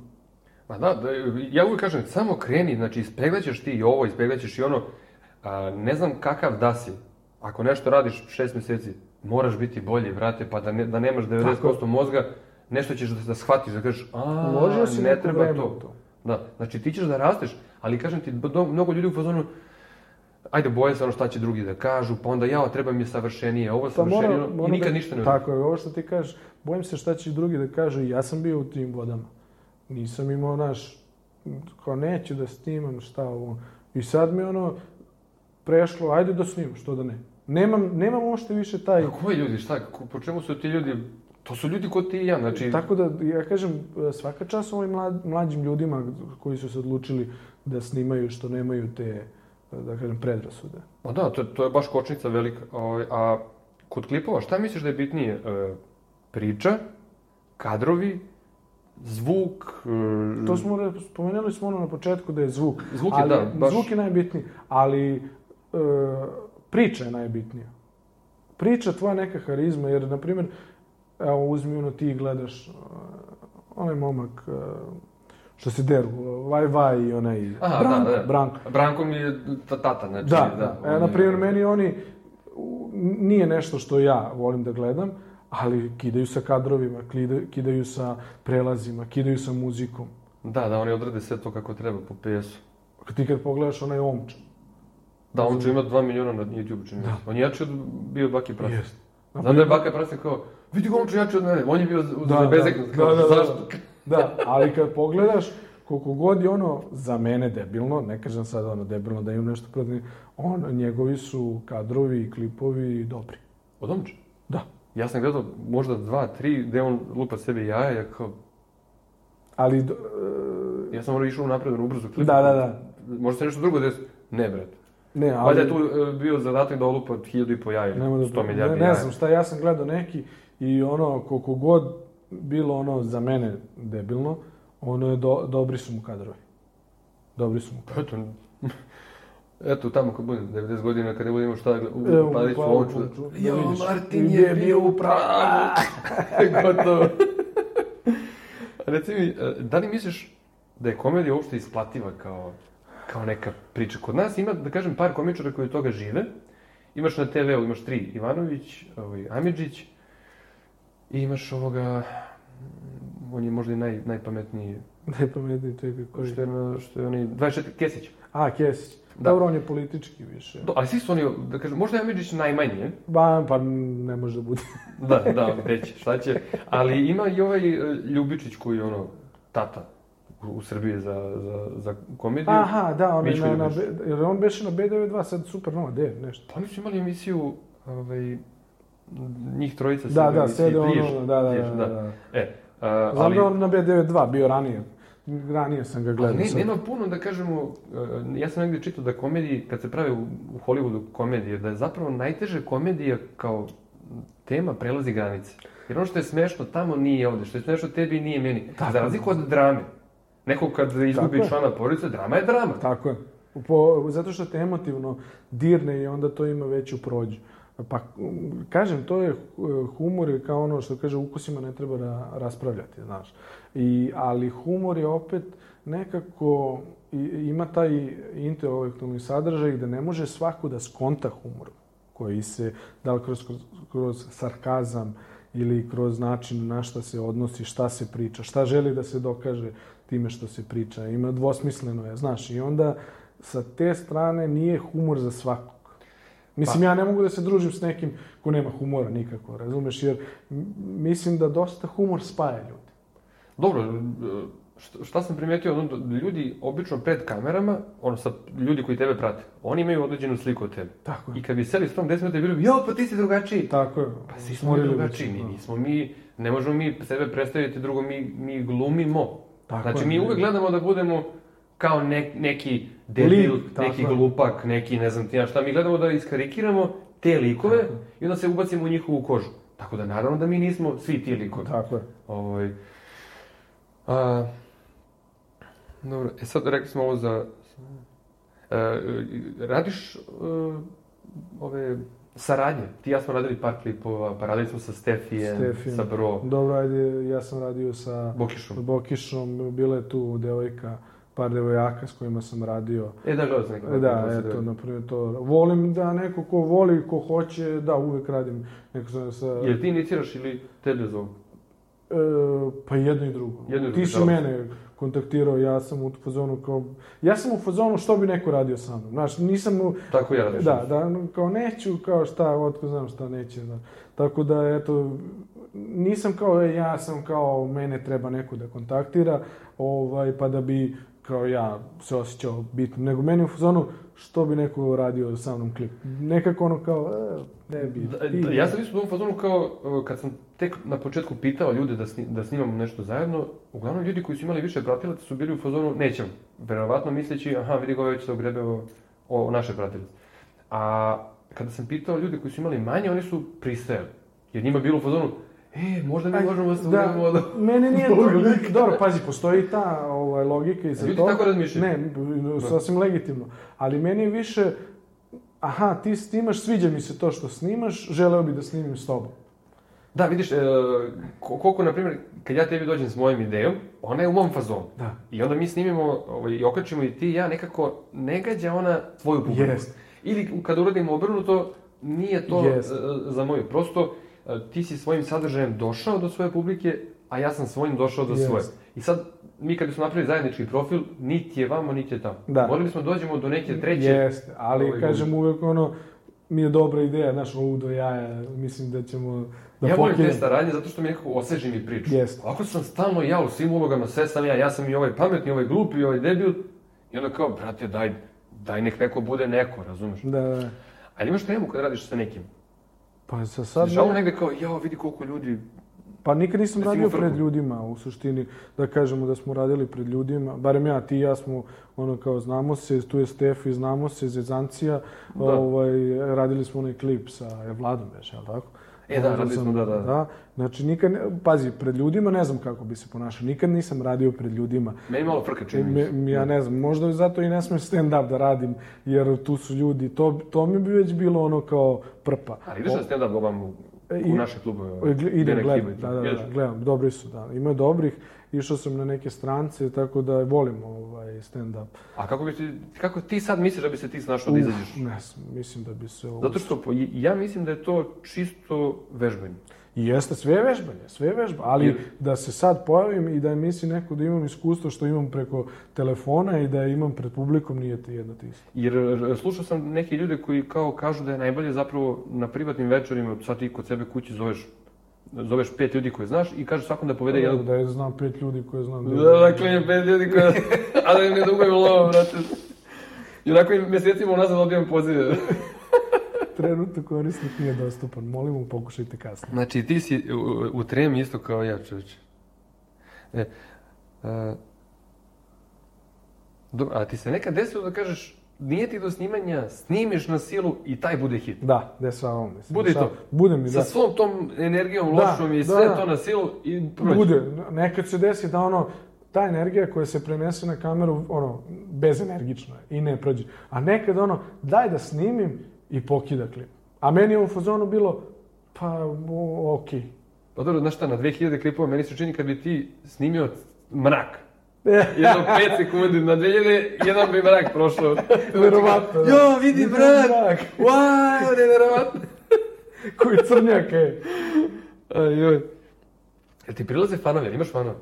A: Ma da, da, ja uvijek kažem, samo kreni, znači ispeglećeš ti i ovo, ispeglećeš i ono, a, ne znam kakav da si, ako nešto radiš šest meseci, moraš biti bolji, vrate, pa da, ne, da nemaš 90% mozga, nešto ćeš da, da shvatiš, da kažeš, a,
B: Uložio si
A: ne treba to.
B: to.
A: Da, znači ti ćeš da rasteš, ali kažem ti, mnogo ljudi u fazonu, ajde boje se ono šta će drugi da kažu, pa onda jao, treba mi je savršenije, ovo
B: Pa
A: savršenije,
B: mora- mora
A: i nikad
B: da-
A: ništa ne.
B: Tako je, ovo što ti kažeš, bojim se šta će drugi da kažu, ja sam bio u tim vodama. Nisam imao, naš, kao neću da snimam, šta ovo. I sad mi ono, prešlo, ajde da snimam, što da ne. Nemam, nemam uopšte više taj...
A: A koji ljudi, šta, po čemu su ti ljudi, to su ljudi kod ti i ja, znači,
B: Tako da, ja kažem, svaka čast ovim mlad, mlađim ljudima koji su se odlučili da snimaju što nemaju te, da kažem, predrasude.
A: Pa da, to, to je baš kočnica velika. Ovaj, a kod klipova, šta misliš da je bitnije? E, priča, kadrovi, zvuk, e,
B: To smo, spomenuli smo ono na početku da je zvuk.
A: Zvuk je,
B: ali,
A: da, baš-
B: Zvuk je najbitniji, ali e, priča je najbitnija. Priča, tvoja neka harizma, jer, na primjer, evo, uzmi ono, ti gledaš uh, onaj momak uh, što se deru, Vaj Vaj i onaj
A: Aha,
B: Branko,
A: da, da.
B: Branko.
A: Branko mi je ta- tata, znači,
B: Da,
A: da.
B: da. E, na
A: je-
B: primjer, meni oni, nije nešto što ja volim da gledam, ali kidaju sa kadrovima, kidaju, sa prelazima, kidaju sa muzikom.
A: Da, da, oni odrade sve to kako treba po PS-u.
B: Ti kad pogledaš onaj omča,
A: Da, će ima 2 miliona na YouTube čini. se. On je jači od bio Baki Prasnik.
B: Jest.
A: Znam da je Baka Prasnik kao, vidi ga on će jači od mene. On je bio
B: Da,
A: da,
B: da.
A: bezeknut.
B: Da,
A: Kao,
B: da, da.
A: zašto?
B: Da, ali kad pogledaš, koliko god je ono za mene debilno, ne kažem sad ono debilno da imam nešto protiv, on, njegovi su kadrovi i klipovi dobri.
A: Od Omča?
B: Da.
A: Ja sam gledao možda dva, tri, gde on lupa sebi jaja, ja kao,
B: Ali, do-
A: ja sam morao išao napred, ono ubrzo klip.
B: da, da, da.
A: Možda se nešto drugo desi? Ne, brate.
B: Ne,
A: Valjda
B: ali...
A: je tu e, bio zadatak da olupa hiljadu i po jaja
B: Nemo da,
A: 100 milijardi
B: ne, ne znam šta, ja sam gledao neki i ono, koliko god bilo ono za mene debilno, ono je do, dobri su mu kadrovi. Dobri su mu
A: Pa eto, [LAUGHS] eto tamo kad budem 90 godina, kad ne budemo šta
B: Evo,
A: u Paliću
B: pa,
A: Ovču.
B: da
A: Jo. Martin je bio u pravu. [LAUGHS] Gotovo. [LAUGHS] Reci mi, e, da li misliš da je komedija uopšte isplativa kao, kao neka priča? Kod nas ima, da kažem, par komičara koji od toga žive. Imaš na TV-u, imaš tri, Ivanović, ovaj, Amidžić i imaš ovoga, mm, on je možda i naj, najpametniji,
B: Najpametniji čekaj koji.
A: što je, na- što je onaj, 24, Kesić.
B: A, Kesić.
A: Da.
B: Dobro, on je politički više.
A: Do, ali svi su oni, da kažem, možda je Amidžić najmanji,
B: Ba, pa ne može da bude.
A: Da, da, gde će, šta će. Ali ima i ovaj e, Ljubičić koji je ono, tata u, Srbiji za, za, za komediju.
B: Aha, da, on je na, na, jer on beše na B92, sad super nova, de, nešto.
A: Pa oni su imali emisiju, ovaj, njih trojica
B: Da, da, sede ono, da, da, da, da.
A: E, a,
B: Znam
A: ali,
B: da on na B92 bio ranije. Ranije sam ga gledao.
A: ne, nema puno da kažemo, e, ja sam negdje čitao da komediji, kad se prave u, u Hollywoodu komedije, da je zapravo najteže komedija kao tema prelazi granice. Jer ono što je smešno tamo nije ovde, što je smešno tebi nije meni.
B: Tako
A: Za razliku od drame. Neko kad izgubi
B: Tako
A: člana porodice, drama je drama.
B: Tako je. Po, zato što te emotivno dirne i onda to ima veću prođu. Pa, kažem, to je uh, humor je kao ono što kaže, ukusima ne treba ra, raspravljati, znaš. I, ali humor je opet nekako, i, ima taj intelektualni sadržaj gde ne može svako da skonta humor koji se, da li kroz, kroz, kroz sarkazam ili kroz način na šta se odnosi, šta se priča, šta želi da se dokaže time što se priča. Ima dvosmisleno je, znaš, i onda sa te strane nije humor za svakog. Mislim, ja ne mogu da se družim s nekim ko nema humora nikako, razumeš, jer mislim da dosta humor spaja ljudi.
A: Dobro, e, šta, sam primetio, ono, da ljudi obično pred kamerama, ono, sa ljudi koji tebe prate, oni imaju određenu sliku od tebe.
B: Tako je.
A: I kad bi seli s tom 10 minuta i bili, jo, pa ti si drugačiji.
B: Tako je.
A: Pa svi smo mi drugačiji, mi
B: da.
A: nismo mi, ne možemo mi sebe predstaviti drugo, mi, mi glumimo.
B: Tako
A: znači,
B: je,
A: mi uvek gledamo da budemo kao ne, neki debil,
B: Lik, tako
A: neki glupak, neki ne znam ti ja šta, mi gledamo da iskarikiramo te likove
B: Tako
A: i onda se ubacimo u njihovu kožu. Tako da naravno da mi nismo svi ti likovi.
B: Tako je.
A: Ovaj, a, dobro, e sad rekli smo ovo za... E, radiš e, ove saradnje? Ti i ja smo radili par klipova, pa radili smo sa Stefijem,
B: Stefijem.
A: sa Bro,
B: Dobro, ajde, ja sam radio sa
A: Bokišom.
B: Bokišom, bila je tu devojka, par devojaka s kojima sam radio.
A: E da, gledao sam neka.
B: Da, eto, na primjer to. Volim da neko ko voli, ko hoće, da, uvek radim neko sa... sa
A: Jel ti iniciraš ili tebe zovu?
B: E, pa jedno i drugo.
A: Jedno i
B: Ti
A: drugo,
B: si
A: da.
B: mene kontaktirao, ja sam u fazonu kao... Ja sam u fazonu što bi neko radio sa mnom. Znaš, nisam u...
A: Tako ja radim.
B: Da, da, kao neću, kao šta, otko znam šta neće. Da. Tako da, eto, nisam kao, e, ja sam kao, mene treba neko da kontaktira, ovaj, pa da bi, kao ja, se osjećao bitno. Nego meni u fazonu, što bi neko radio sa mnom klip. Nekako ono kao, e, ne bi.
A: Da, da, ja sam isto u fazonu kao, kad sam tek na početku pitao ljude da, sni, da snimamo nešto zajedno, uglavnom ljudi koji su imali više pratilaca su bili u fazonu, nećemo. Verovatno misleći, aha, vidi ga ovaj već se ogrebe o, o naše pratilice. A kada sam pitao ljude koji su imali manje, oni su pristajali. Jer njima bilo u fazonu, e, možda mi
B: Aj,
A: možemo da se
B: da,
A: ugrebemo od...
B: Mene nije [LAUGHS] dobro, pazi, postoji ta ovaj, logika i za
A: Ljudi
B: to.
A: tako razmišljaju.
B: Ne, sasvim legitimno. Ali meni je više, aha, ti snimaš, sviđa mi se to što snimaš, želeo bi da snimim s tobom.
A: Da, vidiš, e, ko- koliko, na primjer, kad ja tebi dođem s mojom idejom, ona je u mom fazonu.
B: Da.
A: I onda mi snimimo ovaj, i okačimo i ti i ja, nekako ne gađa ona tvoju publiku.
B: Jest.
A: Ili kada uradimo obrnuto, nije to
B: Jest.
A: e, za moju. Prosto, e, ti si svojim sadržajem došao do svoje publike, a ja sam svojim došao do
B: Jest.
A: svoje. I sad, mi kad smo napravili zajednički profil, niti je vamo, niti je tamo.
B: Da.
A: Morali smo dođemo do neke treće...
B: Jeste, ali
A: ovaj,
B: kažem uvek ono, mi je dobra ideja, znaš, ovo do jaja, mislim da ćemo da
A: ja volim te saradnje zato što mi nekako osveži mi priču.
B: Jeste.
A: Ovako sam stalno ja u svim ulogama, sve sam ja, ja sam i ovaj pametni, ovaj glupi, ovaj debil. I onda kao, brate, daj, daj nek neko bude neko, razumeš?
B: Da, da.
A: Ali imaš temu kada radiš sa nekim.
B: Pa za
A: Sad Žao
B: ne,
A: negde kao, jao, vidi koliko ljudi...
B: pa nikad nisam radio pred ljudima, u suštini, da kažemo da smo radili pred ljudima, barem ja, ti i ja smo, ono kao, znamo se, tu je Stefi, znamo se, Zezancija,
A: Da.
B: ovaj, radili smo onaj klip sa Vladom, već, jel tako?
A: E, da, radili smo, da, da.
B: Da, znači nikad, ne, pazi, pred ljudima ne znam kako bi se ponašao, nikad nisam radio pred ljudima.
A: Meni malo frka čini
B: Me, ja ne znam, možda zato i ne smem stand-up da radim, jer tu su ljudi, to, to mi bi već bilo ono kao prpa.
A: Ali ideš na stand-up ovam u,
B: E,
A: u
B: i-
A: naše klubove?
B: Idem, gledam, da, da, da, gledam, dobri su, da, ima dobrih, išao sam na neke strance, tako da volim ovaj stand-up.
A: A kako, bi ti, kako ti sad misliš da bi se ti snašao da izađeš?
B: Ne mislim da bi se ovo...
A: Zato što ja mislim da je to čisto vežbanje.
B: I jeste, sve je vežbanje, sve je vežba, ali
A: Jer-
B: da se sad pojavim i da misli neko da imam iskustvo što imam preko telefona i da imam pred publikom, nije ti jedno te isto.
A: Jer slušao sam neke ljude koji kao kažu da je najbolje zapravo na privatnim večerima, sad ti kod sebe kući zoveš, zoveš pet ljudi koje znaš i kažeš svakom da povede jedan...
B: Da je znam pet ljudi koje znam. Da,
A: Da, dakle, pet ljudi koje... A da im ne dugaju lovo, brate. I onako im mjesecima unazad odbijem pozive. [LAUGHS]
B: Trenutno korisnik nije dostupan, molimo pokušajte kasnije.
A: Znači, ti si u, u tremi isto kao ja, čovječe. E, a, dobro, a ti se nekad desilo da kažeš, nije ti do snimanja, snimiš na silu i taj bude hit.
B: Da, dešavamo mi se.
A: Bude to.
B: Bude mi,
A: Sa
B: da.
A: svom tom energijom
B: Da,
A: lošom i
B: da,
A: sve
B: da.
A: to na silu i prođe.
B: Bude. Nekad se desi da ono, ta energija koja se prenese na kameru, ono, bezenergično je i ne prođe. A nekad ono, daj da snimim i pokida klip. A meni je u fazonu bilo, pa, okej.
A: Pa dobro, znaš šta, na 2000 klipova meni se čini kad bi ti snimio mrak. [LAUGHS] Jedno 5 sekundi, na 2000 jedan bi mrak prošao.
B: Verovatno, da.
A: Jo, vidi mrak!
B: mrak.
A: Wow, nevjerovatno! [LAUGHS]
B: Koji crnjak je.
A: Aj, joj. Jel ti prilaze fanovi, jel imaš fanove?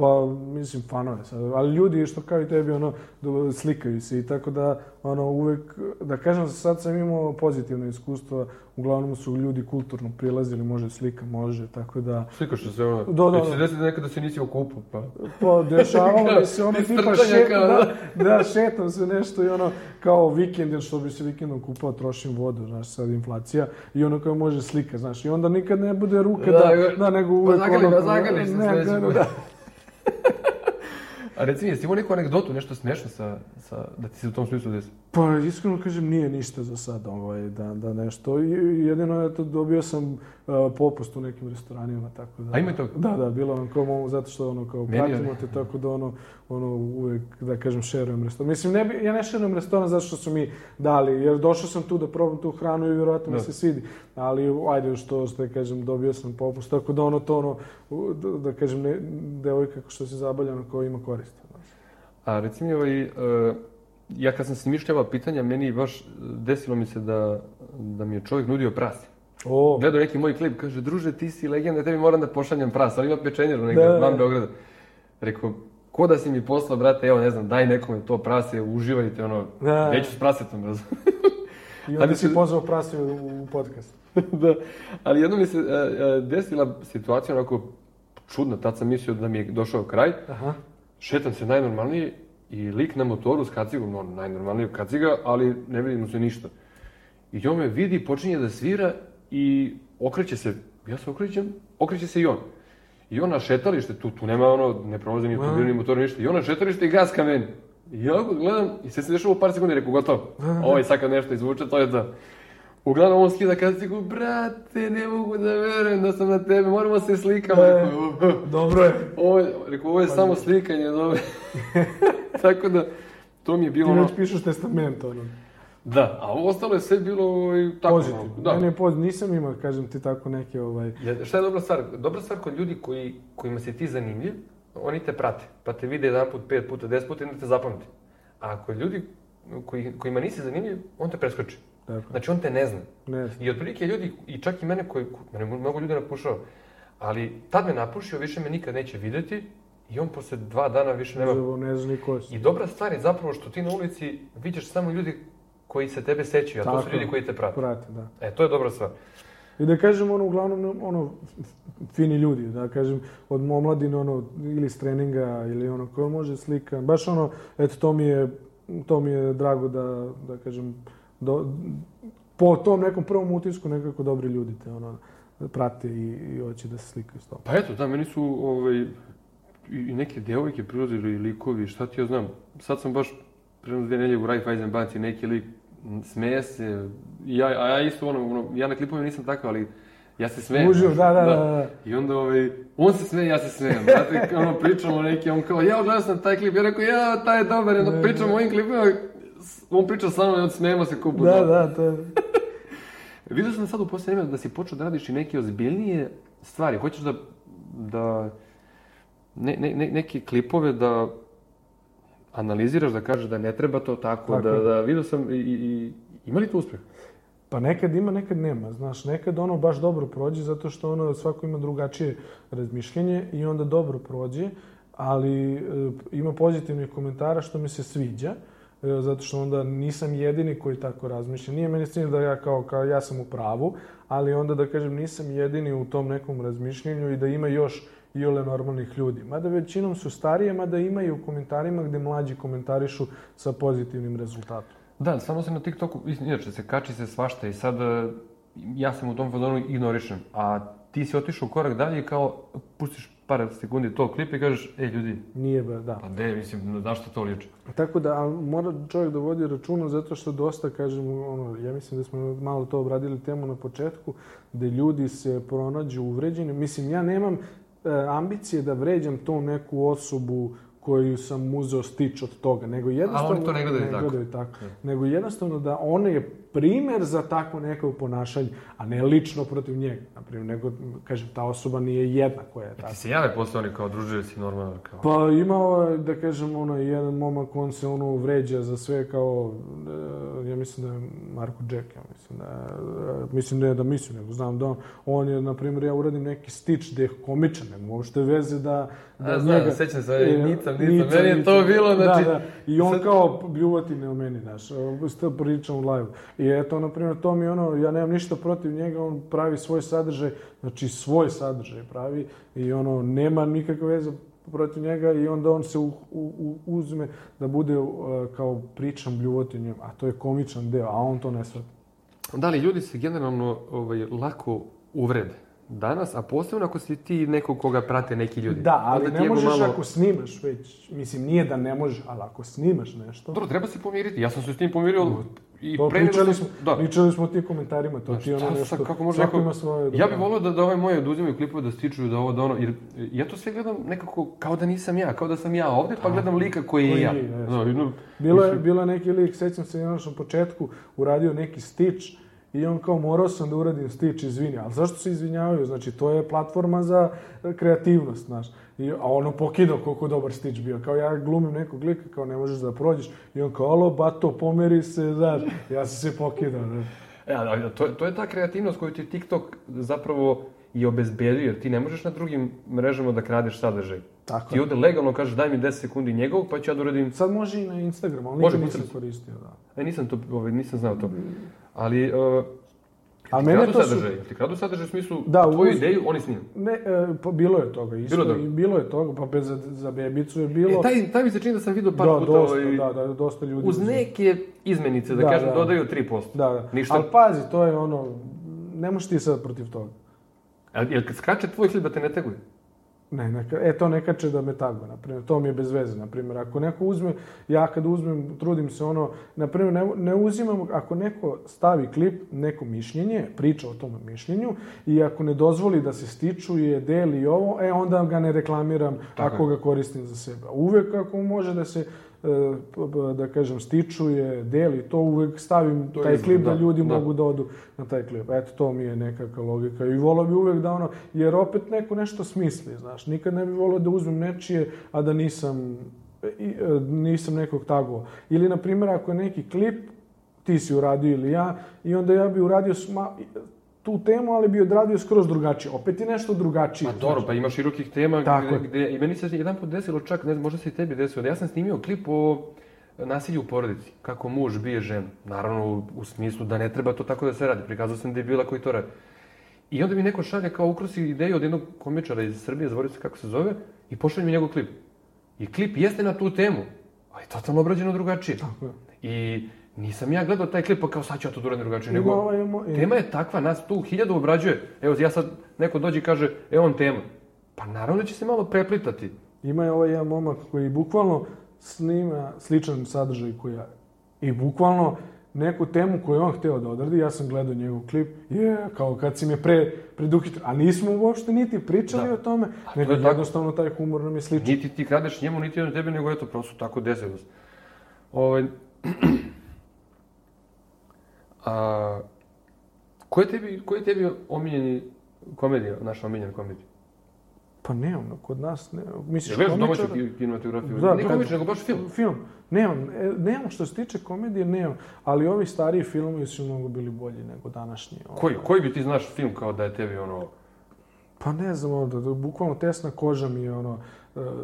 B: Pa, mislim, fanove sad. Ali ljudi, što kao i tebi, ono, do- slikaju se i tako da, ono, uvek, da kažem, sad sam imao pozitivno iskustvo, uglavnom su ljudi kulturno prilazili, može slika, može, tako da,
A: Slikaš se ono,
B: Da, da,
A: već se
B: da.
A: desiti nekada se nisi okupao, pa...
B: Pa dešavalo mi se [LAUGHS] ono tipa šet,
A: kao,
B: da, [LAUGHS] da, šetam se nešto i ono kao vikend, jer što bi se vikendom kupao, trošim vodu, znaš, sad inflacija i ono kao može slika, znaš, i onda nikad ne bude ruka
A: Da,
B: da,
A: da,
B: da, nego
A: pa
B: uvek
A: zagrli
B: ono,
A: ga, zagrliš se
B: ne, da,
A: put. [LAUGHS]
B: da,
A: A reci mi, jesi imao neku anegdotu, nešto smešno sa, sa, da ti se u tom smislu desi?
B: Pa iskreno kažem nije ništa za sad ovaj, da, da nešto. Jedino je to dobio sam uh, popust u nekim restoranima tako da.
A: A ima toga?
B: Da, da, bilo ono kao zato što ono kao
A: Meni
B: pratimo te tako da ono ono uvek da kažem šerujem restoran. Mislim ne bi, ja ne šerujem restoran zato što su mi dali jer došao sam tu da probam tu hranu i vjerojatno mi
A: Da.
B: se svidi. Ali ajde što što da kažem dobio sam popust tako da ono to ono da, da kažem ne, devojka što se zabavlja ono kao ima koristi.
A: A reci mi, ovaj, e, ja kad sam smišljavao pitanja, meni baš desilo mi se da, da mi je čovjek nudio prase.
B: O,
A: Gledao neki moj klip, kaže, druže, ti si legenda, tebi moram da pošaljem pras, ali ima pečenjeru negdje,
B: Da, da,
A: van
B: da.
A: Beograda. Rekao, ko da si mi poslao, brate, evo, ne znam, daj nekome to prase, uživajte, ono,
B: Da.
A: neću s prasetom, razumiješ?
B: I onda
A: Ali
B: si
A: se-
B: pozvao prasi u, u podcast. [LAUGHS]
A: da, ali jednom mi se e, e, desila situacija onako čudna, tad sam mislio da mi je došao kraj,
B: Aha.
A: šetam se najnormalnije i lik na motoru s kacigom, no, najnormalnije kaciga, ali ne vidi mu se ništa. I on me vidi, počinje da svira i okreće se, ja se okrećem, okreće se i on. I on na šetalište, tu, tu nema ono, ne prolazi ni automobil, ni motor, ništa. I on na šetalište i gas ka meni. I ja gledam i sve se dešava u par sekundi, rekao, gotovo. Ovo je sad kad nešto izvuče, to je to. Uglavnom on skida kacigu, brate, ne mogu da verujem da sam na tebe, moramo se slikamo.
B: E. Dobro je. [LAUGHS]
A: ovo je, rekao, ovo je samo slikanje, dobro. [LAUGHS] Tako da, to mi je
B: Ti
A: bilo ono...
B: već pišeš testament, ono.
A: Da, a ovo ostalo je sve bilo ovaj, tako.
B: Pozitivno.
A: Da.
B: Meni je poz... Nisam imao, kažem ti, tako neke, ovaj...
A: Ja, šta je dobra stvar? Dobra stvar kod ljudi koji, kojima si ti zanimljiv, oni te prate. Pa te vide jedan put, pet puta, deset puta i onda te zapamti. A kod ljudi koji, kojima nisi zanimljiv, on te preskoči.
B: Tako.
A: Znači on te ne zna.
B: Ne,
A: I otprilike ljudi, i čak i mene koji, mene mnogo ljudi napušao, ali tad me napušio, više me nikad neće videti i on posle dva dana više nema
B: ne, ne znaš ni ko si.
A: I dobra stvar je zapravo što ti na ulici vidiš samo ljudi koji se tebe sećaju, a to su
B: Tako.
A: ljudi koji te prate.
B: Prate, da.
A: E, to je dobra stvar.
B: I da kažem, ono, uglavnom, ono, fini ljudi, da kažem, od omladine, ono, ili s treninga, ili ono, ko može slika, baš ono, eto, to mi je, to mi je drago da, da kažem, do, po tom nekom prvom utisku nekako dobri ljudi te, ono, prate i, i hoće da se slikaju s tobom.
A: Pa eto, da, meni su ovaj, i neke devojke prilazili likovi, šta ti ja znam. Sad sam baš pre jedno dvije nelje u Raiffeisen banci, neki lik smeje se, ja, a ja isto ono, ono, ja na klipovima nisam takav, ali ja se smejem. Znaš,
B: da, da, da, da.
A: I onda ovaj, on se smeje, ja se smejem. Znate, ono, pričamo neki, on kao, ja gledao sam taj klip, ja rekao, ja, taj je dobar, onda pričamo o ovim klipima, on priča sa mnom i onda smejemo se kupu.
B: Da, da, to je... [LAUGHS]
A: Vidio sam sad u posljednje vreme da si počeo da radiš i neke ozbiljnije stvari. Hoćeš da, da ne, ne, ne- neke klipove da analiziraš, da kažeš da ne treba to tako,
B: Tako
A: da, da vidio sam i, i, i ima li to uspeh?
B: Pa nekad ima, nekad nema. Znaš, nekad ono baš dobro prođe zato što ono svako ima drugačije razmišljenje i onda dobro prođe, ali e, ima pozitivnih komentara što mi se sviđa. e, zato što onda nisam jedini koji tako razmišlja. Nije meni cilj da ja kao, kao ja sam u pravu, ali onda da kažem nisam jedini u tom nekom razmišljenju i da ima još i ole normalnih ljudi. Mada većinom su starije, mada ima i u komentarima gde mlađi komentarišu sa pozitivnim rezultatom.
A: Da, samo se na TikToku, inače se kači se svašta i sad e, ja sam u tom fazonu ignorišem, a ti si otišao korak dalje i kao pustiš par sekundi to klip i kažeš, ej ljudi,
B: Nije ba, da.
A: pa de, mislim, zašto to liči?
B: Tako da, ali mora čovjek da vodi računa zato što dosta, kažem, ono, ja mislim da smo malo to obradili temu na početku, da ljudi se pronađu uvređeni. Mislim, ja nemam e, ambicije da vređam tu neku osobu koju sam uzeo stič od toga, nego jednostavno...
A: to ne gledaju tako.
B: gledaju tako. Nego jednostavno da on je primer za takvo neko ponašanje, a ne lično protiv njega. Naprimjer, nego, kažem, ta osoba nije jedna koja je
A: Ti
B: takva.
A: se jave posle oni kao druže, si normalno, kao...
B: Pa imao da kažem, ono, jedan momak, on se ono vređa za sve kao, e, ja mislim da je Marko Jack, ja mislim da je, mislim ne da mislim, nego znam da on, on je, na primjer, ja uradim neki stič gde je komičan, nema uopšte veze da, da
A: A, znam,
B: njega...
A: sećam se,
B: e,
A: nicam, nicam,
B: nicam,
A: meni je
B: nicam.
A: to bilo, znači...
B: Da, da. I on
A: sad-
B: kao bljuvotine o meni, znaš, što pričam u live. I eto, na primjer, to mi ono, ja nemam ništa protiv njega, on pravi svoj sadržaj, znači svoj sadržaj pravi i ono, nema nikakve veze protiv njega i onda on se u, u, u- uzme da bude uh, kao pričam bljuvotinjem, a to je komičan deo, a on to ne shvata.
A: Da li ljudi se generalno ovaj, lako uvrede danas, a posebno ako si ti neko koga prate neki ljudi.
B: Da, ali
A: Onda
B: ne možeš
A: malo-
B: ako snimaš već, mislim, nije da ne možeš, ali ako snimaš nešto,
A: Dobro, treba se pomiriti. Ja sam se s tim pomirio i
B: to
A: pre
B: pričali smo,
A: Da.
B: pričali smo o tim komentarima, to
A: Znaš,
B: ti ono nešto,
A: sad, kako može neko-
B: ima svoje...
A: Ja bih volio da, da ove moje oduzimaju klipove, da stiču da ovo, da ono, jer ja to sve gledam nekako kao da nisam ja, kao da sam ja ovde, pa gledam lika koji je ja.
B: je.
A: No,
B: Bilo je, bilo je neki lik, sećam se, još na početku uradio neki stič i on kao morao sam da uradim stič, izvini. Ali zašto se izvinjavaju? Znači, to je platforma za kreativnost, znaš. I, a ono pokidao koliko dobar stič bio. Kao ja glumim nekog lika, kao ne možeš da prođeš. I on kao, alo, bato, pomeri se, znaš. Ja sam se pokidao, znaš.
A: E, ali to, to je ta kreativnost koju ti TikTok zapravo i obezbedio, jer ti ne možeš na drugim mrežama da kradeš sadržaj.
B: Tako
A: Ti ovde legalno kažeš daj mi 10 sekundi njegovog, pa ću ja da uradim...
B: Sad može i na Instagramu, ali nikad nisam koristio, da.
A: E, nisam to, ovaj, nisam znao to. Ali, uh,
B: A
A: ti
B: mene
A: kradu
B: to su-
A: sadržaj, ti kradu sadržaj u smislu
B: Da,
A: tvoju
B: uz-
A: ideju, oni snimaju.
B: Ne, e, pa bilo je toga isto.
A: Bilo?
B: I bilo je toga, pa bez, za, bebicu je bilo...
A: E, taj, taj mi se čini da sam vidio par
B: da,
A: puta
B: dosta,
A: ovaj,
B: da, da, dosta ljudi.
A: uz neke izmenice, da,
B: Da,
A: kažem,
B: da.
A: dodaju 3%.
B: Da, da.
A: Ništa.
B: Ali pazi, to je ono, ne možeš ti sad protiv toga.
A: A, jel kad skače tvoj klip da te ne teguje?
B: Ne, neka, e, to ne kače da me taguje, na primjer, to mi je bez veze, na primjer, ako neko uzme, ja kad uzmem, trudim se ono, na primjer, ne, ne uzimam, ako neko stavi klip, neko mišljenje, priča o tom mišljenju, i ako ne dozvoli da se stičuje, deli ovo, e, onda ga ne reklamiram
A: Tako
B: ako ga koristim za sebe. Uvek ako može da se, da kažem, stičuje, deli, to uvek stavim
A: To je
B: taj
A: izbor,
B: klip da,
A: da,
B: ljudi
A: da.
B: mogu da odu na taj klip. Eto, to mi je nekakva logika. I volio bi uvek da ono, jer opet neko nešto smisli, znaš. Nikad ne bi volio da uzmem nečije, a da nisam, e, nisam nekog tagovao. Ili, na primjer, ako je neki klip, ti si uradio ili ja, i onda ja bi uradio sma, tu temu, ali bi odradio skroz drugačije. Opet je nešto drugačije.
A: Pa dobro, pa ima širokih tema
B: Tako
A: gde, gde, i meni se jedan put desilo čak, ne znam, možda se i tebi desilo, da ja sam snimio klip o nasilju u porodici, kako muž bije ženu. Naravno, u, u smislu da ne treba to tako da se radi, prikazao sam debila koji to radi. I onda mi neko šalje kao ukrosi ideju od jednog komičara iz Srbije, zaboravio se kako se zove, i pošalje mi njegov klip. I klip jeste na tu temu, ali totalno obrađeno drugačije.
B: Tako je.
A: I nisam ja gledao taj klip pa kao sad ću ja to da uradim drugačije,
B: Ima
A: nego
B: ovaj,
A: tema je takva, nas tu hiljadu obrađuje. Evo, ja sad, neko dođe i kaže, evo on tema. Pa naravno da će se malo preplitati.
B: Ima je ovaj jedan momak koji bukvalno snima sličan sadržaj koji ja. I bukvalno neku temu koju on hteo da odradi, ja sam gledao njegov klip, je, kao kad si me pre, preduhitrio. A nismo uopšte niti pričali
A: Da.
B: o tome,
A: A to
B: nego
A: je tako.
B: jednostavno taj humor nam je sličan.
A: Niti ti kradeš njemu, niti on tebi, nego eto, prosto tako desilo se. Ovaj... [CLEARS THROAT] A, ko je tebi, ko je tebi omiljeni komedija, naša omiljena komedija?
B: Pa nemam, no, kod nas ne. Misliš
A: Jel gledaš domaću kinematografiju?
B: Da,
A: ne komičar, nego baš film.
B: Film. Nemam, e, nemam što se tiče komedije, nemam. Ali ovi stariji filmovi su mnogo bili bolji nego današnji. ono.
A: Koji, koji bi ti znaš film kao da je tebi ono...
B: Pa ne znam, ono, da, da, bukvalno tesna koža mi je ono,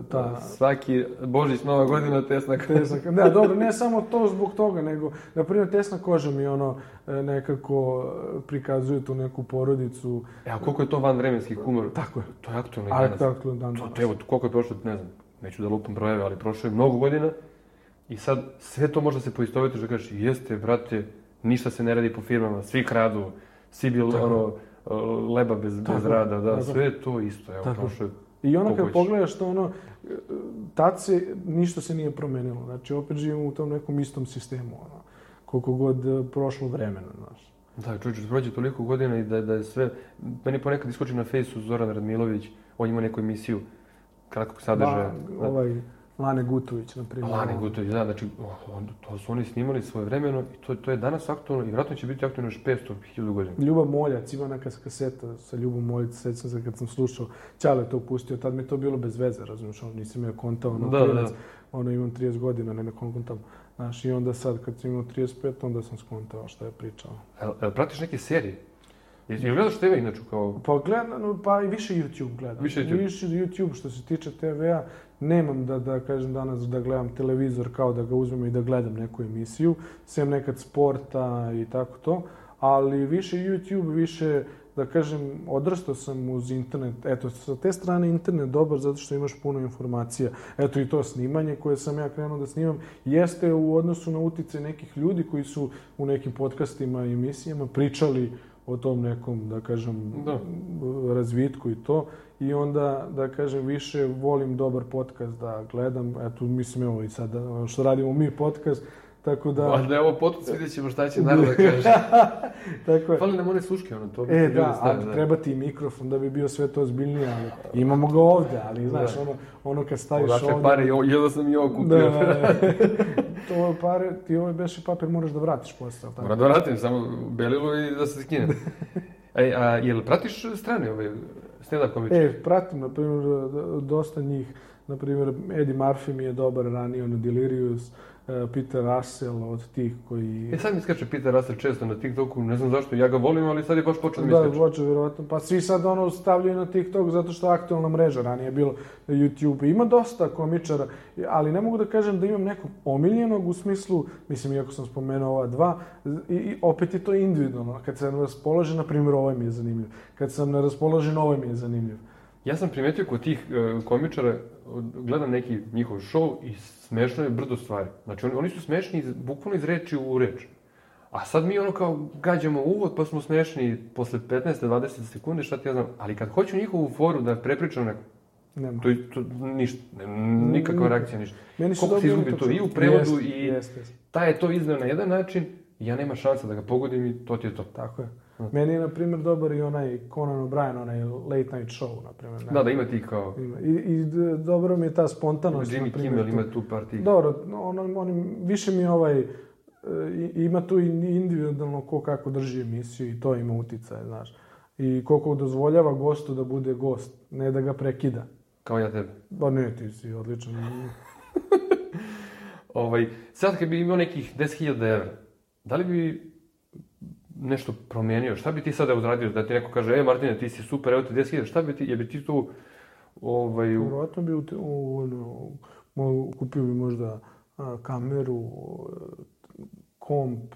B: ta...
A: Svaki Božić, Nova godina, tesna
B: Tesna, ne, dobro, ne samo to zbog toga, nego, na primjer, tesna koža mi ono e, nekako e, prikazuje tu neku porodicu.
A: E, a koliko je to vanvremenski humor?
B: Tako je.
A: To je aktualno i danas.
B: dan
A: To,
B: danas.
A: to, evo, koliko je prošlo, ne znam, neću da lupam brojeve, ali prošlo je mnogo godina i sad sve to možda se poistovetiš da kažeš, jeste, brate, ništa se ne radi po firmama, svi kradu, svi bi
B: Tako.
A: ono, leba bez, bez
B: Tako.
A: rada, da,
B: Tako.
A: sve je to isto, evo,
B: Tako.
A: prošlo je.
B: I ono kad pogledaš to ono, tad se, ništa se nije promenilo. Znači, opet živimo u tom nekom istom sistemu, ono, koliko god e, prošlo vremena, znaš.
A: Da, čovječe, prođe toliko godina i da, da je sve... Meni ponekad iskoči na fejsu Zoran Radmilović, on ima neku emisiju kratkog sadržaja.
B: Ma, ovaj, Lane Gutović, na primjer.
A: Lani Gutović, da, znači, on, to su oni snimali svoje vremeno i to, to je danas aktualno i vjerojatno će biti aktualno još 500, 1000 godina.
B: Ljubav Moljac, ima neka kaseta sa Ljubom Moljac, sećam se kad sam slušao, Ćale to pustio, tad mi je to bilo bez veze, razumiješ, ono, nisam ja kontao, ono,
A: Da, da,
B: klinac,
A: da.
B: ono, imam 30 godina, ne na kontam. Znaš, i onda sad kad sam imao 35, onda sam skontao šta je pričao.
A: Jel, jel pratiš neke serije? Jel, jel gledaš TV inače kao...
B: Pa gledam, pa i više YouTube gledam.
A: Više YouTube.
B: Više YouTube što se tiče TV-a. Nemam da, da kažem danas da gledam televizor kao da ga uzmem i da gledam neku emisiju. Sem nekad sporta i tako to. Ali više YouTube, više da kažem, odrastao sam uz internet. Eto, sa te strane internet dobar zato što imaš puno informacija. Eto i to snimanje koje sam ja krenuo da snimam jeste u odnosu na utice nekih ljudi koji su u nekim podcastima i emisijama pričali o tom nekom, da kažem,
A: Da.
B: razvitku i to. I onda, da kažem, više volim dobar podcast da gledam. Eto, mislim, evo i sad, što radimo mi podcast, tako da...
A: Da. da je ovo podcast, vidjet ćemo šta će narod da [LAUGHS] kaže.
B: tako je.
A: Fali nam one sluške, ono, to bi
B: E, da,
A: stavili,
B: ali treba ti mikrofon da bi bio sve to ozbiljnije, ali imamo ga ovde, ali znaš,
A: Da.
B: ono, ono kad staviš
A: Odakle
B: ovde...
A: pare, jo- jedva sam i ovo
B: Da,
A: kupio.
B: da, da. [LAUGHS] to pare, ti ovaj beše papir moraš da vratiš posle, tako?
A: Moram da vratim samo belilo i da se skinem. [LAUGHS] Ej, a jel pratiš strane ove stand-up komičare?
B: E, pratim, na primjer, dosta njih, na primjer, Eddie Murphy mi je dobar ranije, ono, Delirious, Peter Russell od tih koji...
A: E sad mi skače Peter Russell često na TikToku, ne znam zašto, ja ga volim, ali sad je baš počeo da mi
B: Da,
A: skače.
B: hoće vjerovatno. Pa svi sad ono stavljaju na TikTok zato što je aktualna mreža, ranije je bilo na YouTube. Ima dosta komičara, ali ne mogu da kažem da imam nekog omiljenog u smislu, mislim, iako sam spomenuo ova dva, i, i opet je to individualno. Kad sam raspoložen, na primjer, ovaj mi je zanimljiv. Kad sam neraspoložen, ovaj mi je zanimljiv.
A: Ja sam primetio kod tih e, komičara, gledam neki njihov show i smešno je brdo stvari. Znači, oni, oni su smešni iz, bukvalno iz reči u reč. A sad mi ono kao gađamo uvod, pa smo smešni posle 15-20 sekunde, šta ti ja znam. Ali kad hoću njihovu foru da prepričam neko,
B: Nema.
A: to, to ništa, ne- nikakva reakcija, ništa.
B: Meni su
A: Koliko se izgubi to i u prevodu
B: Jeste,
A: i
B: Jeste, jeste.
A: taj je to izneo na jedan način, ja nema šansa da ga pogodim i to ti je to.
B: Tako je.
A: Mm.
B: Meni je, na primjer, dobar i onaj Conan O'Brien, onaj Late Night Show, na primjer.
A: Da, da ima ti kao
B: Ima. I, i dobro mi je ta spontanost.
A: Jimmy
B: na primjer,
A: Kimmel
B: tu.
A: ima tu par tih.
B: Dobro, ono, oni, više mi ovaj, e, i- ima tu i individualno ko kako drži emisiju i to ima uticaje, znaš. I koliko dozvoljava gostu da bude gost, ne da ga prekida.
A: Kao ja tebe.
B: Ba ne, ti si odličan. [LAUGHS]
A: Ovaj, sad kad bi imao nekih 10.000 evra, da li bi nešto promijenio? Šta bi ti sada uradio da ti neko kaže, e Martine, ti si super, evo ti 10.000, šta bi ti, je bi ti tu ovaj,
B: Vjerovatno bi u, te- u, ono, kupio bi možda a, kameru, komp,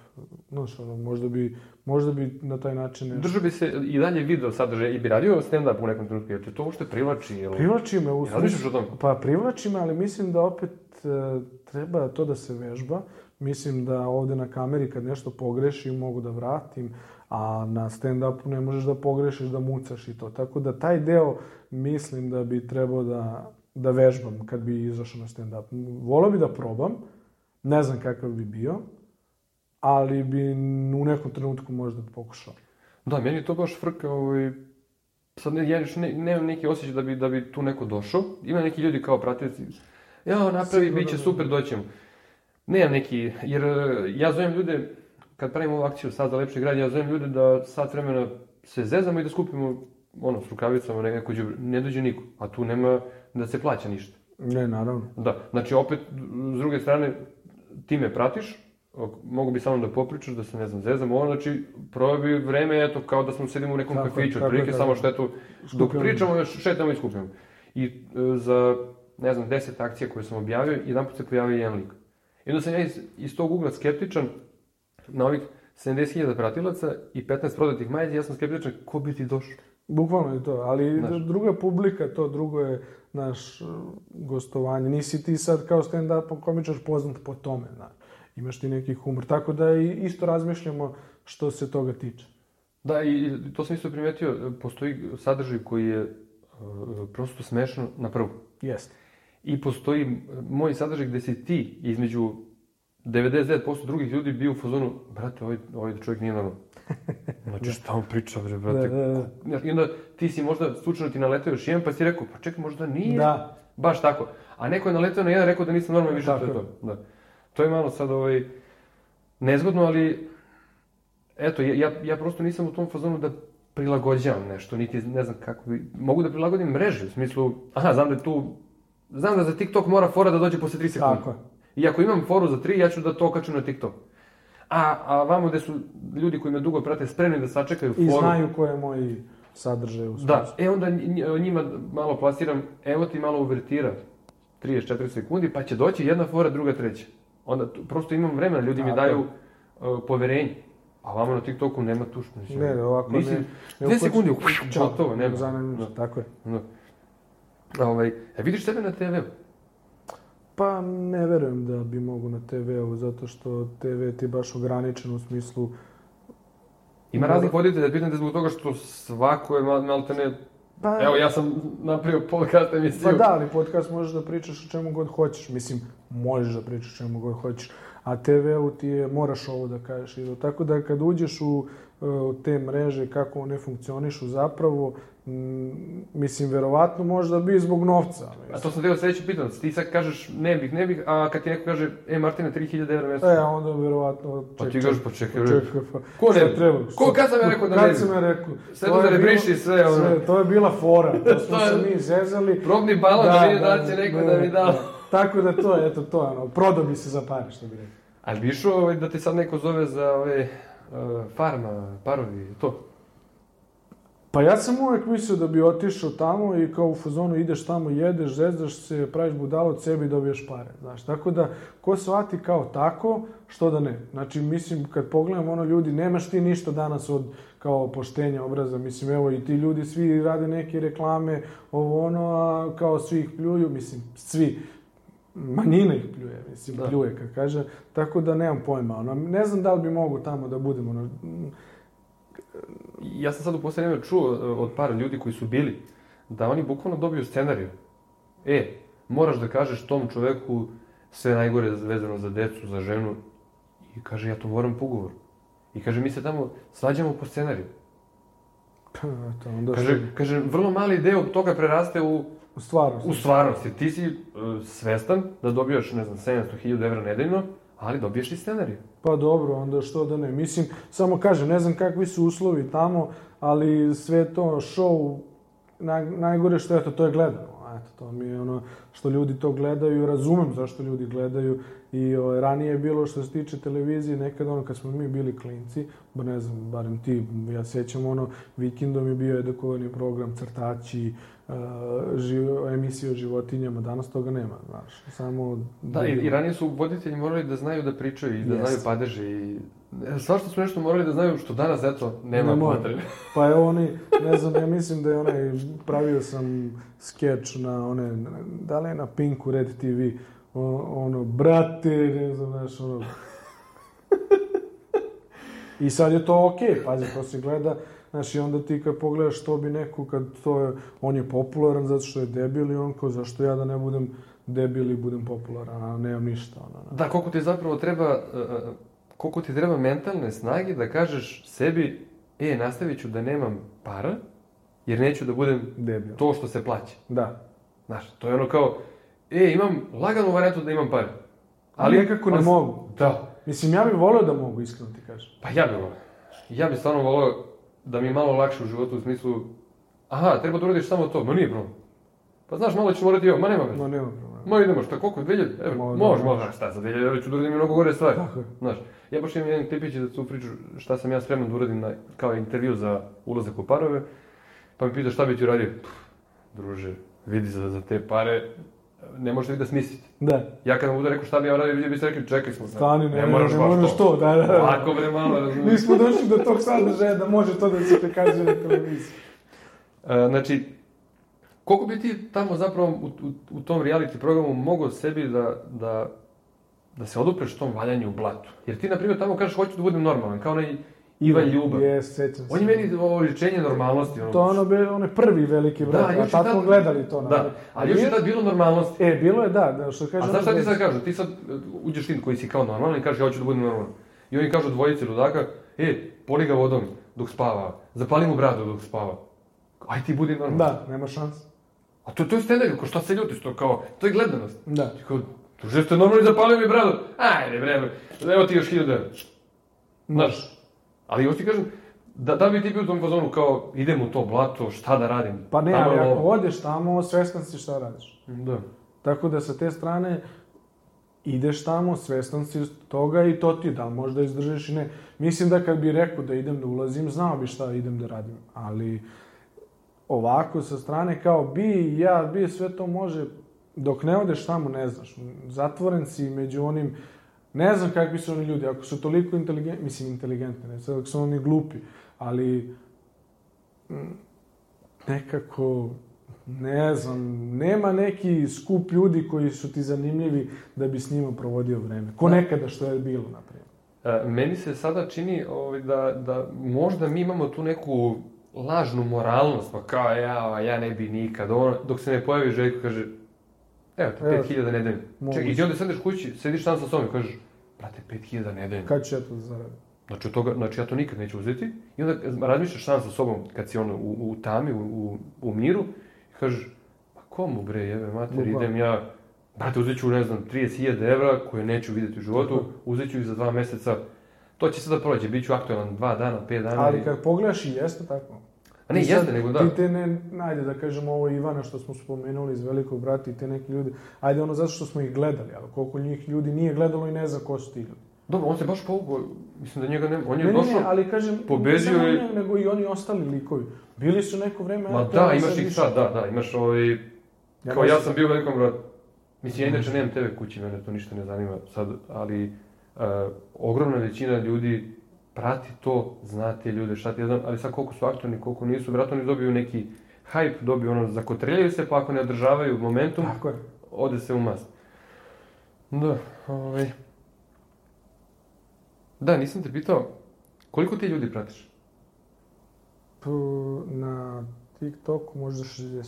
B: znaš, ono, možda bi, možda bi na taj način nešto...
A: držao bi se i dalje video sadržaj i bi radio stand-up u nekom trenutku, jer te to uopšte privlači, jel?
B: Privlači me u
A: tome?
B: Pa privlači me, ali mislim da opet e, treba to da se vežba. Mislim da ovde na kameri kad nešto pogrešim mogu da vratim, a na stand-upu ne možeš da pogrešiš, da mucaš i to. Tako da taj deo mislim da bi trebao da, da vežbam kad bi izašao na stand-up. Volao bi da probam, ne znam kakav bi bio, ali bi u nekom trenutku možda pokušao.
A: Da, meni je to baš frka, ovaj, sad ne, ja još ne, nemam neki osjećaj da bi, da bi tu neko došao. Ima neki ljudi kao pratioci, ja, napravi,
B: Sigurno
A: bit će
B: da.
A: super, doćemo. Nemam neki, jer eh, ja zovem ljude, kad pravimo ovu akciju Sad za lepši grad, ja zovem ljude da sat vremena se zezamo i da skupimo, ono, s rukavicama neko đubre. Ne dođe niko, a tu nema da se plaća ništa.
B: Ne, naravno.
A: Da, znači opet, s druge strane, ti me pratiš, mogu bi samo da popričaš, da se ne znam, zezamo, ono, znači, proveo bi vreme, eto, kao da smo sedimo u nekom
B: Tako
A: kafiću, otprilike, samo što eto, dok pričamo, još šetamo i skupljamo. I e, za, ne znam, deset akcija koje sam objavio, jedan put se pojavio jedan lik. I onda sam ja iz, iz tog ugla skeptičan na ovih 70.000 pratilaca i 15 prodatih majica, ja sam skeptičan, ko bi ti došao?
B: Bukvalno je to, ali
A: Znaš.
B: druga publika, to drugo je naš uh, gostovanje. Nisi ti sad kao stand-up komičar poznat po tome, znaš. Imaš ti neki humor, tako da i isto razmišljamo što se toga tiče.
A: Da, i to sam isto primetio, postoji sadržaj koji je e, prosto smešno na prvu.
B: Jeste.
A: I postoji moj sadržaj gde si ti između 99% drugih ljudi bio u fazonu, brate, ovaj, ovaj čovjek nije normalan. [LAUGHS] Znači, šta on priča, bre, brate?
B: Da, da, da.
A: I onda ti si možda slučajno ti naletao još jedan, pa si rekao, pa čekaj, možda nije.
B: Da.
A: Baš tako. A neko je naletao na jedan, rekao da nisam normalan, više to
B: Tako
A: je
B: je.
A: to. Da. To je malo sad ovaj, nezgodno, ali eto, ja, ja, ja prosto nisam u tom fazonu da prilagođavam nešto, niti ne znam kako bi... Mogu da prilagodim mreže, u smislu, aha, znam da je tu... Znam da za TikTok mora fora da dođe posle 3 sekunde.
B: Tako je.
A: I ako imam foru za tri, ja ću da to okačem na TikTok. A, a vamo gde su ljudi koji me dugo prate spremni da sačekaju foru.
B: I znaju ko je moj sadržaj u
A: Da,
B: smislu.
A: e onda nj- njima malo plasiram, evo ti malo uvertira, 34 sekundi, pa će doći jedna fora, druga, treća. Onda prosto imam vremena, ljudi mi
B: Tako
A: daju uh, poverenje. A vamo na TikToku nema mislim.
B: Ne, ovako
A: Nisi,
B: ne.
A: Dve sekundi,
B: Ćao,
A: gotovo, nema.
B: za ne-
A: Da.
B: Tako je.
A: Da. Ovaj, e, vidiš sebe na TV-u?
B: Pa ne verujem da bi mogu na TV-u, zato što TV ti je baš ograničen u smislu...
A: Ima
B: Da.
A: raznih voditelja, pitam te zbog toga što svako je mal, malte ne...
B: Pa,
A: Evo, ja sam napravio podcast emisiju.
B: Pa da, ali podcast možeš da pričaš o čemu god hoćeš. Mislim, možeš da pričaš o čemu god hoćeš. A TV-u ti je, moraš ovo da kažeš. I tako da kad uđeš u, e, u te mreže, kako one funkcionišu zapravo, m, mislim, verovatno možda bi zbog novca.
A: A
B: Mislim.
A: to sam teo sledeći pitan, ti sad kažeš ne bih, ne bih, a kad ti neko kaže, e Martine, 3000 evra mesečno.
B: E, a onda verovatno...
A: Pa
B: ček,
A: ti
B: ček,
A: kažeš, pa čekaj,
B: čekaj, pa,
A: Ko ne
B: treba?
A: Ko, kad sam ja rekao da ne
B: Kad
A: bi?
B: sam ja rekao?
A: Sve
B: To je
A: zabriši,
B: bilo-
A: sve, ono.
B: sve, To je bila fora, to smo [LAUGHS] se mi zezali.
A: Probni balon da, vidi da li će neko da, mi da.
B: Tako da to, eto to, ono, prodao bi se za pare, što bi rekao.
A: A bi išao ovaj, da ti sad neko zove za ove uh, farma, parovi, to?
B: Pa ja sam uvek mislio da bi otišao tamo i kao u fazonu ideš tamo, jedeš, zezdaš se, praviš budalo od sebe i dobiješ pare, znaš. Tako da, ko shvati kao tako, što da ne. Znači, mislim, kad pogledam ono ljudi, nemaš ti ništa danas od kao poštenja obraza, mislim, evo i ti ljudi svi rade neke reklame, ovo ono, a kao svi ih pljuju, mislim, svi, manjina ih pljuje, mislim,
A: Da.
B: pljuje, kad kaže, tako da nemam pojma, ono, ne znam da li bi mogu tamo da budem, ono,
A: Ja sam sad u poslednje vreme čuo uh, od par ljudi koji su bili, da oni bukvalno dobiju scenariju. E, moraš da kažeš tom čoveku sve najgore vezano za decu, za ženu. I kaže, ja to moram po ugovoru. I kaže, mi se tamo svađamo po scenariju.
B: pa, eto, onda
A: Kaže,
B: što,
A: kaže, vrlo mali deo toga preraste u,
B: u stvarnosti.
A: u stvarnost. Jer ti si uh, svestan da dobijaš, ne znam, 700.000 evra nedeljno, ali dobiješ i scenariju.
B: Pa dobro, onda što da ne. Mislim, samo kažem, ne znam kakvi su uslovi tamo, ali sve to show, naj, najgore što eto, to je gledano. Eto, to mi je ono što ljudi to gledaju, razumem zašto ljudi gledaju. I o, ranije je bilo što se tiče televizije, nekad ono kad smo mi bili klinci, ba ne znam, barem ti, ja sećam ono, vikendom je bio edukovani program Crtači, živo, emisije o životinjama, danas toga nema, znaš, samo...
A: Da, i, i ranije su voditelji morali da znaju da pričaju i da
B: Jeste.
A: znaju padeže i... e, Svašta su nešto morali da znaju što danas, eto, nema
B: Ne
A: potrebe.
B: Pa evo oni, ne znam, ja mislim da je onaj, pravio sam skeč na one, da li je na Pinku Red TV, o, ono, brate, ne znam, znaš, ono... [LAUGHS] I sad je to okej, pazi, to se gleda, znaš, i onda ti kad pogledaš to bi neko, kad to je, on je popularan zato što je debil i on kao, zašto ja da ne budem debil i budem popularan, a nemam ništa, ono.
A: Da, koliko ti zapravo treba, uh, koliko ti treba mentalne snage da kažeš sebi, e, nastavit ću da nemam para, jer neću da budem
B: Debil.
A: to što se plaća.
B: Da.
A: Znaš, to je ono kao, e, imam laganu varijantu da imam pare.
B: Ali nekako ne
A: ali-
B: mogu.
A: Da,
B: Mislim, ja bih volio da mogu, iskreno ti kažem.
A: pa ja bih volio. Ja bih stvarno volio da mi je malo lakše u životu u smislu, aha, treba da uradiš samo to, ma nije problem. Pa znaš, malo ću morati i ovo, ma nema veze.
B: No, nema problema.
A: Ma idemo, šta, koliko, 2000 evra?
B: Ma, da,
A: Može,
B: može.
A: može, šta, za 2000 evra ću da uradim mnogo gore stvari.
B: Tako je.
A: Znaš, ja baš imam jedan klipić da tu priču šta sam ja spreman da uradim na, kao intervju za ulazak u parove, pa mi pita šta bi ti uradio. Pff, druže, vidi za, za te pare, ne možete vi da smislite.
B: Da.
A: Ja kad vam budu rekao šta bi ja uradio, vi biste rekli čekaj smo.
B: Stani, ne, ne,
A: moraš
B: ne
A: baš
B: moraš to, da, da, da.
A: Lako bre malo, razumiješ.
B: Nismo došli do tog sadržaja da može to da se prikazuje na televiziji.
A: E, znači, koliko bi ti tamo zapravo u, u, u tom reality programu mogao sebi da, da, da se odupreš tom valjanju u blatu? Jer ti, na primjer, tamo kažeš hoću da budem normalan, kao onaj Ivan Ljubav.
B: Jes, sećam se.
A: On je meni ovo ličenje normalnosti. Ono,
B: To je ono, be, onaj prvi veliki brat,
A: Da,
B: a
A: i
B: tad smo gledali to.
A: Da, ali još je tad bilo normalnosti.
B: E, bilo je, da, da, što kaže...
A: A znaš šta ti sad kažu? Ti sad e, uđeš ti koji si kao normalan i kažeš ja hoću da budem normalan. I oni kažu dvojici ludaka, e, poli ga vodom dok spava, zapali mu bradu dok spava. Aj ti budi normalan.
B: Da, nema šans.
A: A to, to je ko šta se ljutiš, to kao, to je gledanost.
B: Da.
A: Ti kao, druže ste normalni zapalio mi bradu. Ajde bre, evo ti još hiljada. Znaš, ali još ti kažem, da, da bi ti bio u tom fazonu kao, idem u to blato, šta da radim?
B: Pa ne,
A: Tamo
B: ali ako odeš tamo, svestan si šta radiš.
A: Da.
B: Tako da sa te strane, ideš tamo, svestan si toga i to ti da li možda izdržiš i ne. Mislim da kad bi rekao da idem da ulazim, znao bi šta idem da radim, ali ovako sa strane kao bi, ja, bi, sve to može, dok ne odeš tamo ne znaš. Zatvoren si među onim, ne znam kakvi su oni ljudi, ako su toliko inteligentni, mislim inteligentni, ne sad, ako su oni glupi, ali mm, nekako ne znam, nema neki skup ljudi koji su ti zanimljivi da bi s njima provodio vreme. Ko
A: Da.
B: nekada što je bilo, na primjer.
A: E, Meni se sada čini ovaj, da, da možda mi imamo tu neku lažnu moralnost, pa kao ja, ja ne bi nikad, ono, dok se ne pojavi Željko kaže, evo te
B: Evo,
A: 5000 nedeljno. Čekaj, i ti onda sedeš kući, sediš sam sa sobom i kažeš, brate, 5000 nedeljno.
B: Kad ću ja to zaradim?
A: Znači, od toga, znači ja to nikad neću uzeti. I onda razmišljaš sam sa sobom, kad si ono u, u tami, u, u, u miru, i kažeš, pa komu bre, jebe mater,
B: Bukvalno.
A: idem ja, brate, uzet ću, ne znam, 30.000 evra koje neću vidjeti u životu,
B: Tako.
A: uzet ću ih za dva meseca, to će sada prođe, bit ću aktualan dva dana, pet dana.
B: Ali
A: i-
B: kad pogledaš i jeste tako.
A: A ne,
B: I sad
A: jeste, nego da.
B: Ti te ne, ajde da kažemo ovo Ivana što smo spomenuli iz Velikog brata i te neki ljudi, ajde ono zato što smo ih gledali, ali koliko njih ljudi nije gledalo i ne zna ko su ti ljudi.
A: Dobro, on se baš povukao, mislim da njega ne, on je
B: Ne, ne,
A: došao...
B: ne, ali kažem,
A: pobedio
B: ne
A: je-
B: ne, nego i oni ostali likovi. Bili su neko vreme...
A: Ma da, imaš ih sad, da, da, imaš ovaj...
B: Ja
A: Kao
B: ne
A: ja sam bio u velikom bratu. Mislim, ja inače nemam TV kući, mene to ništa ne zanima sad, ali uh, ogromna većina ljudi prati to, zna te ljude, šta ti ja znam, ali sad koliko su aktorni, koliko nisu, vjerojatno oni dobiju neki hype, dobiju ono, zakotreljaju se, pa ako ne održavaju momentum,
B: Tako je.
A: ode se u mast. Da, ovaj... Da, nisam te pitao, koliko ti ljudi pratiš?
B: Na TikToku možda 65.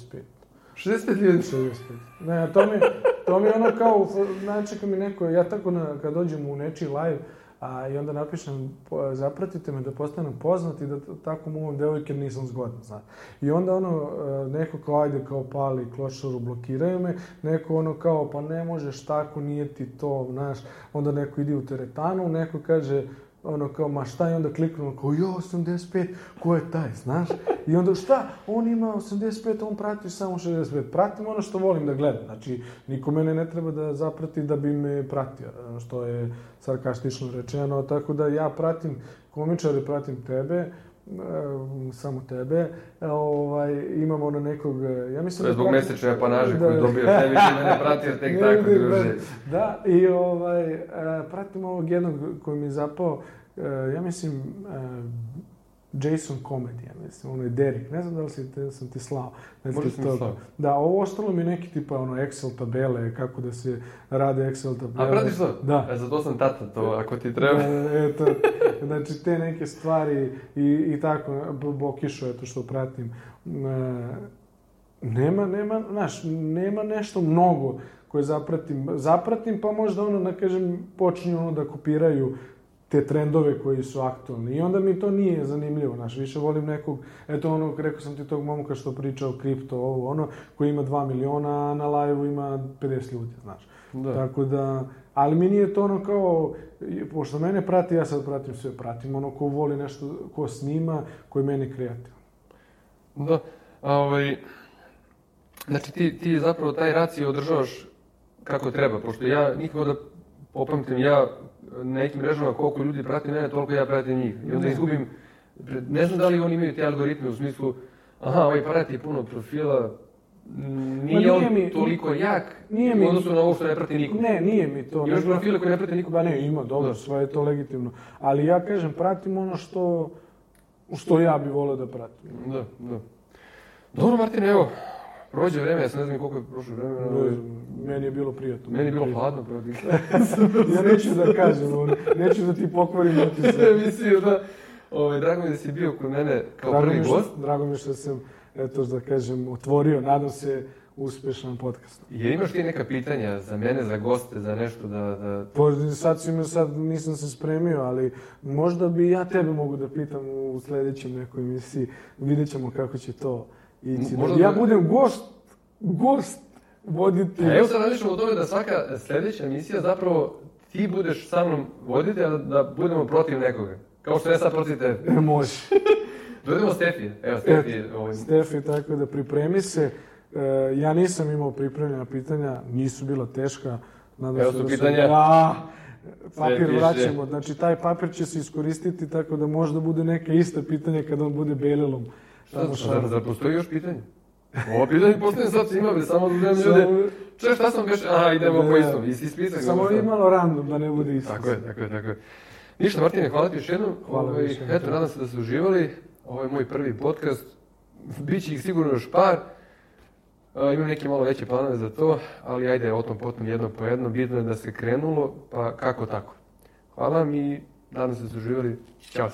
A: 65 ljudi.
B: 65. Ne, to mi, to mi ono kao, znači kad mi neko, ja tako na, kad dođem u nečiji live, a i onda napišem, po- zapratite me da postanem poznat i da tako muvam devojke nisam zgodan, znaš. I onda ono, e, neko kao ajde kao pali klošaru, blokiraju me, neko ono kao pa ne možeš tako, nije ti to, znaš. Onda neko ide u teretanu, neko kaže, ono kao, ma šta je onda kliknuo, kao, jo, 85, ko je taj, znaš? I onda šta, on ima 85, on prati samo 65. Pratim ono što volim da gledam, znači, niko mene ne treba da zaprati da bi me pratio, što je sarkastično rečeno, tako da ja pratim komičare, pratim tebe, samo tebe, e, ovaj, imamo ono nekog, e, ja mislim
A: To je zbog
B: pratim-
A: mesečne apanaže
B: Da.
A: koju dobijaš, ne više mene prati jer [LAUGHS] tek tako druže.
B: Da, i ovaj, e, pratim ovog jednog koji mi je zapao, ja mislim, Jason Comedy, ja mislim, ono je Derek, ne znam da li si te, sam ti slao.
A: Možda si mi
B: TikToku.
A: slao.
B: Da, ovo ostalo mi neki tipa ono Excel tabele, kako da se rade Excel tabele.
A: A pratiš to?
B: Da.
A: E, zato sam tata to, ako ti treba.
B: E, eto, znači te neke stvari i, i tako, B- Bokišu, eto što pratim. E, nema, nema, znaš, nema nešto mnogo koje zapratim. Zapratim pa možda ono, da kažem, počinju ono da kopiraju te trendove koji su aktualni. I onda mi to nije zanimljivo, znaš, više volim nekog, eto ono, rekao sam ti tog momka što priča o kripto, ovo, ono, koji ima 2 miliona, a na live ima 50 ljudi, znaš.
A: Da.
B: Tako da, ali mi nije to ono kao, pošto mene prati, ja sad pratim sve, pratim ono ko voli nešto, ko snima, ko je meni kreativan.
A: Da, a ovaj, znači ti, ti zapravo taj racio održavaš kako treba, pošto ja nikako da popamtim, ja na nekim mrežama koliko ljudi prati mene, toliko ja pratim njih. I onda izgubim, ne znam da li oni imaju te algoritme u smislu, aha, ovaj prati puno profila, nije,
B: nije
A: on
B: mi-
A: toliko jak
B: nije
A: u
B: mi-
A: odnosu na ovo što ne prati niko.
B: Ne, nije mi to. Nego-
A: profile koji ne prate niko?
B: Ba ne, ima, dobro,
A: Da.
B: sve je to legitimno. Ali ja kažem, pratim ono što, što ja bi volio da pratim.
A: Da, da. Dobro, Martin, evo, prođe vreme, ja sam ne znam koliko je prošlo vremena. ovaj,
B: Meni je bilo prijatno.
A: Meni je bilo hladno, protiv. [LAUGHS]
B: ja neću da kažem, neću da ti pokvarim [LAUGHS] utisak.
A: Mislio da, ovaj, drago mi da si bio kod mene kao
B: Drago
A: prvi
B: što,
A: gost.
B: drago mi što sam, eto da kažem, otvorio, nadam se, uspešan podcast.
A: Je imaš ti neka pitanja za mene, za goste, za nešto da... da...
B: Pa sad si me, sad nisam se spremio, ali možda bi ja tebe mogu da pitam u sledećem nekoj emisiji. Vidjet ćemo kako će to ići.
A: M- možda
B: Da ja
A: da-
B: budem gost, gost, voditi.
A: A evo sad različimo o tome da svaka sledeća emisija zapravo ti budeš sa mnom voditelj, a da, budemo protiv nekoga. Kao što ja sad protiv tebe.
B: E, može. [LAUGHS]
A: Dovedemo Stefije. Evo, Stefije. Ovaj,
B: Stefi, tako da pripremi se. E, ja nisam imao pripremljena pitanja, nisu bila teška. Nadam
A: Evo su
B: da
A: pitanja.
B: Da, papir vraćamo. Znači, taj papir će se iskoristiti tako da možda bude neka ista pitanja kada on bude belilom.
A: Šta,
B: Tamo
A: šta, zar postoji još pitanje? Ovo pitanje [LAUGHS] postoje sad svima, bre, samo da
B: Samo-
A: ljude. Če, šta sam kaže? Aha, idemo
B: Da,
A: po
B: da.
A: istom, isti spisak.
B: Samo
A: sad.
B: malo random, da ne bude isto.
A: Tako je, tako je, tako je. Ništa, Martine, hvala ti još jednom.
B: Hvala
A: Ovaj,
B: više.
A: Eto, nadam se da ste uživali. Ovo je moj prvi podcast. Biće ih sigurno još par. A, imam neke malo veće planove za to, ali ajde, o tom potom jedno po jedno. Bitno je da se krenulo, pa kako tako. Hvala vam i nadam se da ste uživali. Ćao.